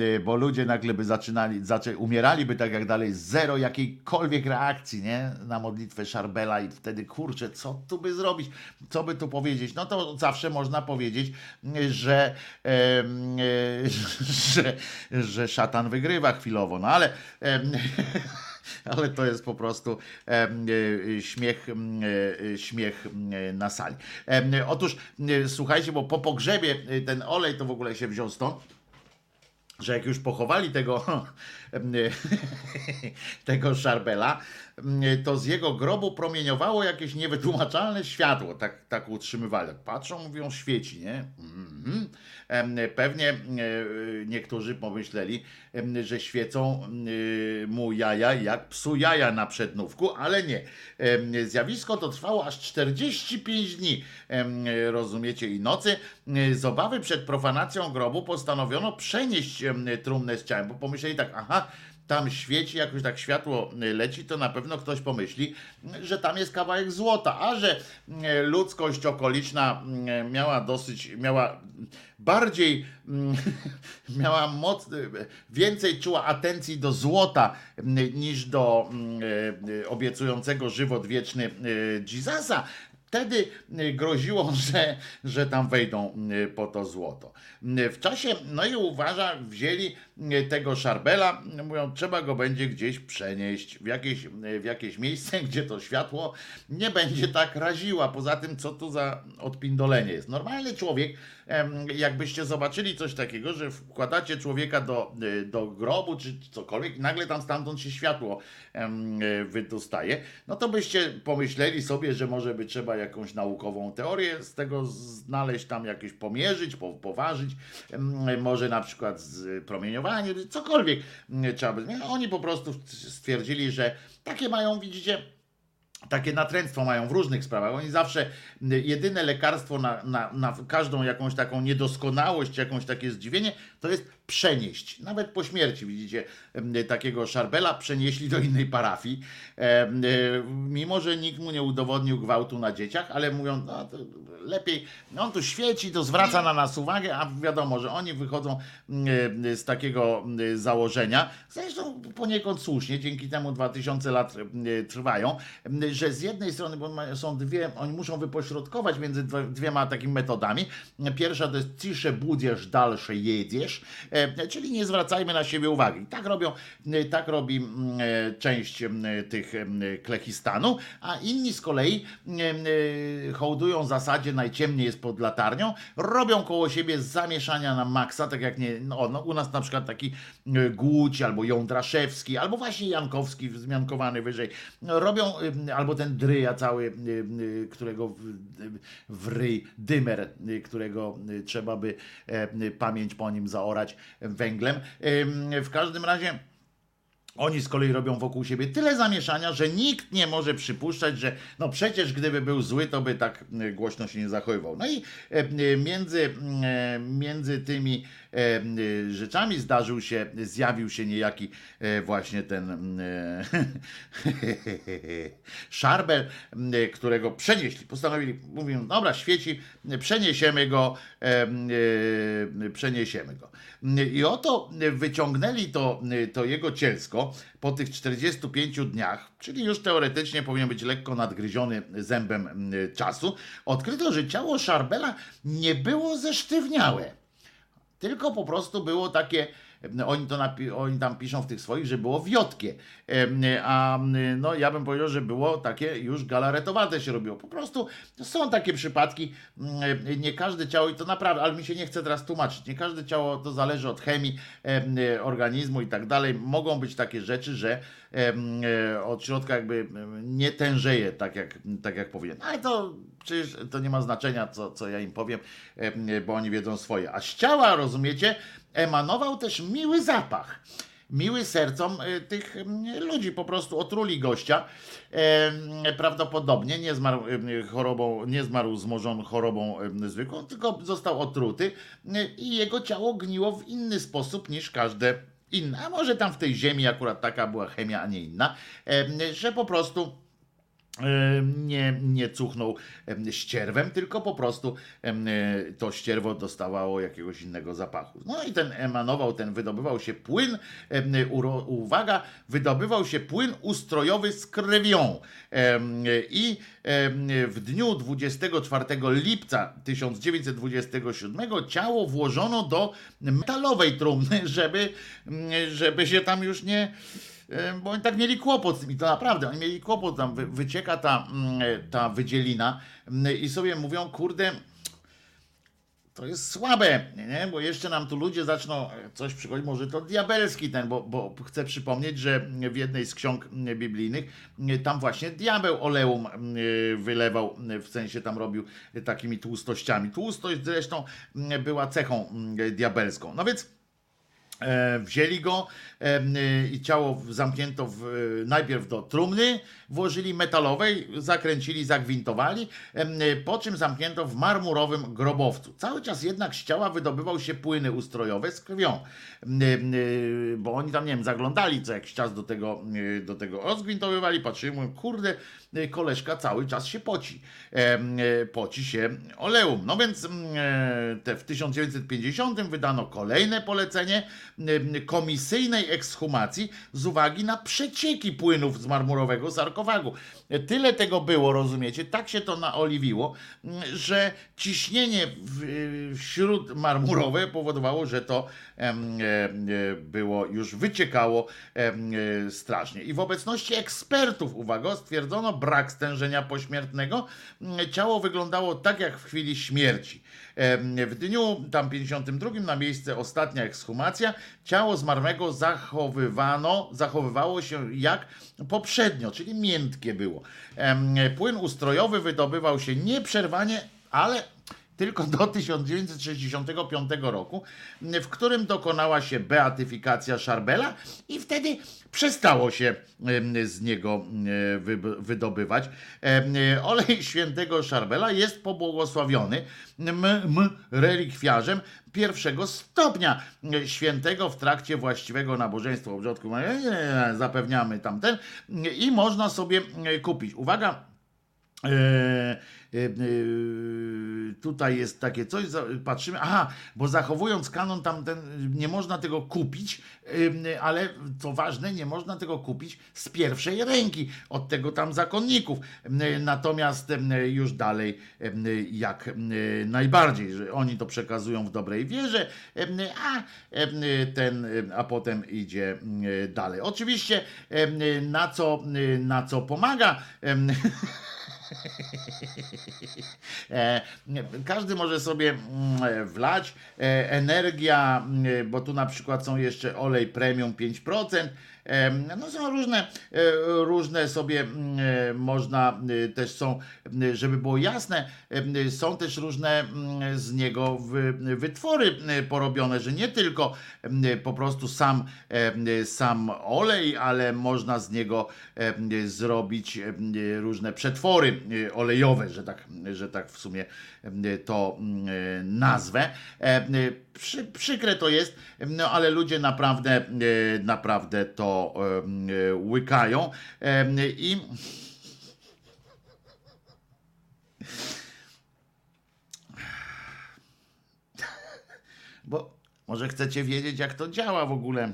y, bo ludzie nagle by zaczynali, zaczę, umieraliby tak jak dalej, zero jakiejkolwiek reakcji, nie, na modlitwę Szarbela i wtedy, kurczę, co tu by zrobić, co by tu powiedzieć, no to zawsze można powiedzieć, że, em, y, że, że szatan wygrywa chwilowo, no ale em, ale to jest po prostu e, śmiech, e, śmiech na sali. Otóż e, słuchajcie, bo po pogrzebie ten olej to w ogóle się wziął stąd, że jak już pochowali tego, tego Szarbela, to z jego grobu promieniowało jakieś niewytłumaczalne światło. Tak, tak utrzymywali. Patrzą, mówią, świeci, nie? Mhm. Pewnie niektórzy pomyśleli, że świecą mu jaja jak psu jaja na przednówku, ale nie. Zjawisko to trwało aż 45 dni, rozumiecie, i nocy. Z obawy przed profanacją grobu postanowiono przenieść trumnę z ciałem, bo pomyśleli tak, aha, tam świeci, jakoś tak światło y, leci, to na pewno ktoś pomyśli, że tam jest kawałek złota, a że y, ludzkość okoliczna y, miała dosyć, miała bardziej, miała moc, więcej czuła atencji do złota niż do obiecującego żywot wieczny Jezusa, Wtedy y, groziło, że, że tam wejdą y, po to złoto. Y, W czasie, no i uważa, wzięli tego szarbela, mówią, trzeba go będzie gdzieś przenieść w jakieś, w jakieś miejsce, gdzie to światło nie będzie tak raziła. Poza tym, co tu za odpindolenie jest. Normalny człowiek, jakbyście zobaczyli coś takiego, że wkładacie człowieka do, y, do grobu, czy cokolwiek, nagle tam stamtąd się światło y, wydostaje, no to byście pomyśleli sobie, że może by trzeba jakąś naukową teorię z tego znaleźć, tam jakieś pomierzyć, po- poważyć, może na przykład z promieniowanie, cokolwiek mm, trzeba by. No, Oni po prostu stwierdzili, że takie mają, widzicie, takie natręctwo mają w różnych sprawach. Oni zawsze jedyne lekarstwo na, na, na każdą jakąś taką niedoskonałość, jakąś takie zdziwienie, to jest przenieść. Nawet po śmierci, widzicie, takiego szarbela przenieśli do innej parafii. E, y, Mimo, że nikt mu nie udowodnił gwałtu na dzieciach, ale mówią, no lepiej, no on tu świeci, to zwraca na nas uwagę, a wiadomo, że oni wychodzą y, z takiego y, założenia, zresztą poniekąd słusznie, dzięki temu 2000 lat trwają, y, że z jednej strony bo są dwie, oni muszą wypośrodkować między dwiema takimi metodami. Pierwsza to jest cisze budziesz, dalsze jedziesz, e, czyli nie zwracajmy na siebie uwagi. Tak robią, y, tak robi mm, e, część mm, tych mm, klechistanu, a inni z kolei hołdują zasadzie najciemniej jest pod latarnią, robią koło siebie zamieszania na maksa, tak jak nie, no, no, u nas na przykład taki Głódź, albo Jądraszewski, albo właśnie Jankowski, wzmiankowany wyżej, robią, y, albo ten Dryja cały, którego w, w ryj, dymer, którego trzeba by e, pamięć po nim zaorać węglem. W każdym razie Oni z kolei robią wokół siebie tyle zamieszania, że nikt nie może przypuszczać, że no przecież gdyby był zły, to by tak e, głośno się nie zachowywał. No i e, między, e, między tymi rzeczami zdarzył się, zjawił się niejaki e, właśnie ten e, szarbel, e, którego przenieśli. Postanowili, mówią, dobra, świeci, przeniesiemy go, e, przeniesiemy go. I oto wyciągnęli to, to jego cielsko po tych 45 dniach, czyli już teoretycznie powinien być lekko nadgryziony zębem czasu. Odkryto, że ciało Szarbela nie było zesztywniałe tylko po prostu było takie, oni, to napi- oni tam piszą w tych swoich, że było wiotkie, a no ja bym powiedział, że było takie już galaretowate się robiło. Po prostu są takie przypadki, nie każde ciało, i to naprawdę, ale mi się nie chce teraz tłumaczyć, nie każde ciało to zależy od chemii em, organizmu i tak dalej. Mogą być takie rzeczy, że e, od środka jakby nie tężeje tak jak, tak jak powinien. Ale to przecież to nie ma znaczenia, co, co ja im powiem, em, bo oni wiedzą swoje. A z ciała, rozumiecie, emanował też miły zapach. Miły sercom y, tych mm, ludzi, po prostu otruli gościa. Prawdopodobnie nie zmarł chorobą, nie zmarł zmożon chorobą zwykłą, tylko został otruty y, i jego ciało gniło w inny sposób niż każde inne. A może tam w tej ziemi akurat taka była chemia, a nie inna, że po prostu nie, nie cuchnął em, ścierwem, tylko po prostu e, to ścierwo dostawało jakiegoś innego zapachu. No i ten emanował, ten wydobywał się płyn, uwaga, wydobywał się płyn ustrojowy z krwią. I w dniu 24 lipca 1927 ciało włożono do metalowej trumny, żeby, żeby się tam już nie bo oni tak mieli kłopot z tym i to naprawdę, oni mieli kłopot, tam wy, wycieka ta, mm, ta wydzielina mm, i sobie mówią, kurde, to jest słabe, nie? bo jeszcze nam tu ludzie zaczną e, coś przychodzić, może to diabelski ten, bo, bo chcę przypomnieć, że w jednej z ksiąg biblijnych tam właśnie diabeł oleum wylewał, w sensie tam robił takimi tłustościami. Tłustość zresztą była cechą diabelską. No więc E, wzięli go e, i ciało zamknięto w, y, najpierw do trumny, włożyli metalowej, zakręcili, zagwintowali, po czym zamknięto w marmurowym grobowcu. Cały czas jednak z ciała wydobywał się płyny ustrojowe z krwią, bo oni tam, nie wiem, zaglądali co jakiś czas do tego, y, do tego rozgwintowywali, patrzyli, mówią, kurde, y, koleżka cały czas się poci, y, poci się oleum. No więc mm, e, te w 1950 wydano kolejne polecenie komisyjnej ekshumacji z uwagi na przecieki płynów z marmurowego sarkofagu. E, Tyle tego było, rozumiecie, tak się to naoliwiło, że ciśnienie y, wśród marmurowe powodowało, że to e, e, było już wyciekało e, strasznie. I w obecności ekspertów, uwaga, stwierdzono brak stężenia pośmiertnego. Ciało wyglądało tak jak w chwili śmierci. Em, W dniu tam 52 na miejsce ostatnia ekshumacja ciało zmarłego zachowywano, zachowywało się jak poprzednio, czyli miętkie było. Em, Płyn ustrojowy wydobywał się nieprzerwanie, ale tylko do 1965 roku, w którym dokonała się beatyfikacja Szarbela i wtedy przestało się z niego wydobywać. Olej świętego Szarbela jest pobłogosławiony m, m, relikwiarzem pierwszego stopnia świętego w trakcie właściwego nabożeństwa obrządku. Zapewniamy tamten i można sobie kupić. Uwaga, E, e, e, tutaj jest takie coś, patrzymy, aha, bo zachowując kanon tam ten, nie można tego kupić, e, ale co ważne, nie można tego kupić z pierwszej ręki od tego tam zakonników. Natomiast już dalej jak najbardziej, że oni to przekazują w dobrej wierze, a ten, a potem idzie dalej. Oczywiście na co, na co pomaga Każdy może sobie mm, wlać. E, Energia, mm, bo tu na przykład są jeszcze olej premium 5%. No są różne, e, różne sobie mm, e, można e, też są, żeby było jasne, są też różne mm, z niego wy- wytwory porobione, że nie tylko po prostu sam, sam olej, ale można z niego zrobić różne przetwory olejowe, że tak, że tak w sumie to nazwę. Przy, przykre to jest, no ale ludzie naprawdę, e, naprawdę to e, łykają Em, i bo może chcecie wiedzieć, jak to działa w ogóle.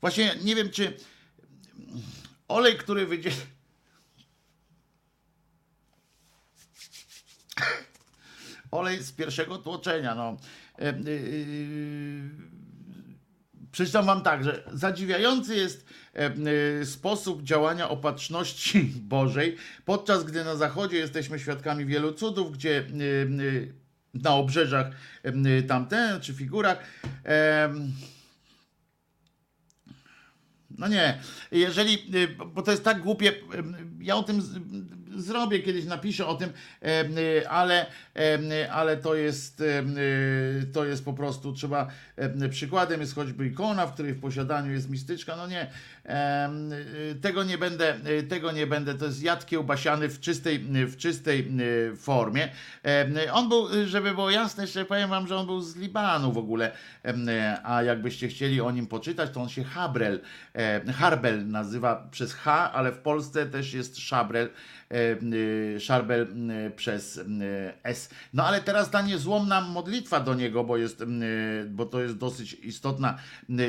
Właśnie nie wiem, czy olej, który wyjdzie. Olej z pierwszego tłoczenia, no. E, e, e, Przeczytam wam tak, że zadziwiający jest sposób działania opatrzności Bożej, podczas gdy na zachodzie jesteśmy świadkami wielu cudów, gdzie na obrzeżach tamten czy figurach. no nie, jeżeli, bo to jest tak głupie, ja o tym zrobię kiedyś, napiszę o tym, em, y, ale, em, ale to jest, to jest po prostu, trzeba, em, przykładem jest choćby ikona, w której w posiadaniu jest mistyczka, no nie, tego nie będę, tego nie będę, to jest jad kiełbasiany w czystej, w czystej formie. On był, żeby było jasne, jeszcze powiem wam, że on był z Libanu w ogóle, a jakbyście chcieli o nim poczytać, to on się Habrel, e, Harbel nazywa przez H, ale w Polsce też jest Szabrel, e, Szarbel y, przez y, S. No ale teraz ta niezłomna modlitwa do niego, bo, jest, y, bo to jest dosyć istotna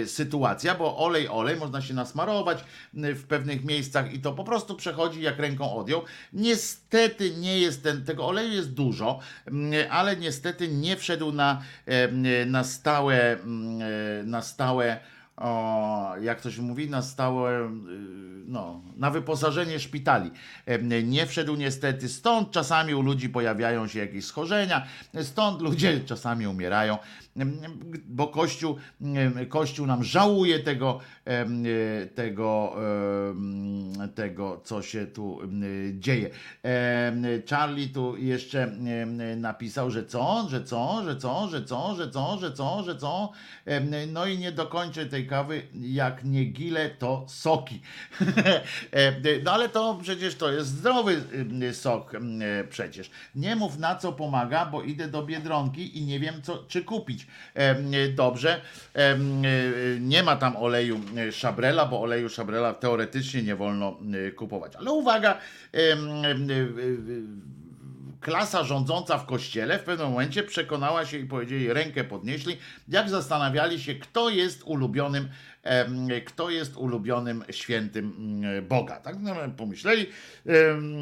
sytuacja, bo olej, olej można się nasmarować w pewnych miejscach i to po prostu przechodzi jak ręką odjął. Niestety nie jest ten, tego oleju jest dużo, ale niestety nie wszedł na, na stałe, na stałe o, jak to się mówi, na stałe, y, no, na wyposażenie szpitali. Nie wszedł niestety, stąd czasami u ludzi pojawiają się jakieś schorzenia, stąd ludzie czasami umierają, bo Kościół, Kościół nam żałuje tego, e, tego, tego, co się tu dzieje. Charlie tu jeszcze napisał, że co, że co, że co, że co, że co, że co, że co. No i nie dokończę tej kawy, jak nie gile, to soki. No ale to przecież to jest zdrowy sok przecież. Nie mów na co pomaga, bo idę do Biedronki i nie wiem co, czy kupić. Em, Dobrze, Em, nie ma tam oleju e, szabrela, bo oleju szabrela teoretycznie nie wolno e, kupować. Ale uwaga, e, e, klasa rządząca w kościele w pewnym momencie przekonała się i powiedzieli, rękę podnieśli, jak zastanawiali się, kto jest ulubionym, kto jest ulubionym świętym mm, Boga. Tak no, pomyśleli,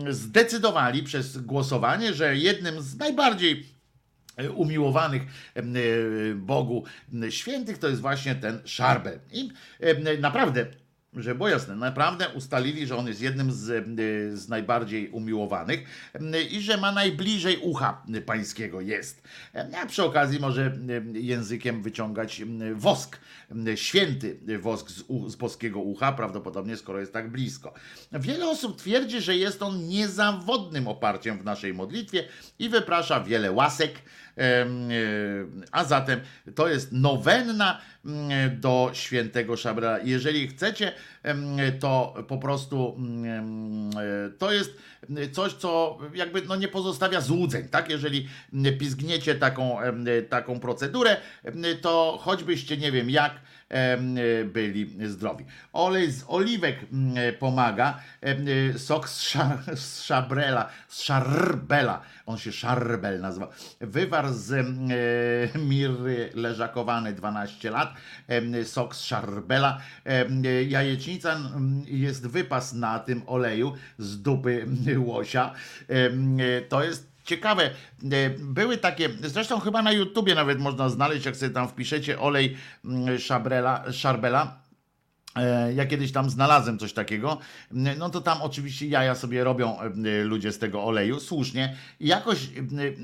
zdecydowali przez głosowanie, że jednym z najbardziej e, umiłowanych em, e, Bogu świętych to jest właśnie ten Szarbel. I naprawdę że było jasne, naprawdę ustalili, że on jest jednym z, z najbardziej umiłowanych i że ma najbliżej ucha pańskiego jest. A przy okazji może językiem wyciągać wosk, święty wosk z, z boskiego ucha, prawdopodobnie skoro jest tak blisko. Wiele osób twierdzi, że jest on niezawodnym oparciem w naszej modlitwie i wyprasza wiele łasek, e, A zatem to jest nowenna mm, do świętego Szabrela. Jeżeli chcecie, to po prostu mm, e, to jest coś, co jakby no nie pozostawia złudzeń, tak? Jeżeli pizgniecie taką, taką procedurę, to choćbyście nie wiem jak, byli zdrowi. Olej z oliwek mm, pomaga, em, sok z, z szabrela, z szarbela, on się szarbel nazywa, wywar z e, miry leżakowany 12 lat, sok z szarbela, jajecznica jest wypas na tym oleju z dupy łosia, to jest Ciekawe, e, były takie, zresztą chyba na YouTubie nawet można znaleźć, jak sobie tam wpiszecie olej mm, szabrela, szarbela, Ja kiedyś tam znalazłem coś takiego, no to tam oczywiście jaja sobie robią e, ludzie z tego oleju, słusznie. Jakoś,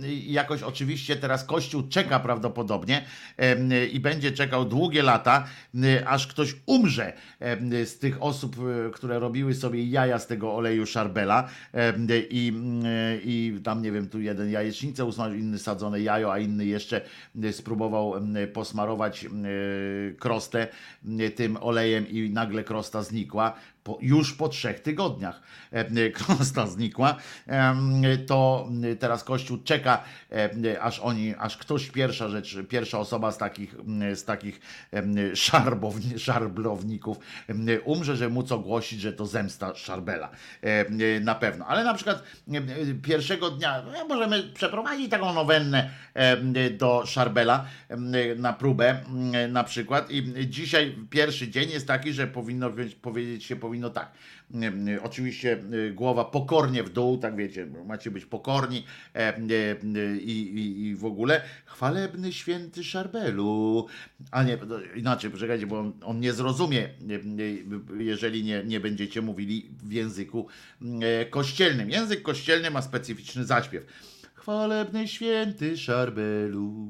e, jakoś oczywiście teraz Kościół czeka prawdopodobnie e, i będzie czekał długie lata, e, aż ktoś umrze e, z tych osób, e, które robiły sobie jaja z tego oleju szarbela e, i, e, i tam nie wiem, tu jeden jajecznicę usmażył, inny sadzone jajo, a inny jeszcze e, spróbował e, posmarować e, krostę e, tym olejem i nagle krosta znikła. Po, już po trzech tygodniach e, krosta znikła, Em, to teraz Kościół czeka, e, aż oni, aż ktoś pierwsza rzecz, pierwsza osoba z takich, z takich szarbowni, szarblowników umrze, że móc ogłosić, że to zemsta Szarbela. E, Na pewno. Ale na przykład e, pierwszego dnia no, możemy przeprowadzić taką nowennę e, do Szarbela e, na próbę e, na przykład i dzisiaj pierwszy dzień jest taki, że powinno powiedzieć się powinno tak. E, e, Oczywiście e, głowa pokornie w dół, tak wiecie, macie być pokorni e, e, i, i, i w ogóle chwalebny święty Szarbelu. A nie, inaczej, poczekajcie, bo on, on nie zrozumie, jeżeli nie, nie będziecie mówili w języku kościelnym. Język kościelny ma specyficzny zaśpiew. Chwalebny święty Szarbelu,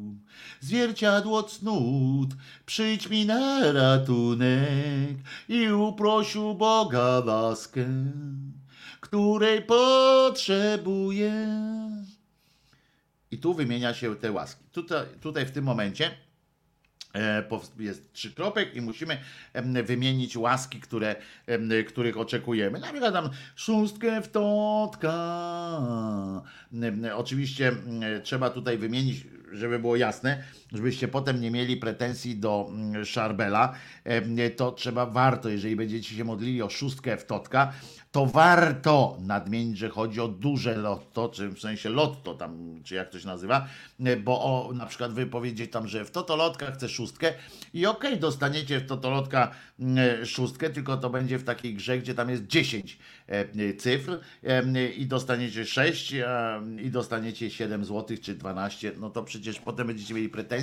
zwierciadło cnót, przyjdź mi na ratunek i uprosił Boga łaskę, której potrzebuję. I tu wymienia się te łaski. Tutaj, tutaj w tym momencie jest trzy kropek i musimy wymienić łaski, które, których oczekujemy. Na przykład tam szóstkę w totka. Oczywiście em, trzeba tutaj wymienić, żeby było jasne, żebyście potem nie mieli pretensji do mm, Szarbela, em, to trzeba, warto, jeżeli będziecie się modlili o szóstkę w totka, to warto nadmienić, że chodzi o duże lotto, czy w sensie lotto tam, czy jak to się nazywa, e, bo o, na przykład wy powiedzieć tam, że w totolotka chcę szóstkę i okej, dostaniecie w totolotka mm, szóstkę, tylko to będzie w takiej grze, gdzie tam jest 10 e, cyfr e, i dostaniecie 6 e, i dostaniecie 7 zł czy 12, no to przecież potem będziecie mieli pretensje,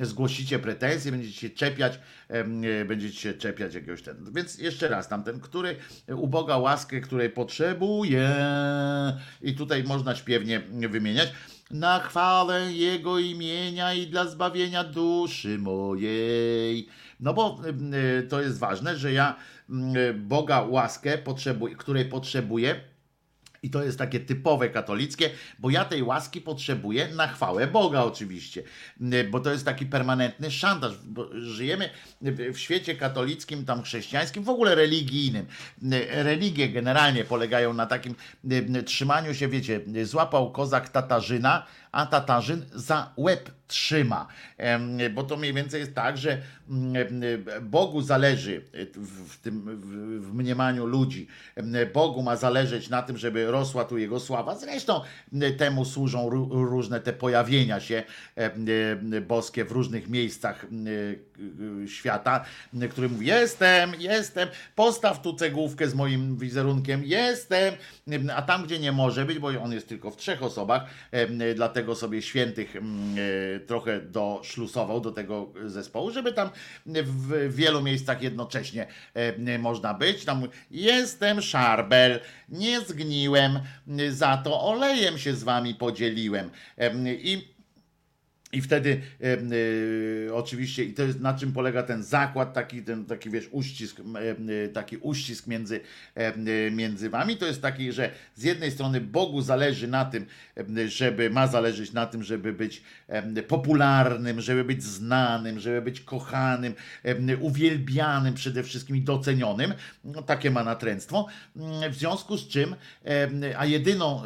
zgłosicie pretensje, będziecie się czepiać, e, będziecie się czepiać jakiegoś ten. Więc jeszcze raz, tamten, który uboga łaskę, której potrzebuje i tutaj można śpiewnie wymieniać. Na chwałę Jego imienia i dla zbawienia duszy mojej. No bo e, to jest ważne, że ja mm, Boga łaskę, potrzebuję, której potrzebuję, i to jest takie typowe katolickie, bo ja tej łaski potrzebuję na chwałę Boga oczywiście, bo to jest taki permanentny szantaż. Żyjemy w świecie katolickim, tam chrześcijańskim, w ogóle religijnym. Religie generalnie polegają na takim trzymaniu się, wiecie, złapał kozak Tatarzyna, a Tatarzyn za łeb trzyma. Bo to mniej więcej jest tak, że mm, Bogu zależy w, w tym w, mniemaniu ludzi. Bogu ma zależeć na tym, żeby rosła tu jego sława. Zresztą temu służą ró- różne te pojawienia się boskie w różnych miejscach m, y, świata, który mówi: Jestem, jestem, postaw tu cegłówkę z moim wizerunkiem, jestem. Em, A tam, gdzie nie może być, bo on jest tylko w trzech osobach, em, dlatego sobie świętych em, e, trochę doszlusował do tego zespołu, żeby tam w wielu miejscach jednocześnie e, można być. Tam jestem szarbel, nie zgniłem, za to olejem się z wami podzieliłem. Em, I i wtedy e, e, oczywiście, i to jest na czym polega ten zakład, taki, ten, taki wiesz, uścisk, e, taki uścisk między, e, między wami. To jest taki, że z jednej strony Bogu zależy na tym, żeby, ma zależeć na tym, żeby być popularnym, żeby być znanym, żeby być kochanym, uwielbianym przede wszystkim i docenionym. No, takie ma natręctwo. Mm, W związku z czym, a jedyną,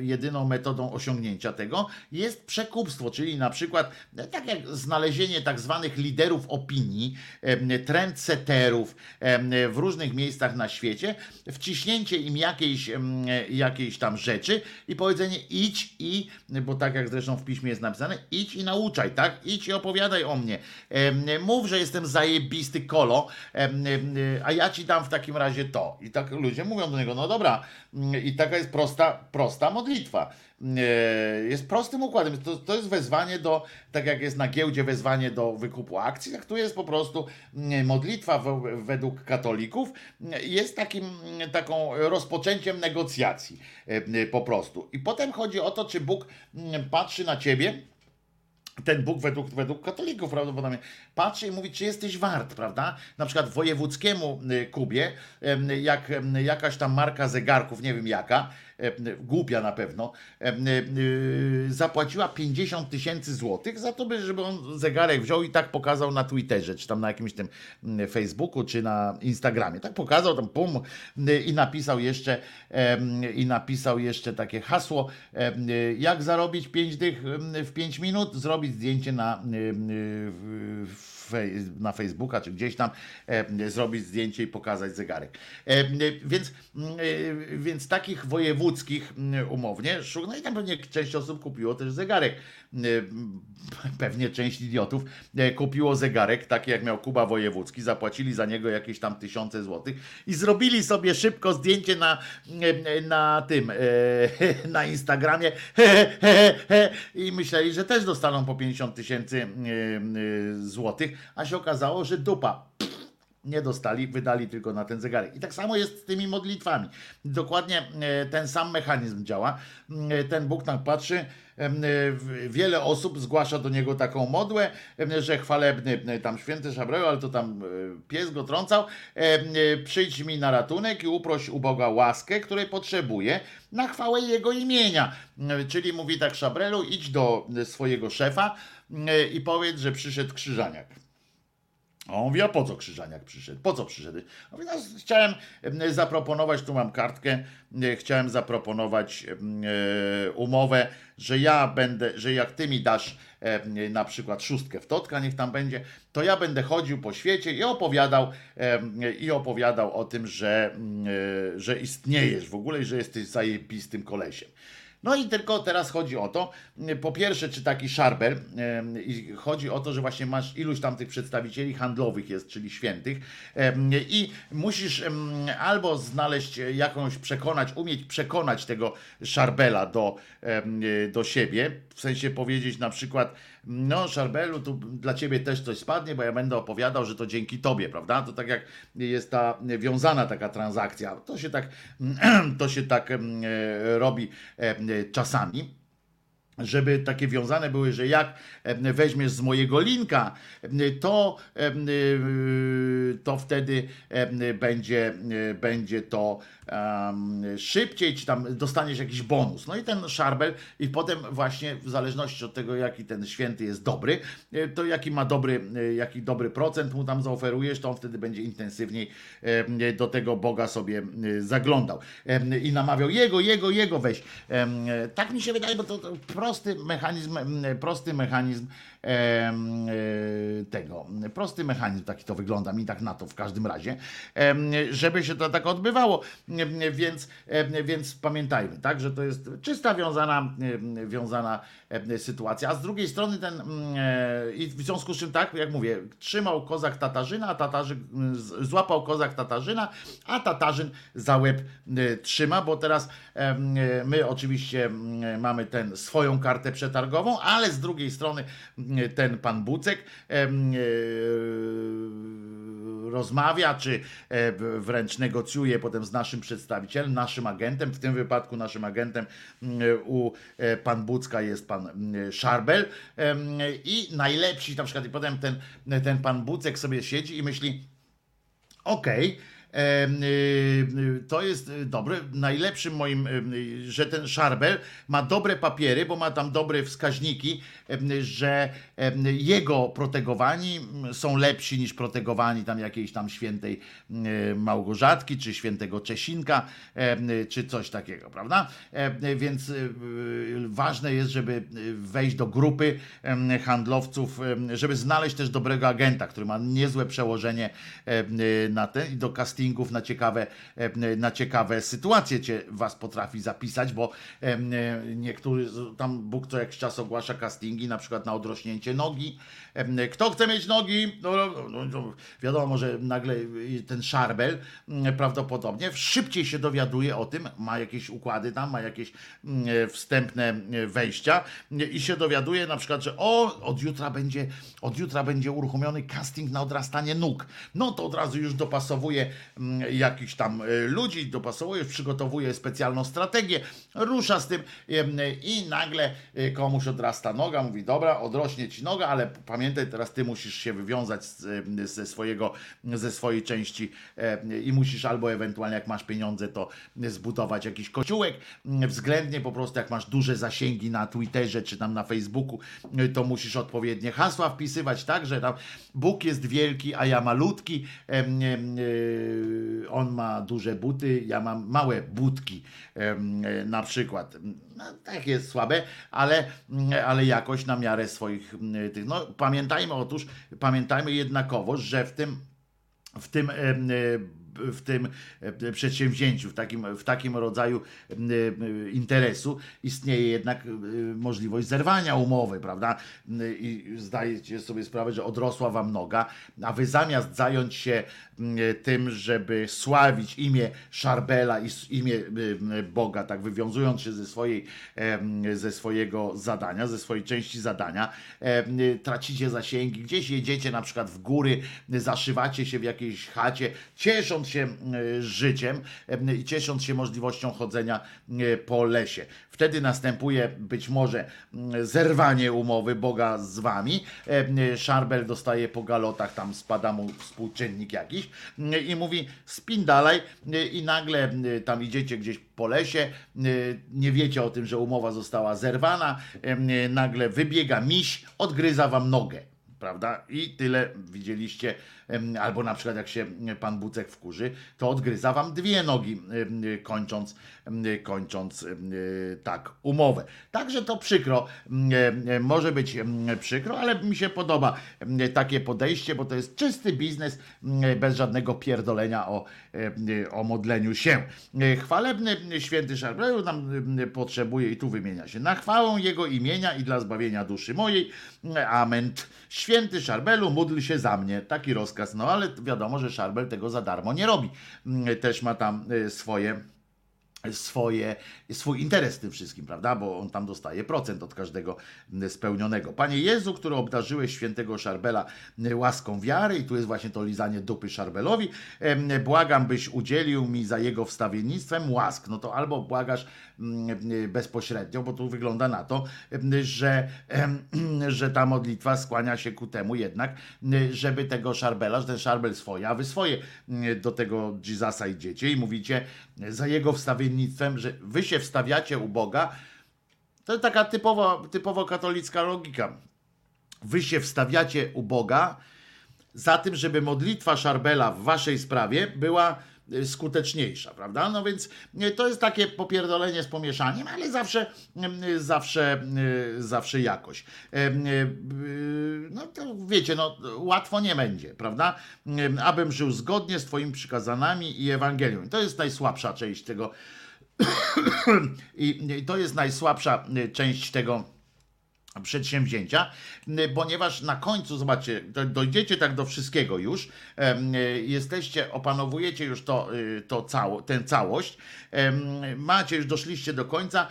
jedyną metodą osiągnięcia tego jest przekupstwo, czyli na przykład tak jak znalezienie tak zwanych liderów opinii, trendsetterów e, w różnych miejscach na świecie, wciśnięcie im jakiejś, jakiejś tam rzeczy i powiedzenie idź i, bo tak jak zresztą w piśmie jest napisane, idź i nauczaj, tak? Idź i opowiadaj o mnie. Mów, że jestem zajebisty kolo, a ja ci dam w takim razie to. I tak ludzie mówią do niego, no dobra, mm, i taka jest prosta, prosta modlitwa. E, jest prostym układem. To, to jest wezwanie do, tak jak jest na giełdzie wezwanie do wykupu akcji, tak tu jest po prostu modlitwa według katolików, jest takim, taką rozpoczęciem negocjacji e, po prostu. I potem chodzi o to, czy Bóg mm, patrzy na ciebie, ten Bóg według, według katolików prawdopodobnie patrzy i mówi, czy jesteś wart, prawda? Na przykład wojewódzkiemu y, Kubie, jak jakaś tam marka zegarków, nie wiem jaka, głupia na pewno, y, zapłaciła 50 tysięcy złotych za to, by- żeby on zegarek wziął i tak pokazał na Twitterze, czy tam na jakimś tym Facebooku, czy na Instagramie. Tak pokazał, tam pum i napisał jeszcze i napisał jeszcze takie hasło, jak zarobić 5 dych w 5 minut, zrobić zdjęcie na, w- na Facebooka czy gdzieś tam e, zrobić zdjęcie i pokazać zegarek. E, więc, e, więc takich wojewódzkich umownie szuk, no i tam pewnie część osób kupiło też zegarek. Pewnie część idiotów kupiło zegarek, taki jak miał Kuba Wojewódzki, zapłacili za niego jakieś tam tysiące złotych i zrobili sobie szybko zdjęcie na, na tym, na Instagramie i myśleli, że też dostaną po 50 tysięcy złotych, a się okazało, że dupa nie dostali, wydali tylko na ten zegarek. I tak samo jest z tymi modlitwami. Dokładnie e, ten sam mechanizm działa. E, Ten Bóg tam patrzy, e, wiele osób zgłasza do niego taką modłę, że chwalebny tam święty Szabreo, ale to tam pies go trącał, przyjdź mi na ratunek i uproś u Boga łaskę, której potrzebuje na chwałę Jego imienia. Czyli mówi tak Szabrelu, idź do swojego szefa i powiedz, że przyszedł krzyżaniak. A on mówi, a po co Krzyżaniak przyszedł? Po co przyszedł? On mówi, no, chciałem em, zaproponować, tu mam kartkę, e, chciałem zaproponować e, umowę, że ja będę, że jak ty mi dasz na przykład szóstkę w totka, niech tam będzie, to ja będę chodził po świecie i opowiadał i opowiadał o tym, że, mm, e, że istniejesz w ogóle i że jesteś zajebistym kolesiem. No i tylko teraz chodzi o to, po pierwsze, czy taki szarbel, em, i chodzi o to, że właśnie masz iluś tam tych przedstawicieli handlowych jest, czyli świętych, i musisz albo znaleźć jakąś, przekonać, umieć przekonać tego szarbela do, do siebie, w sensie powiedzieć na przykład, no Szarbelu, tu dla ciebie też coś spadnie, bo ja będę opowiadał, że to dzięki tobie, prawda? To tak jak jest ta wiązana taka transakcja, to się tak, to się tak e, robi em, czasami żeby takie wiązane były, że jak weźmiesz z mojego linka, to, y, to wtedy będzie, będzie to szybciej, czy tam dostaniesz jakiś bonus. No i ten szarbel, i potem właśnie w zależności od tego, jaki ten święty jest dobry, y, to jaki ma dobry, y, jaki dobry procent mu tam zaoferujesz, to on wtedy będzie intensywniej em, do tego Boga sobie zaglądał i namawiał jego, jego, jego weź. Tak mi się wydaje, bo to, prosty mechanizm, prosty mechanizm e, tego, prosty mechanizm, taki to wygląda mi tak na to w każdym razie, żeby się to tak odbywało, więc, więc pamiętajmy, tak, że to jest czysta wiązana, wiązana sytuacja, a z drugiej strony ten mm, e, i w związku z czym tak, jak mówię, trzymał kozak Tatarzyna, a Tatarzyn z- złapał kozak Tatarzyna, a Tatarzyn za łeb e, trzyma, bo teraz e, my oczywiście mm, mamy ten swoją kartę przetargową, ale z drugiej strony mm, ten pan Bucek e, rozmawia, czy e, wręcz negocjuje potem z naszym przedstawicielem, naszym agentem, w tym wypadku naszym agentem mm, u e, pan Bucka jest pan mm, Szarbel i najlepsi na przykład i potem ten, ten pan Bucek sobie siedzi i myśli okej, em, y, y, to jest y, dobre. Najlepszym moim, y, że ten Szarbel ma dobre papiery, bo ma tam dobre wskaźniki, że jego protegowani mm, są lepsi niż protegowani tam jakiejś tam świętej y, Małgorzatki, czy świętego Czesinka, y, czy coś takiego, prawda? Więc y, y, ważne jest, żeby y, wejść do grupy handlowców, żeby znaleźć też dobrego agenta, który ma niezłe przełożenie y, na ten i do castingu castingów na ciekawe, e, na ciekawe sytuacje cię was potrafi zapisać, bo e, e, niektórzy, tam Bóg co jakiś czas ogłasza castingi, na przykład na odrośnięcie nogi. Kto chce mieć nogi? No, no, no, no, wiadomo, że nagle ten szarbel prawdopodobnie szybciej się dowiaduje o tym, ma jakieś układy tam, ma jakieś wstępne wejścia i się dowiaduje na przykład, że o, od jutra będzie, od jutra będzie uruchomiony casting na odrastanie nóg. No to od razu już dopasowuje jakichś tam e, ludzi, dopasowuje, przygotowuje specjalną strategię, rusza z tym em, i nagle e, komuś odrasta noga, mówi dobra, odrośnie ci noga, ale pamiętaj, teraz ty musisz się wywiązać ze swojego, ze swojej części e, i musisz albo ewentualnie jak masz pieniądze, to zbudować jakiś kociołek, m, względnie po prostu jak masz duże zasięgi na Twitterze czy tam na Facebooku, to musisz odpowiednie hasła wpisywać, tak, że tam Bóg jest wielki, a ja malutki, on ma duże buty, ja mam małe budki y, na przykład. No, tak jest słabe, ale, ale jakoś na miarę swoich y, tych. No, pamiętajmy otóż, pamiętajmy jednakowoż, że w tym w tym, e, w tym e, przedsięwzięciu, w takim, w takim rodzaju e, interesu istnieje jednak e, możliwość zerwania umowy, prawda? I zdajecie sobie sprawę, że odrosła wam noga, a wy zamiast zająć się tym, żeby sławić imię Szarbela i imię Boga, tak wywiązując się ze, swojej, ze swojego zadania, ze swojej części zadania, tracicie zasięgi, gdzieś jedziecie na przykład w góry, zaszywacie się w jakiejś chacie, ciesząc się e, życiem e, i ciesząc się możliwością chodzenia e, po lesie. Wtedy następuje być może mm, zerwanie umowy Boga z wami. Szarbel dostaje po galotach, tam spada mu współczynnik jakiś i mówi spin dalej i nagle tam idziecie gdzieś po lesie, nie wiecie o tym, że umowa została zerwana, nagle wybiega miś, odgryza wam nogę prawda? I tyle widzieliście, albo na przykład jak się pan Bucek wkurzy, to odgryza wam dwie nogi, kończąc, kończąc em, tak umowę. Także to przykro, em, em, może być przykro, ale mi się podoba takie podejście, bo to jest czysty biznes, bez żadnego pierdolenia o, o modleniu się. E, Chwalebny święty Szarbelu nam potrzebuje i tu wymienia się na chwałę jego imienia i dla zbawienia duszy mojej. Amen. Święty Szarbelu, módl się za mnie. Taki rozkaz. No ale wiadomo, że Szarbel tego za darmo nie robi. Mm, Też ma tam e, swoje swoje, swój interes w tym wszystkim, prawda? Bo on tam dostaje procent od każdego spełnionego. Panie Jezu, który obdarzyłeś świętego Szarbela m, łaską wiary, i tu jest właśnie to lizanie dupy Szarbelowi, błagam, byś udzielił mi za jego wstawiennictwem łask. No to albo błagasz m, m, bezpośrednio, bo tu wygląda na to, że, że ta modlitwa skłania się ku temu jednak, żeby tego Szarbela, że ten Szarbel swoje, a wy swoje do tego Jezusa idziecie i mówicie za jego wstawiennictwem, że wy się wstawiacie u Boga. To taka typowo, typowo katolicka logika. Wy się wstawiacie u Boga za tym, żeby modlitwa Szarbela w waszej sprawie była y, skuteczniejsza, prawda? No więc y, to jest takie popierdolenie z pomieszaniem, ale zawsze, y, zawsze, zawsze jakoś. No to wiecie, no łatwo nie będzie, prawda? Ym, Abym żył zgodnie z twoimi przykazanami i Ewangelią. To jest najsłabsza część tego i to jest najsłabsza y, część tego przedsięwzięcia, y, ponieważ na końcu, zobaczcie, do- dojdziecie tak do wszystkiego już, y, jesteście, opanowujecie już to, to cało, tę całość, macie, już doszliście do końca,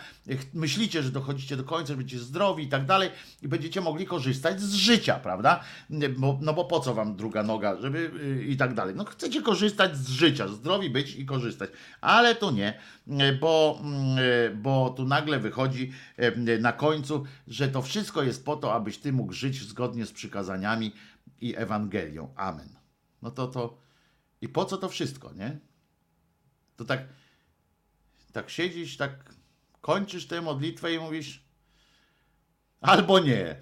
myślicie, że dochodzicie do końca, będziecie zdrowi i tak dalej i będziecie mogli korzystać z życia, prawda? Bo, no bo po co wam druga noga, żeby y, i tak dalej. No chcecie korzystać z życia, zdrowi być i korzystać, ale tu nie, y, bo, mm, y, bo tu nagle wychodzi na końcu, że to wszystko jest po to, abyś ty mógł żyć zgodnie z przykazaniami i Ewangelią. Amen. No to to. I po co to wszystko, nie? To tak. Tak siedzisz, tak kończysz tę modlitwę i mówisz. Albo nie.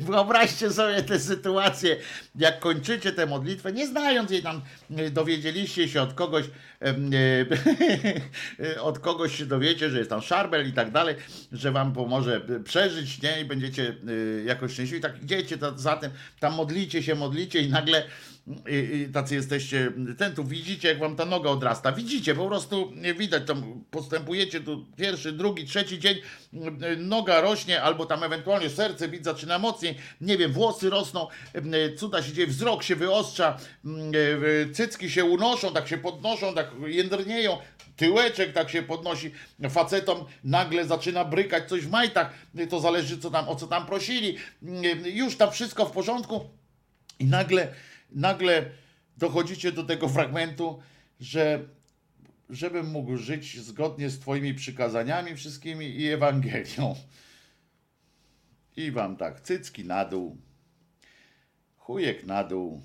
Wyobraźcie sobie tę sytuację, jak kończycie tę modlitwę, nie znając jej tam, dowiedzieliście się od kogoś, od kogoś się dowiecie, że jest tam szarbel i tak dalej, że wam pomoże przeżyć, nie, i będziecie e, jakoś szczęśliwi, tak idziecie za tym, tam modlicie się, modlicie i nagle i, i tacy jesteście, ten tu widzicie, jak wam ta noga odrasta. Widzicie, po prostu widać, tam postępujecie tu pierwszy, drugi, trzeci dzień, noga rośnie, albo tam ewentualnie serce bit zaczyna mocniej, nie wiem, włosy rosną, cuda się dzieje, wzrok się wyostrza, cycki się unoszą, tak się podnoszą, tak jędrnieją, tyłeczek tak się podnosi, facetom nagle zaczyna brykać coś w majtach, to zależy co tam, o co tam prosili, już tam wszystko w porządku. I nagle nagle dochodzicie do tego fragmentu, że żebym mógł żyć zgodnie z Twoimi przykazaniami wszystkimi i Ewangelią. I wam tak, cycki na dół, chujek na dół,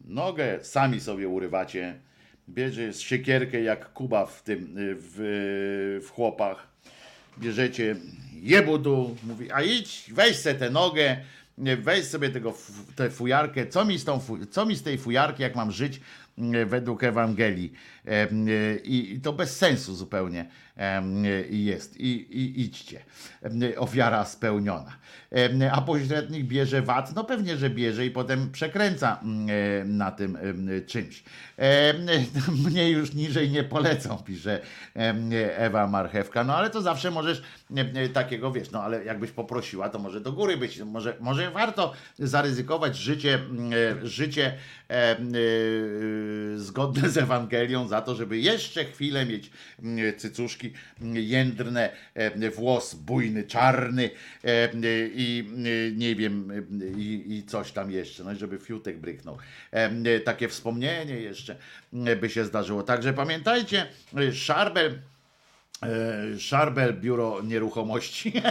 nogę sami sobie urywacie, bierze siekierkę jak Kuba w tym, w, w chłopach, bierzecie jebu dół, mówi, a idź, weź se tę nogę, weź sobie tego, tę fujarkę, co mi, z tą, co mi z tej fujarki, jak mam żyć według Ewangelii. I to bez sensu zupełnie jest. I, i idźcie. Ofiara spełniona. A pośrednik bierze VAT? No pewnie, że bierze i potem przekręca na tym czymś. Mnie już niżej nie polecą, pisze Ewa Marchewka. No ale to zawsze możesz takiego, wiesz, no ale jakbyś poprosiła, to może do góry być. Może, może warto zaryzykować życie, życie zgodne z Ewangelią za to, żeby jeszcze chwilę mieć cycuszki jędrne, włos bujny, czarny i nie wiem, i, i coś tam jeszcze, no żeby fiutek bryknął. Takie wspomnienie jeszcze by się zdarzyło. Także pamiętajcie, Szarbel E, Szarbel, biuro nieruchomości.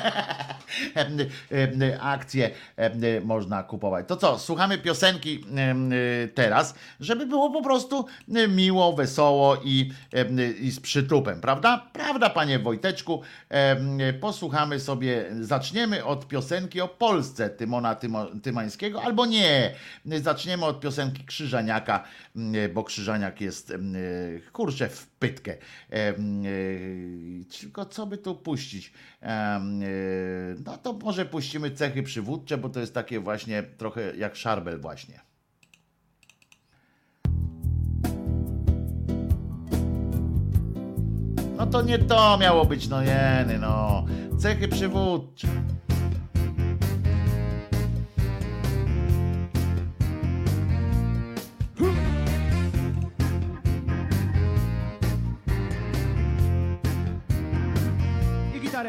Akcje można kupować. To co, słuchamy piosenki teraz, żeby było po prostu miło, wesoło i, z przytupem, prawda? Prawda, panie Wojteczku? Posłuchamy sobie, zaczniemy od piosenki o Polsce Tymona Tymo, Tymańskiego, albo nie. Zaczniemy od piosenki Krzyżaniaka, bo Krzyżaniak jest, kurczę, w pytkę. Tylko co by tu puścić? E, no to może puścimy cechy przywódcze, bo to jest takie właśnie trochę jak szarbel właśnie. No to nie to miało być, no jeny, no. Cechy przywódcze.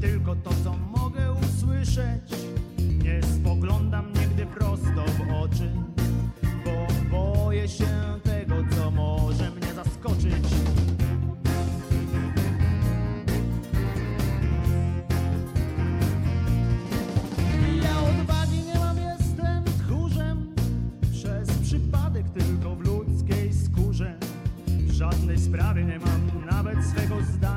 tylko to, co mogę usłyszeć. Nie spoglądam nigdy prosto w oczy, bo boję się tego, co może mnie zaskoczyć. Ja odwagi nie mam, jestem tchórzem, przez przypadek tylko w ludzkiej skórze. W żadnej sprawie nie mam nawet swego zdania.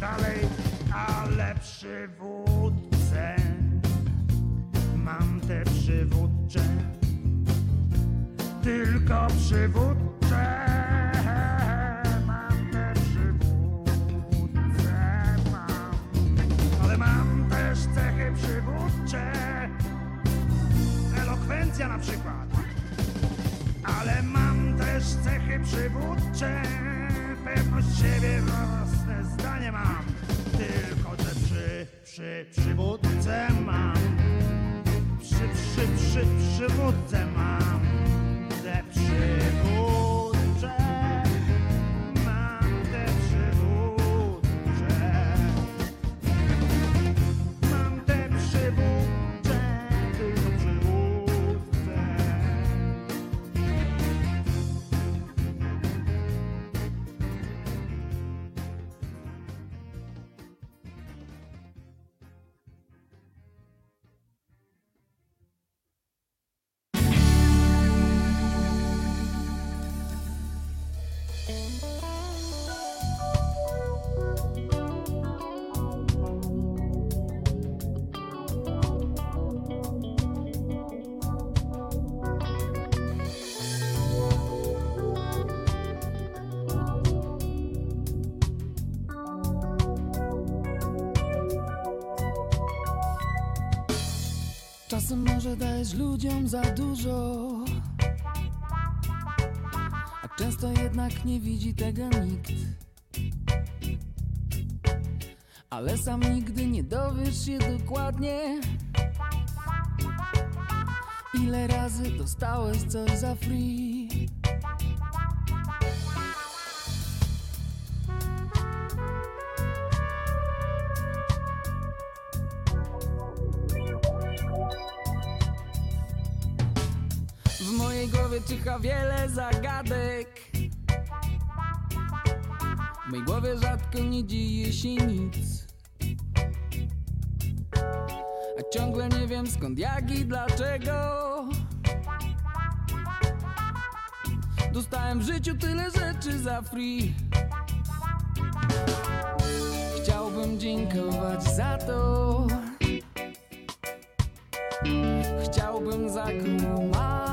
Dalej, ale przywódcę. Mam te przywódcze, tylko przywódcze. Mam te przywódce, mam, ale mam też cechy przywódcze, elokwencja na przykład. Ale mam też cechy przywódcze, pewność siebie, własne zdanie mam. Tylko te przy, przy, przywódce mam. Przy, przy, przy, przywódce mam. Może dajesz ludziom za dużo. A często jednak nie widzi tego nikt. Ale sam nigdy nie dowiesz się dokładnie Ile razy dostałeś coś za free czyha wiele zagadek. W mojej głowie rzadko nie dzieje się nic. A ciągle nie wiem skąd, jak i dlaczego. Dostałem w życiu tyle rzeczy za free. Chciałbym dziękować za to. Chciałbym zakumać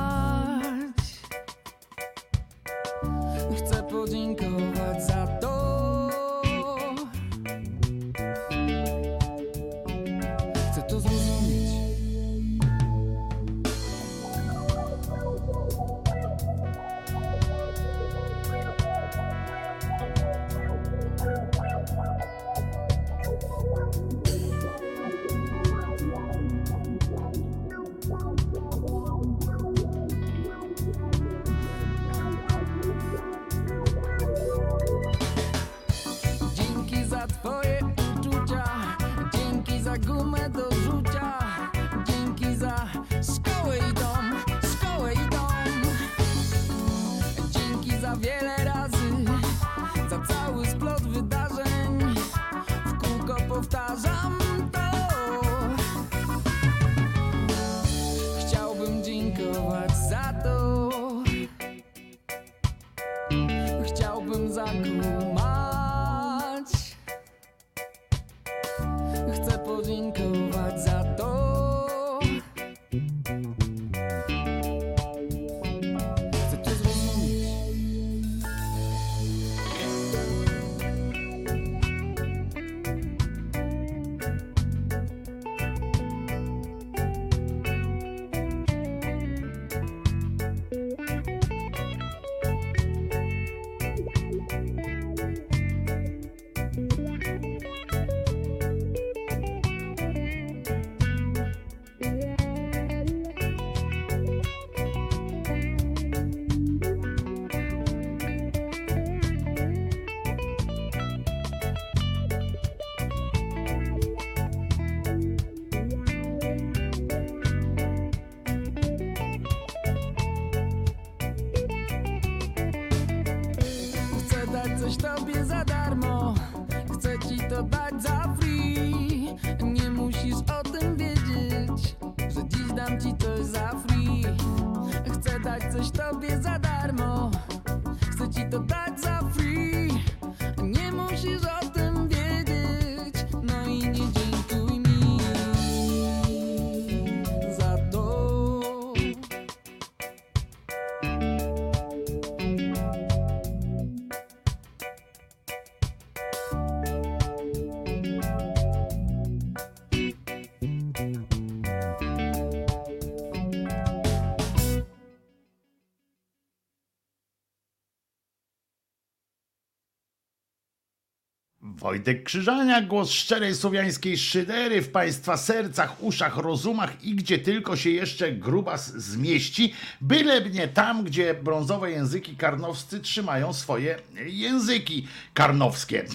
Wojtek Krzyżaniak, głos szczerej słowiańskiej szydery w Państwa sercach, uszach, rozumach i gdzie tylko się jeszcze grubas zmieści, byle nie tam, gdzie brązowe języki karnowscy trzymają swoje języki karnowskie.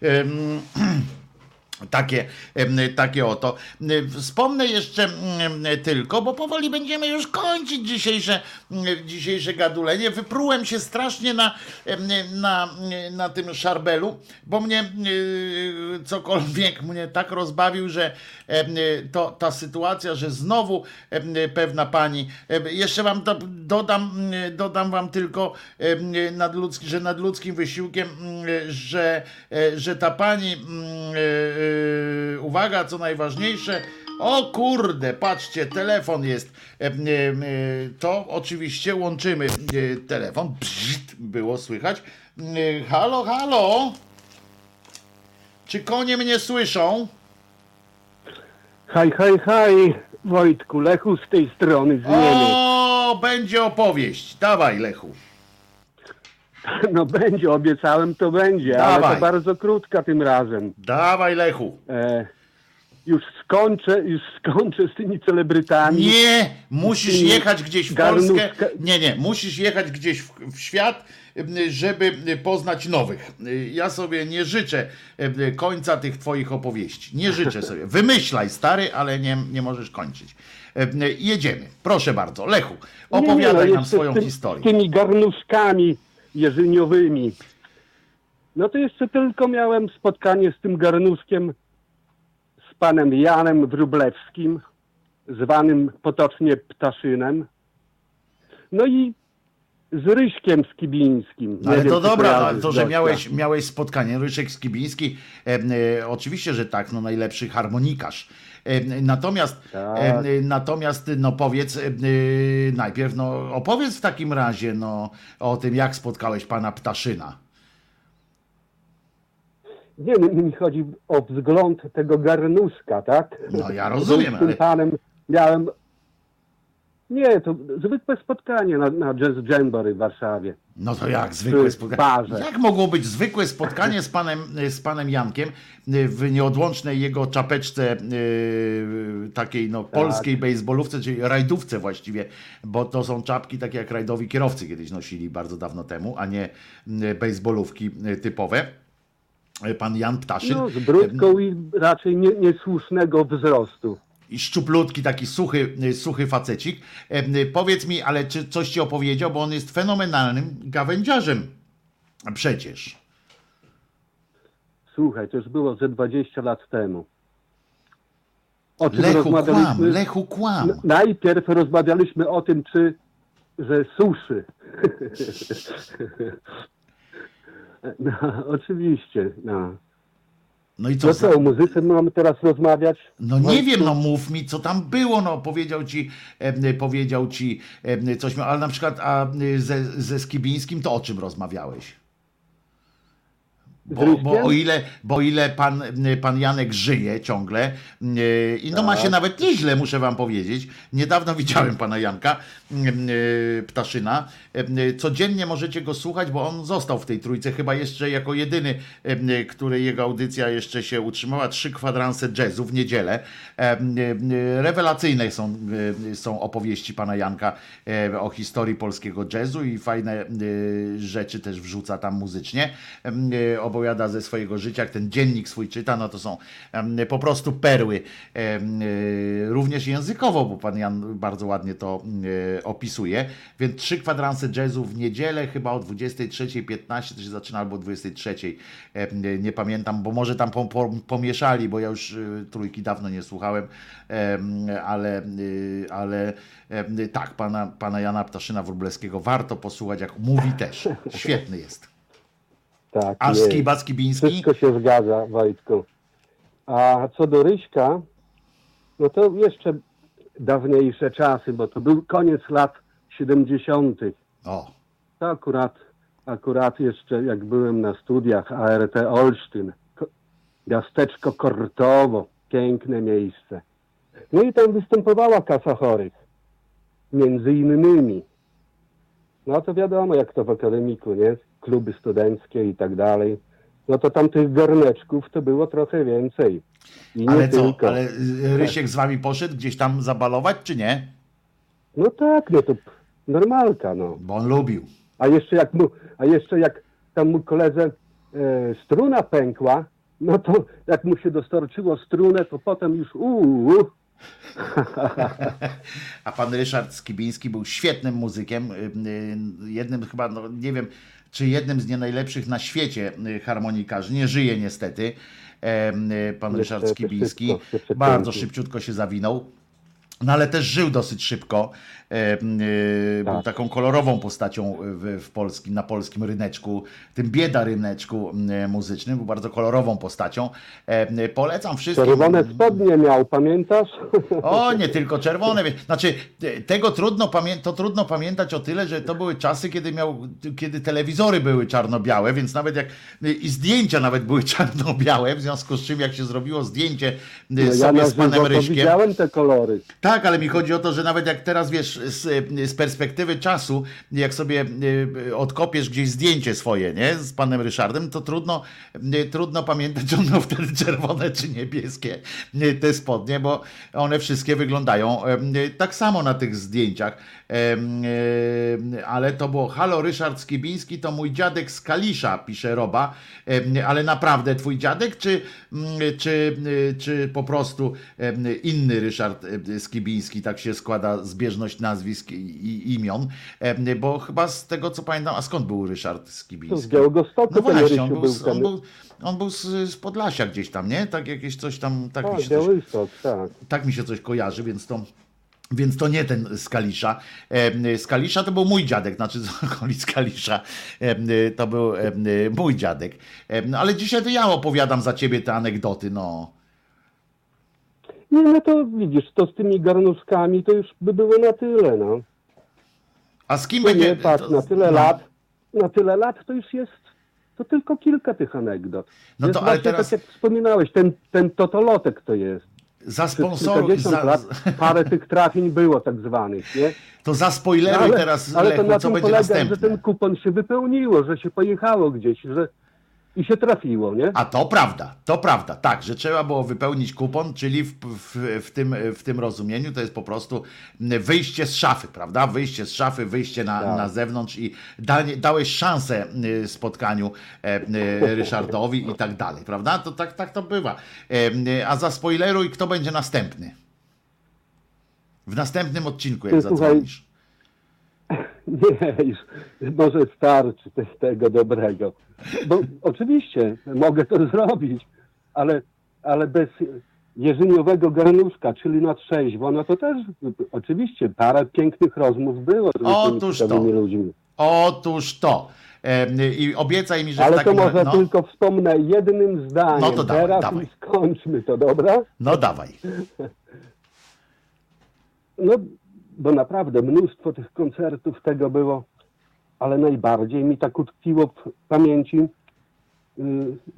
Takie, takie oto. Wspomnę jeszcze tylko, bo powoli będziemy już kończyć dzisiejsze, dzisiejsze gadulenie. Wyprułem się strasznie na, na, na tym szarbelu, bo mnie cokolwiek mnie tak rozbawił, że to, ta sytuacja, że znowu pewna pani, jeszcze wam do, dodam, dodam wam tylko, nadludzki, że nadludzkim wysiłkiem, mm, że, e, że ta pani uwaga, co najważniejsze. O kurde, patrzcie, telefon jest. E, e, e, To oczywiście łączymy telefon. Było słychać. Halo, halo. Czy konie mnie słyszą? Haj, haj, haj, Wojtku, Lechu z tej strony z Niemiec. O, będzie opowieść. Dawaj, Lechu. No będzie, obiecałem, to będzie, ale Dawaj. to bardzo krótka tym razem. Dawaj, Lechu. E, już skończę, już skończę z tymi celebrytami. Nie, musisz jechać gdzieś w Polskę. garnuszka- Nie, nie, musisz jechać gdzieś w, w świat, żeby poznać nowych. Y, Ja sobie nie życzę końca tych twoich opowieści. Nie życzę sobie. Wymyślaj, stary, ale nie, nie możesz kończyć. Jedziemy. Proszę bardzo. Lechu, Nie, nie, opowiadaj no, nam swoją z tym- historię. Z tymi garnuszkami jeżyniowymi. No to jeszcze tylko miałem spotkanie z tym garnuszkiem z panem Janem Wróblewskim, zwanym potocznie Ptaszynem. No i z Ryśkiem Skibińskim. Nie Ale wiem, to dobra, kojarzysz to, że miałeś, miałeś spotkanie, Ryszek Skibiński, e, e, oczywiście, że tak, no najlepszy harmonikarz. Natomiast, Tak. natomiast, no powiedz najpierw, no opowiedz w takim razie, no o tym, jak spotkałeś pana Ptaszyna. Nie, mi mi chodzi o wzgląd tego garnuszka, tak? No, ja rozumiem, Z tym ale- panem miałem... Nie, to zwykłe spotkanie na, na Jazz Jamboree w Warszawie. No to jak zwykłe spotkanie. Jak mogło być zwykłe spotkanie z panem, z panem Jankiem w nieodłącznej jego czapeczce y, takiej no, polskiej bejsbolówce, czyli rajdówce właściwie, bo to są czapki takie jak rajdowi kierowcy kiedyś nosili bardzo dawno temu, a nie y, bejsbolówki y, typowe. Pan Jan Ptaszyn. No, z brudką i raczej nie, niesłusznego wzrostu. I szczuplutki, taki suchy, y, suchy facecik. E, y, Powiedz mi, ale czy coś ci opowiedział, bo on jest fenomenalnym gawędziarzem przecież. Słuchaj, to już było ze 20 lat temu. O czym Lechu kłam, rozmawialiśmy? Lechu kłam. Najpierw rozmawialiśmy o tym, czy że suszy. no, oczywiście. No. No i co? No co, o muzyce mamy teraz rozmawiać? No nie wiem, no mów mi, co tam było, no powiedział ci, e, powiedział ci e, coś, ale na przykład a ze, ze Skibińskim to o czym rozmawiałeś? Bo, bo, o ile, bo o ile pan, pan Janek żyje ciągle e, i no ma Tak. się nawet nieźle, muszę wam powiedzieć. Niedawno widziałem pana Janka Ptaszyna. E, Codziennie możecie go słuchać, bo on został w tej trójce chyba jeszcze jako jedyny, e, który jego audycja jeszcze się utrzymała. Trzy kwadranse jazzu w niedzielę. E, e, Rewelacyjne są, e, są opowieści pana Janka e, o historii polskiego jazzu i fajne e, rzeczy też wrzuca tam muzycznie. E, Opowiada ze swojego życia, jak ten dziennik swój czyta, no to są po prostu perły. E, Również językowo, bo pan Jan bardzo ładnie to e, opisuje. Więc trzy kwadranse jazzu w niedzielę, chyba o 23.15 to się zaczyna, albo 23.00. Em, e, Nie pamiętam, bo może tam pom- pom- pomieszali, bo ja już e, trójki dawno nie słuchałem, Em, ale, e, ale tak, pana, pana Jana Ptaszyna Wróblewskiego warto posłuchać, jak mówi też. Świetny jest. Tak, A. Skiba Skibiński? Wszystko się zgadza, Wojtku. A co do Ryśka, no to jeszcze dawniejsze czasy, bo to był koniec lat 70. O, To akurat, akurat jeszcze jak byłem na studiach ART Olsztyn, Ko- miasteczko Kortowo, piękne miejsce. No i tam występowała kasa chorych, między innymi. No to wiadomo, jak to w akademiku, nie? Kluby studenckie i tak dalej. no to tam tych garneczków to było trochę więcej. Nie Ale co, tylko. ale y, Rysiek z wami poszedł gdzieś tam zabalować, czy nie? No tak, no to normalka, no. Bo on lubił. A jeszcze jak mu, a jeszcze jak tam mu koledze e, struna pękła, no to jak mu się dostarczyło strunę, to potem już uuu, A pan Ryszard Skibiński był świetnym muzykiem. y, y, Jednym chyba, no, nie wiem, czy jednym z nie najlepszych na świecie y, harmonikarzy. Nie żyje niestety. Pan Ryszard Skibiński bardzo szybciutko się zawinął. No ale też żył dosyć szybko. E, y, Był Tak. taką kolorową postacią w, w polskim, na polskim ryneczku, tym bieda ryneczku muzycznym. Był bardzo kolorową postacią. E, Polecam wszystkim. czerwone spodnie miał, pamiętasz? O, nie tylko czerwone. Znaczy, te- tego trudno to trudno pamiętać o tyle, że to były czasy, kiedy miał, kiedy telewizory były czarno-białe, więc nawet jak i zdjęcia nawet były czarno-białe, w związku z czym jak się zrobiło zdjęcie No, ja sobie na z panem Ryśkiem. widziałem te kolory. Tak, ale mi chodzi o to, że nawet jak teraz wiesz, z, z perspektywy czasu, jak sobie y, odkopiesz gdzieś zdjęcie swoje, nie, z panem Ryszardem, to trudno, y, trudno pamiętać, czy on wtedy czerwone czy niebieskie y, te spodnie, bo one wszystkie wyglądają tak samo na tych zdjęciach. Ale to było Halo Ryszard Skibiński, to mój dziadek z Kalisza, pisze Roba. Ale naprawdę twój dziadek, czy, mm, czy, y, czy po prostu inny Ryszard Skibiński, tak się składa zbieżność nazwisk i, imion? Bo chyba z tego co pamiętam, a skąd był Ryszard z Skibiński? Białegostoku No właśnie, on był, z, on był, on był z, z Podlasia gdzieś tam, nie? Tak jakieś coś tam, tak mi Tak, się coś tak. tak mi się coś kojarzy, więc to. Więc to nie ten z Kalisza. Z Kalisza to był mój dziadek, znaczy z okolic Kalisza. To był mój dziadek. No, Ale dzisiaj to ja opowiadam za ciebie te anegdoty, no. Nie, no to widzisz, to z tymi garnuszkami to już by było na tyle, no. A z kim To będzie. nie, patrz, to- na tyle no. lat, na tyle lat to już jest, to tylko kilka tych anegdot. No jest to, ale teraz- tak jak wspominałeś, ten, ten totolotek to jest. Za sponsorów. Za, lat parę tych trafień było tak zwanych, nie? to za spoileruj teraz, ale to Lechu, na co tym będzie polega, następne. że ten kupon się wypełniło, że się pojechało gdzieś, że i się trafiło, nie? A to prawda, to prawda, tak, że trzeba było wypełnić kupon, czyli w, w, w, tym, w tym rozumieniu to jest po prostu wyjście z szafy, prawda? Wyjście z szafy, wyjście na, Tak. na zewnątrz i da, dałeś szansę y, spotkaniu e, y, Ryszardowi i tak dalej, prawda? To tak, tak to bywa. E, A zaspoileruj, kto będzie następny. W następnym odcinku, jak słuchaj, zadzwonisz. Nie, już może starczy te, tego dobrego. Bo oczywiście mogę to zrobić, ale, ale bez jerzyniowego garnuszka, czyli na trzeźwo, no to też oczywiście parę pięknych rozmów było z Otóż tymi to. ludźmi. Otóż to. I obiecaj mi, że Ale to takim może no, tylko wspomnę jednym zdaniem No to dawaj, teraz dawaj. skończmy to, dobra? no dawaj. No, bo naprawdę mnóstwo tych koncertów tego było, ale najbardziej mi tak utkwiło w pamięci y,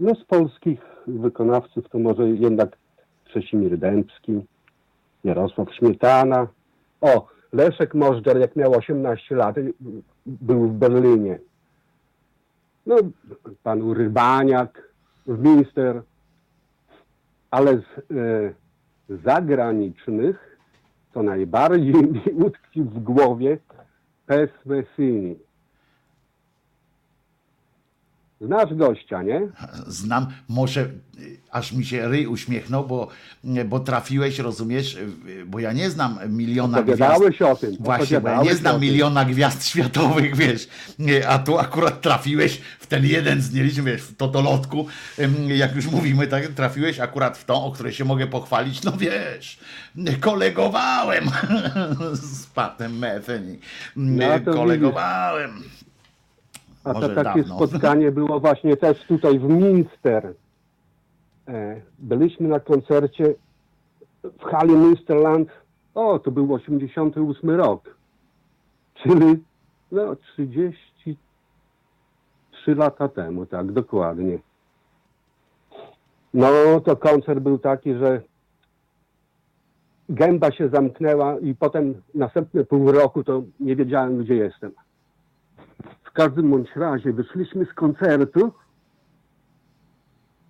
no z polskich wykonawców to może jednak Krzesimir Dębski, Jarosław Śmietana, o, Leszek Możdżer jak miał 18 lat y, był w Berlinie. No, pan Rybaniak Minster, ale z y, zagranicznych to najbardziej mi utkwił w głowie Pes. Znasz gościa, nie? znam, może y, aż mi się ryj uśmiechnął, bo, bo trafiłeś, rozumiesz, y, bo ja nie znam miliona gwiazd. O tym. Właśnie, bo ja nie znam miliona gwiazd światowych, wiesz, a tu akurat trafiłeś w ten jeden z nielicznych, wiesz, w totolotku, jak już mówimy, tak, trafiłeś akurat w tą, o której się mogę pochwalić, no wiesz, kolegowałem z Patem Metheny, No kolegowałem. A to takie dawno. spotkanie było właśnie też tutaj w Minster. E, Byliśmy na koncercie w hali Münsterland. O, to był 88 rok. Czyli no 33 lata temu, tak, dokładnie. No, to koncert był taki, że gęba się zamknęła i potem następne pół roku to nie wiedziałem, gdzie jestem. W każdym bądź razie wyszliśmy z koncertu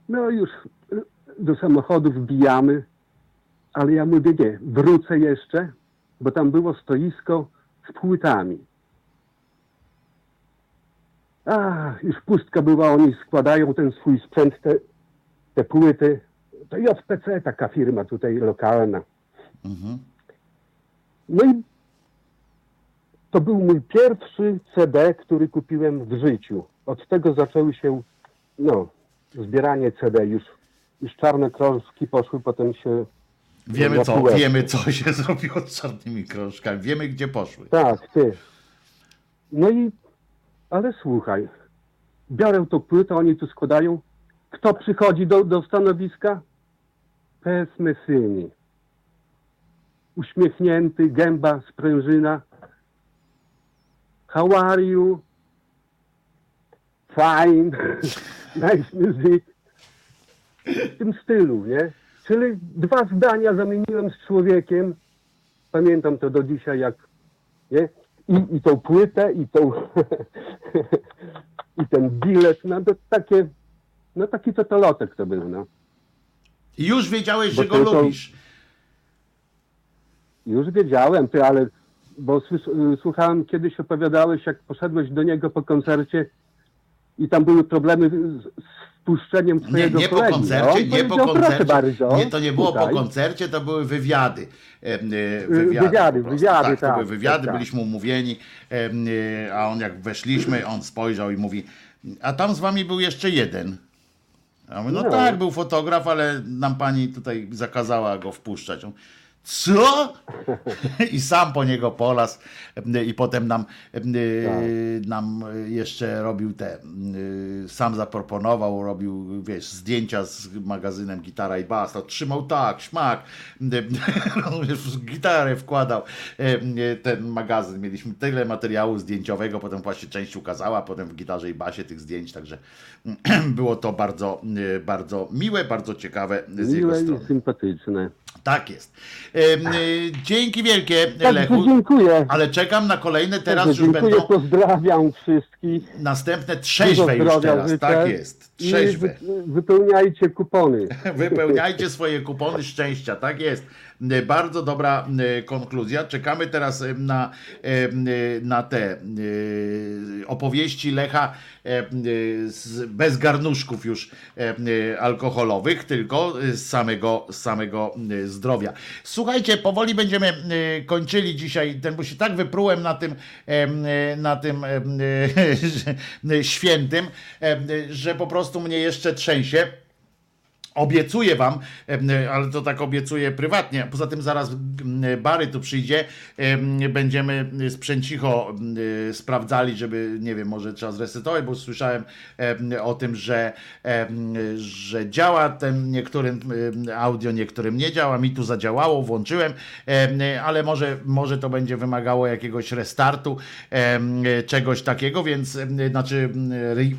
No już y, do samochodu wbijamy, ale ja mówię, nie, wrócę jeszcze, bo tam było stoisko z płytami. A, już pustka była, oni składają ten swój sprzęt, te, te płyty. To JPC, taka firma tutaj lokalna. No i to był mój pierwszy CD, który kupiłem w życiu. Od tego zaczęły się, no, zbieranie CD. Już, już czarne krążki poszły, potem się... Wiemy co, wiemy co się zrobiło z czarnymi krążkami. Wiemy gdzie poszły. Tak, ty. No i, ale słuchaj, biorę tą płytę, oni tu składają. Kto przychodzi do, do stanowiska? Pes Messyni. Uśmiechnięty, gęba sprężyna. How are you? Fine. nice music. W tym stylu, nie? Czyli dwa zdania zamieniłem z człowiekiem. Pamiętam to do dzisiaj, jak nie? I, I tą płytę, i tą i ten bilet, no to takie, no taki totolotek to był, no. I już wiedziałeś, Bo że go tylko- lubisz. Już wiedziałem, ty, ale bo słys- słuchałem kiedyś opowiadałeś, jak poszedłeś do niego po koncercie i tam były problemy z, z wpuszczeniem Nie, twojego nie po kolegi. koncercie, On nie po koncercie. bardzo, Nie, to nie było po tutaj. koncercie, to były wywiady. Em, e, wywiady, po prostu. wywiady, tak. To tak, były wywiady, tak, tak. byliśmy umówieni, a on jak weszliśmy, on spojrzał i mówi, a tam z wami był jeszcze jeden. Ja mówię, no, No. tak, był fotograf, ale nam pani tutaj zakazała go wpuszczać. On, co? I sam po niego polas em, i potem nam, em, e, nam jeszcze robił te, e, sam zaproponował, robił, wiesz, zdjęcia z magazynem Gitara i Bas, to trzymał tak, śmak, gitarę wkładał ten magazyn. Mieliśmy tyle materiału zdjęciowego, potem właśnie część ukazała, potem w Gitarze i Basie tych zdjęć, także było to bardzo, e, bardzo miłe, bardzo ciekawe z jego Miłe strony. i sympatyczne. Tak jest. E, dzięki wielkie, Także Lechu. dziękuję. Ale czekam na kolejne, teraz już dziękuję, będą pozdrawiam wszystkich. następne Dużo trzeźwe już teraz. życzę. Tak jest. Trzeźwe. wy- wypełniajcie kupony. Wypełniajcie swoje kupony szczęścia, tak jest. E, Bardzo dobra e, konkluzja. Czekamy teraz e, na, na te opowieści Lecha bez garnuszków już alkoholowych, tylko z samego, z samego zdrowia. Słuchajcie, powoli będziemy kończyli dzisiaj, ten, bo się tak wyprułem na tym, na tym świętym, że po prostu mnie jeszcze trzęsie. Obiecuję wam, ale to tak obiecuję prywatnie. Poza tym zaraz Bary tu przyjdzie. em, Będziemy sprzęcicho sprawdzali, żeby, nie wiem, może trzeba zresetować, bo słyszałem em, o tym, że, że działa ten niektórym audio, niektórym nie działa. Mi tu zadziałało, włączyłem, em, ale może, może to będzie wymagało jakiegoś restartu, czegoś takiego, więc znaczy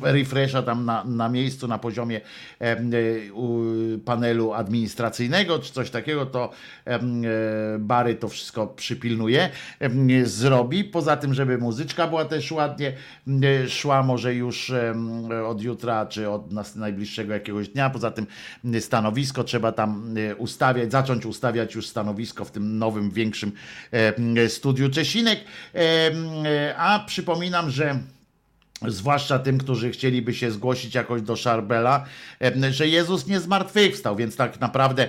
re- refresha tam na, na miejscu, na poziomie panelu administracyjnego, czy coś takiego, to e, Bary to wszystko przypilnuje, zrobi. Poza tym, żeby muzyczka była też ładnie e, szła, może już od jutra, czy od nas najbliższego jakiegoś dnia. Poza tym stanowisko trzeba tam e, ustawiać, zacząć ustawiać już stanowisko w tym nowym, większym studiu Czesinek. A przypominam, że zwłaszcza tym, którzy chcieliby się zgłosić jakoś do Szarbela, że Jezus nie zmartwychwstał, więc tak naprawdę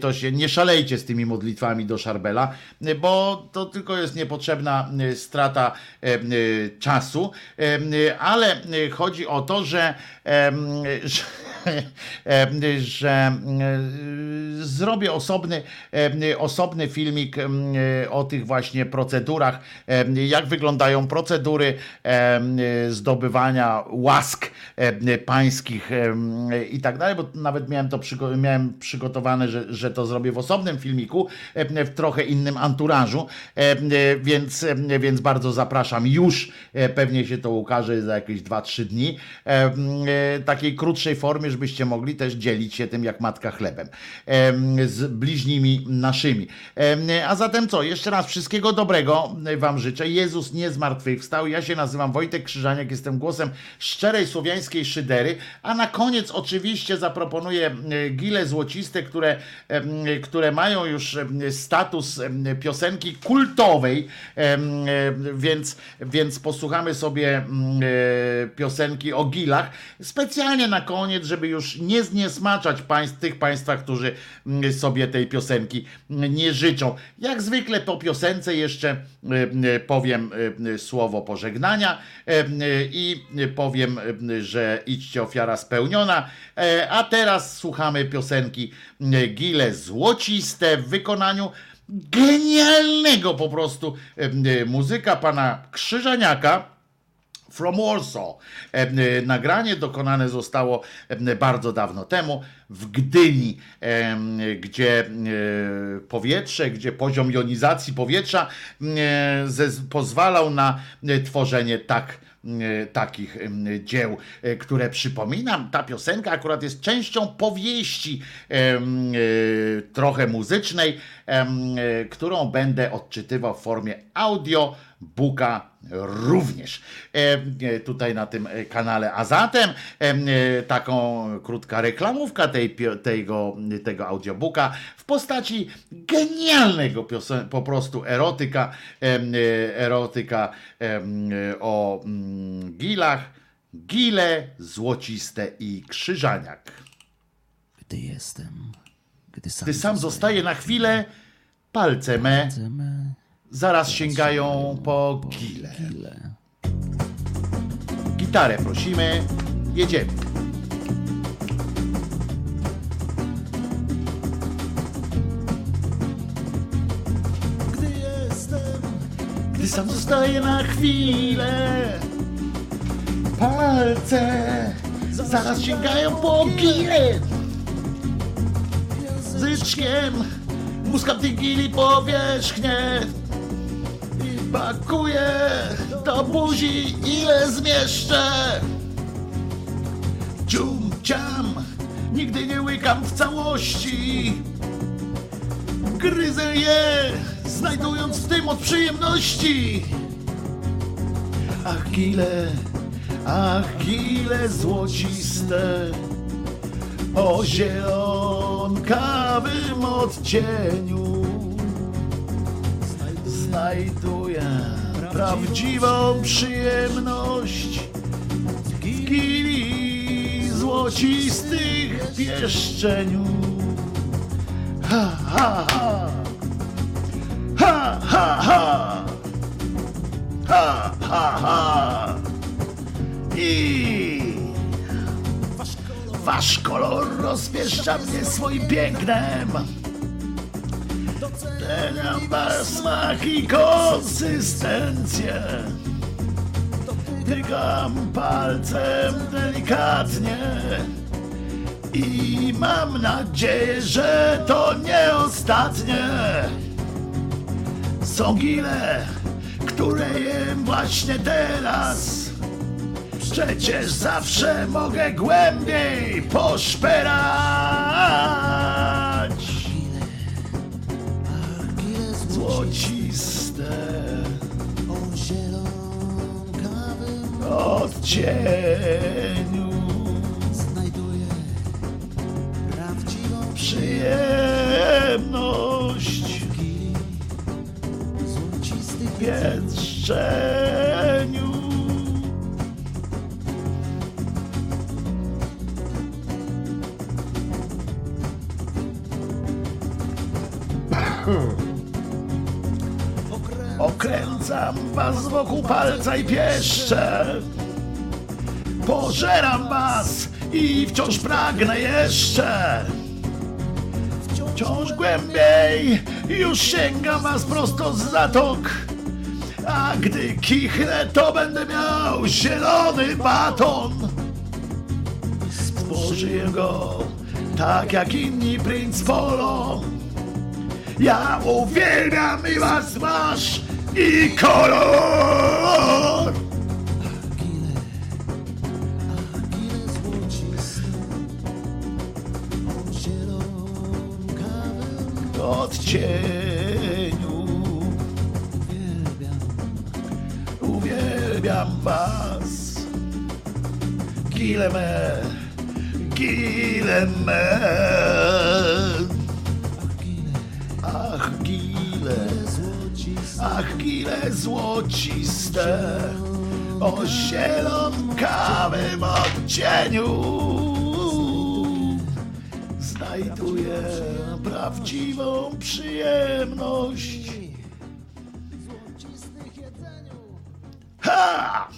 to się nie szalejcie z tymi modlitwami do Szarbela, bo to tylko jest niepotrzebna strata em, czasu, ale chodzi o to, że, że że zrobię osobny, osobny filmik o tych właśnie procedurach, jak wyglądają procedury zdobywania łask pańskich i tak dalej, bo nawet miałem to przygo- miałem przygotowane, że, że to zrobię w osobnym filmiku, w trochę innym anturażu, więc, więc bardzo zapraszam już, e, pewnie się to ukaże za jakieś 2-3 dni, e, takiej krótszej formie, żebyście mogli też dzielić się tym jak matka chlebem em, z bliźnimi naszymi. A zatem co? Jeszcze raz wszystkiego dobrego Wam życzę. Jezus nie zmartwychwstał. Ja się nazywam Wojtek Krzyżaniak. Jestem głosem szczerej słowiańskiej szydery, a na koniec oczywiście zaproponuję gile złociste, które, które mają już status piosenki kultowej, więc, więc posłuchamy sobie e, piosenki o gilach, specjalnie na koniec, żeby już nie zniesmaczać państw, tych państwa, którzy mm, sobie tej piosenki mm, nie życzą. Jak zwykle po piosence jeszcze e, e, powiem e, słowo pożegnania i powiem, że idźcie ofiara spełniona. A teraz słuchamy piosenki Gile Złociste w wykonaniu genialnego po prostu muzyka pana Krzyżaniaka. From Warsaw. E, e, Nagranie dokonane zostało e, bardzo dawno temu w Gdyni, e, gdzie e, powietrze, gdzie poziom jonizacji powietrza e, pozwalał na e, tworzenie tak e, takich dzieł, e, które przypominam, ta piosenka akurat jest częścią powieści e, trochę muzycznej, e, którą będę odczytywał w formie audio booka również e, e, tutaj na tym e, kanale. A zatem em, taką krótka reklamówka tej, tego, tego audiobooka w postaci genialnego piosen- po prostu erotyka, erotyka o gilach, gile złociste i krzyżaniak. Gdy jestem, gdy sam, Gdy sam zostaje na chwilę, palce me me zaraz sięgają po gile. Gitarę prosimy, jedziemy. Gdy jestem, gdy sam zostaję na chwilę, palce zaraz sięgają po gile. Zyczkiem muskam tej gili powierzchnię pakuję do buzi ile zmieszczę. Cium, ciam, nigdy nie łykam w całości. Gryzę je, znajdując w tym od przyjemności. Ach, gile, ach, gile złociste, o zielonkawym odcieniu znajduję prawdziwą przyjemność w gili złocistych pieszczeniu. Ha, ha, ha. Ha, ha, ha. Ha, ha, ha. I wasz kolor rozpieszcza mnie swoim pięknem. Doceniam wasz smak i konsystencję. Tykam palcem delikatnie i mam nadzieję, że to nie ostatnie. Są gile, które jem właśnie teraz. Przecież zawsze mogę głębiej poszperać. Złociste odcieniu przyjemność. w pieszczeniu. Okręcam was wokół palca i pieszczę. Pożeram was i wciąż pragnę jeszcze. Wciąż głębiej już sięgam was prosto z zatok. A gdy kichnę, to będę miał zielony baton. Spożyję go tak jak inni princ polo. Ja uwielbiam i was masz i kolor. Odcieniu uwielbiam was Gileme, Gileme. Ach, ach, gile złociste, o zielonkawym odcieniu. Znajduję prawdziwą przyjemność. Ha!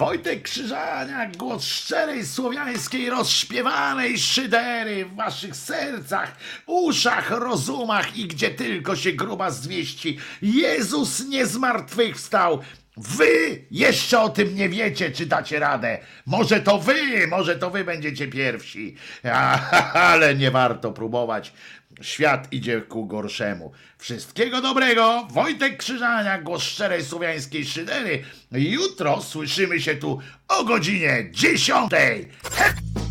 Wojtek Krzyżaniak, głos szczerej słowiańskiej, rozśpiewanej szydery w waszych sercach, uszach, rozumach i gdzie tylko się gruba zmieści. Jezus nie zmartwychwstał. Wy jeszcze o tym nie wiecie, czy dacie radę. Może to wy, może to wy będziecie pierwsi. Ale nie warto próbować. Świat idzie ku gorszemu. Wszystkiego dobrego. Wojtek Krzyżania, głos szczerej słowiańskiej szydery. Jutro słyszymy się tu o godzinie 10. He!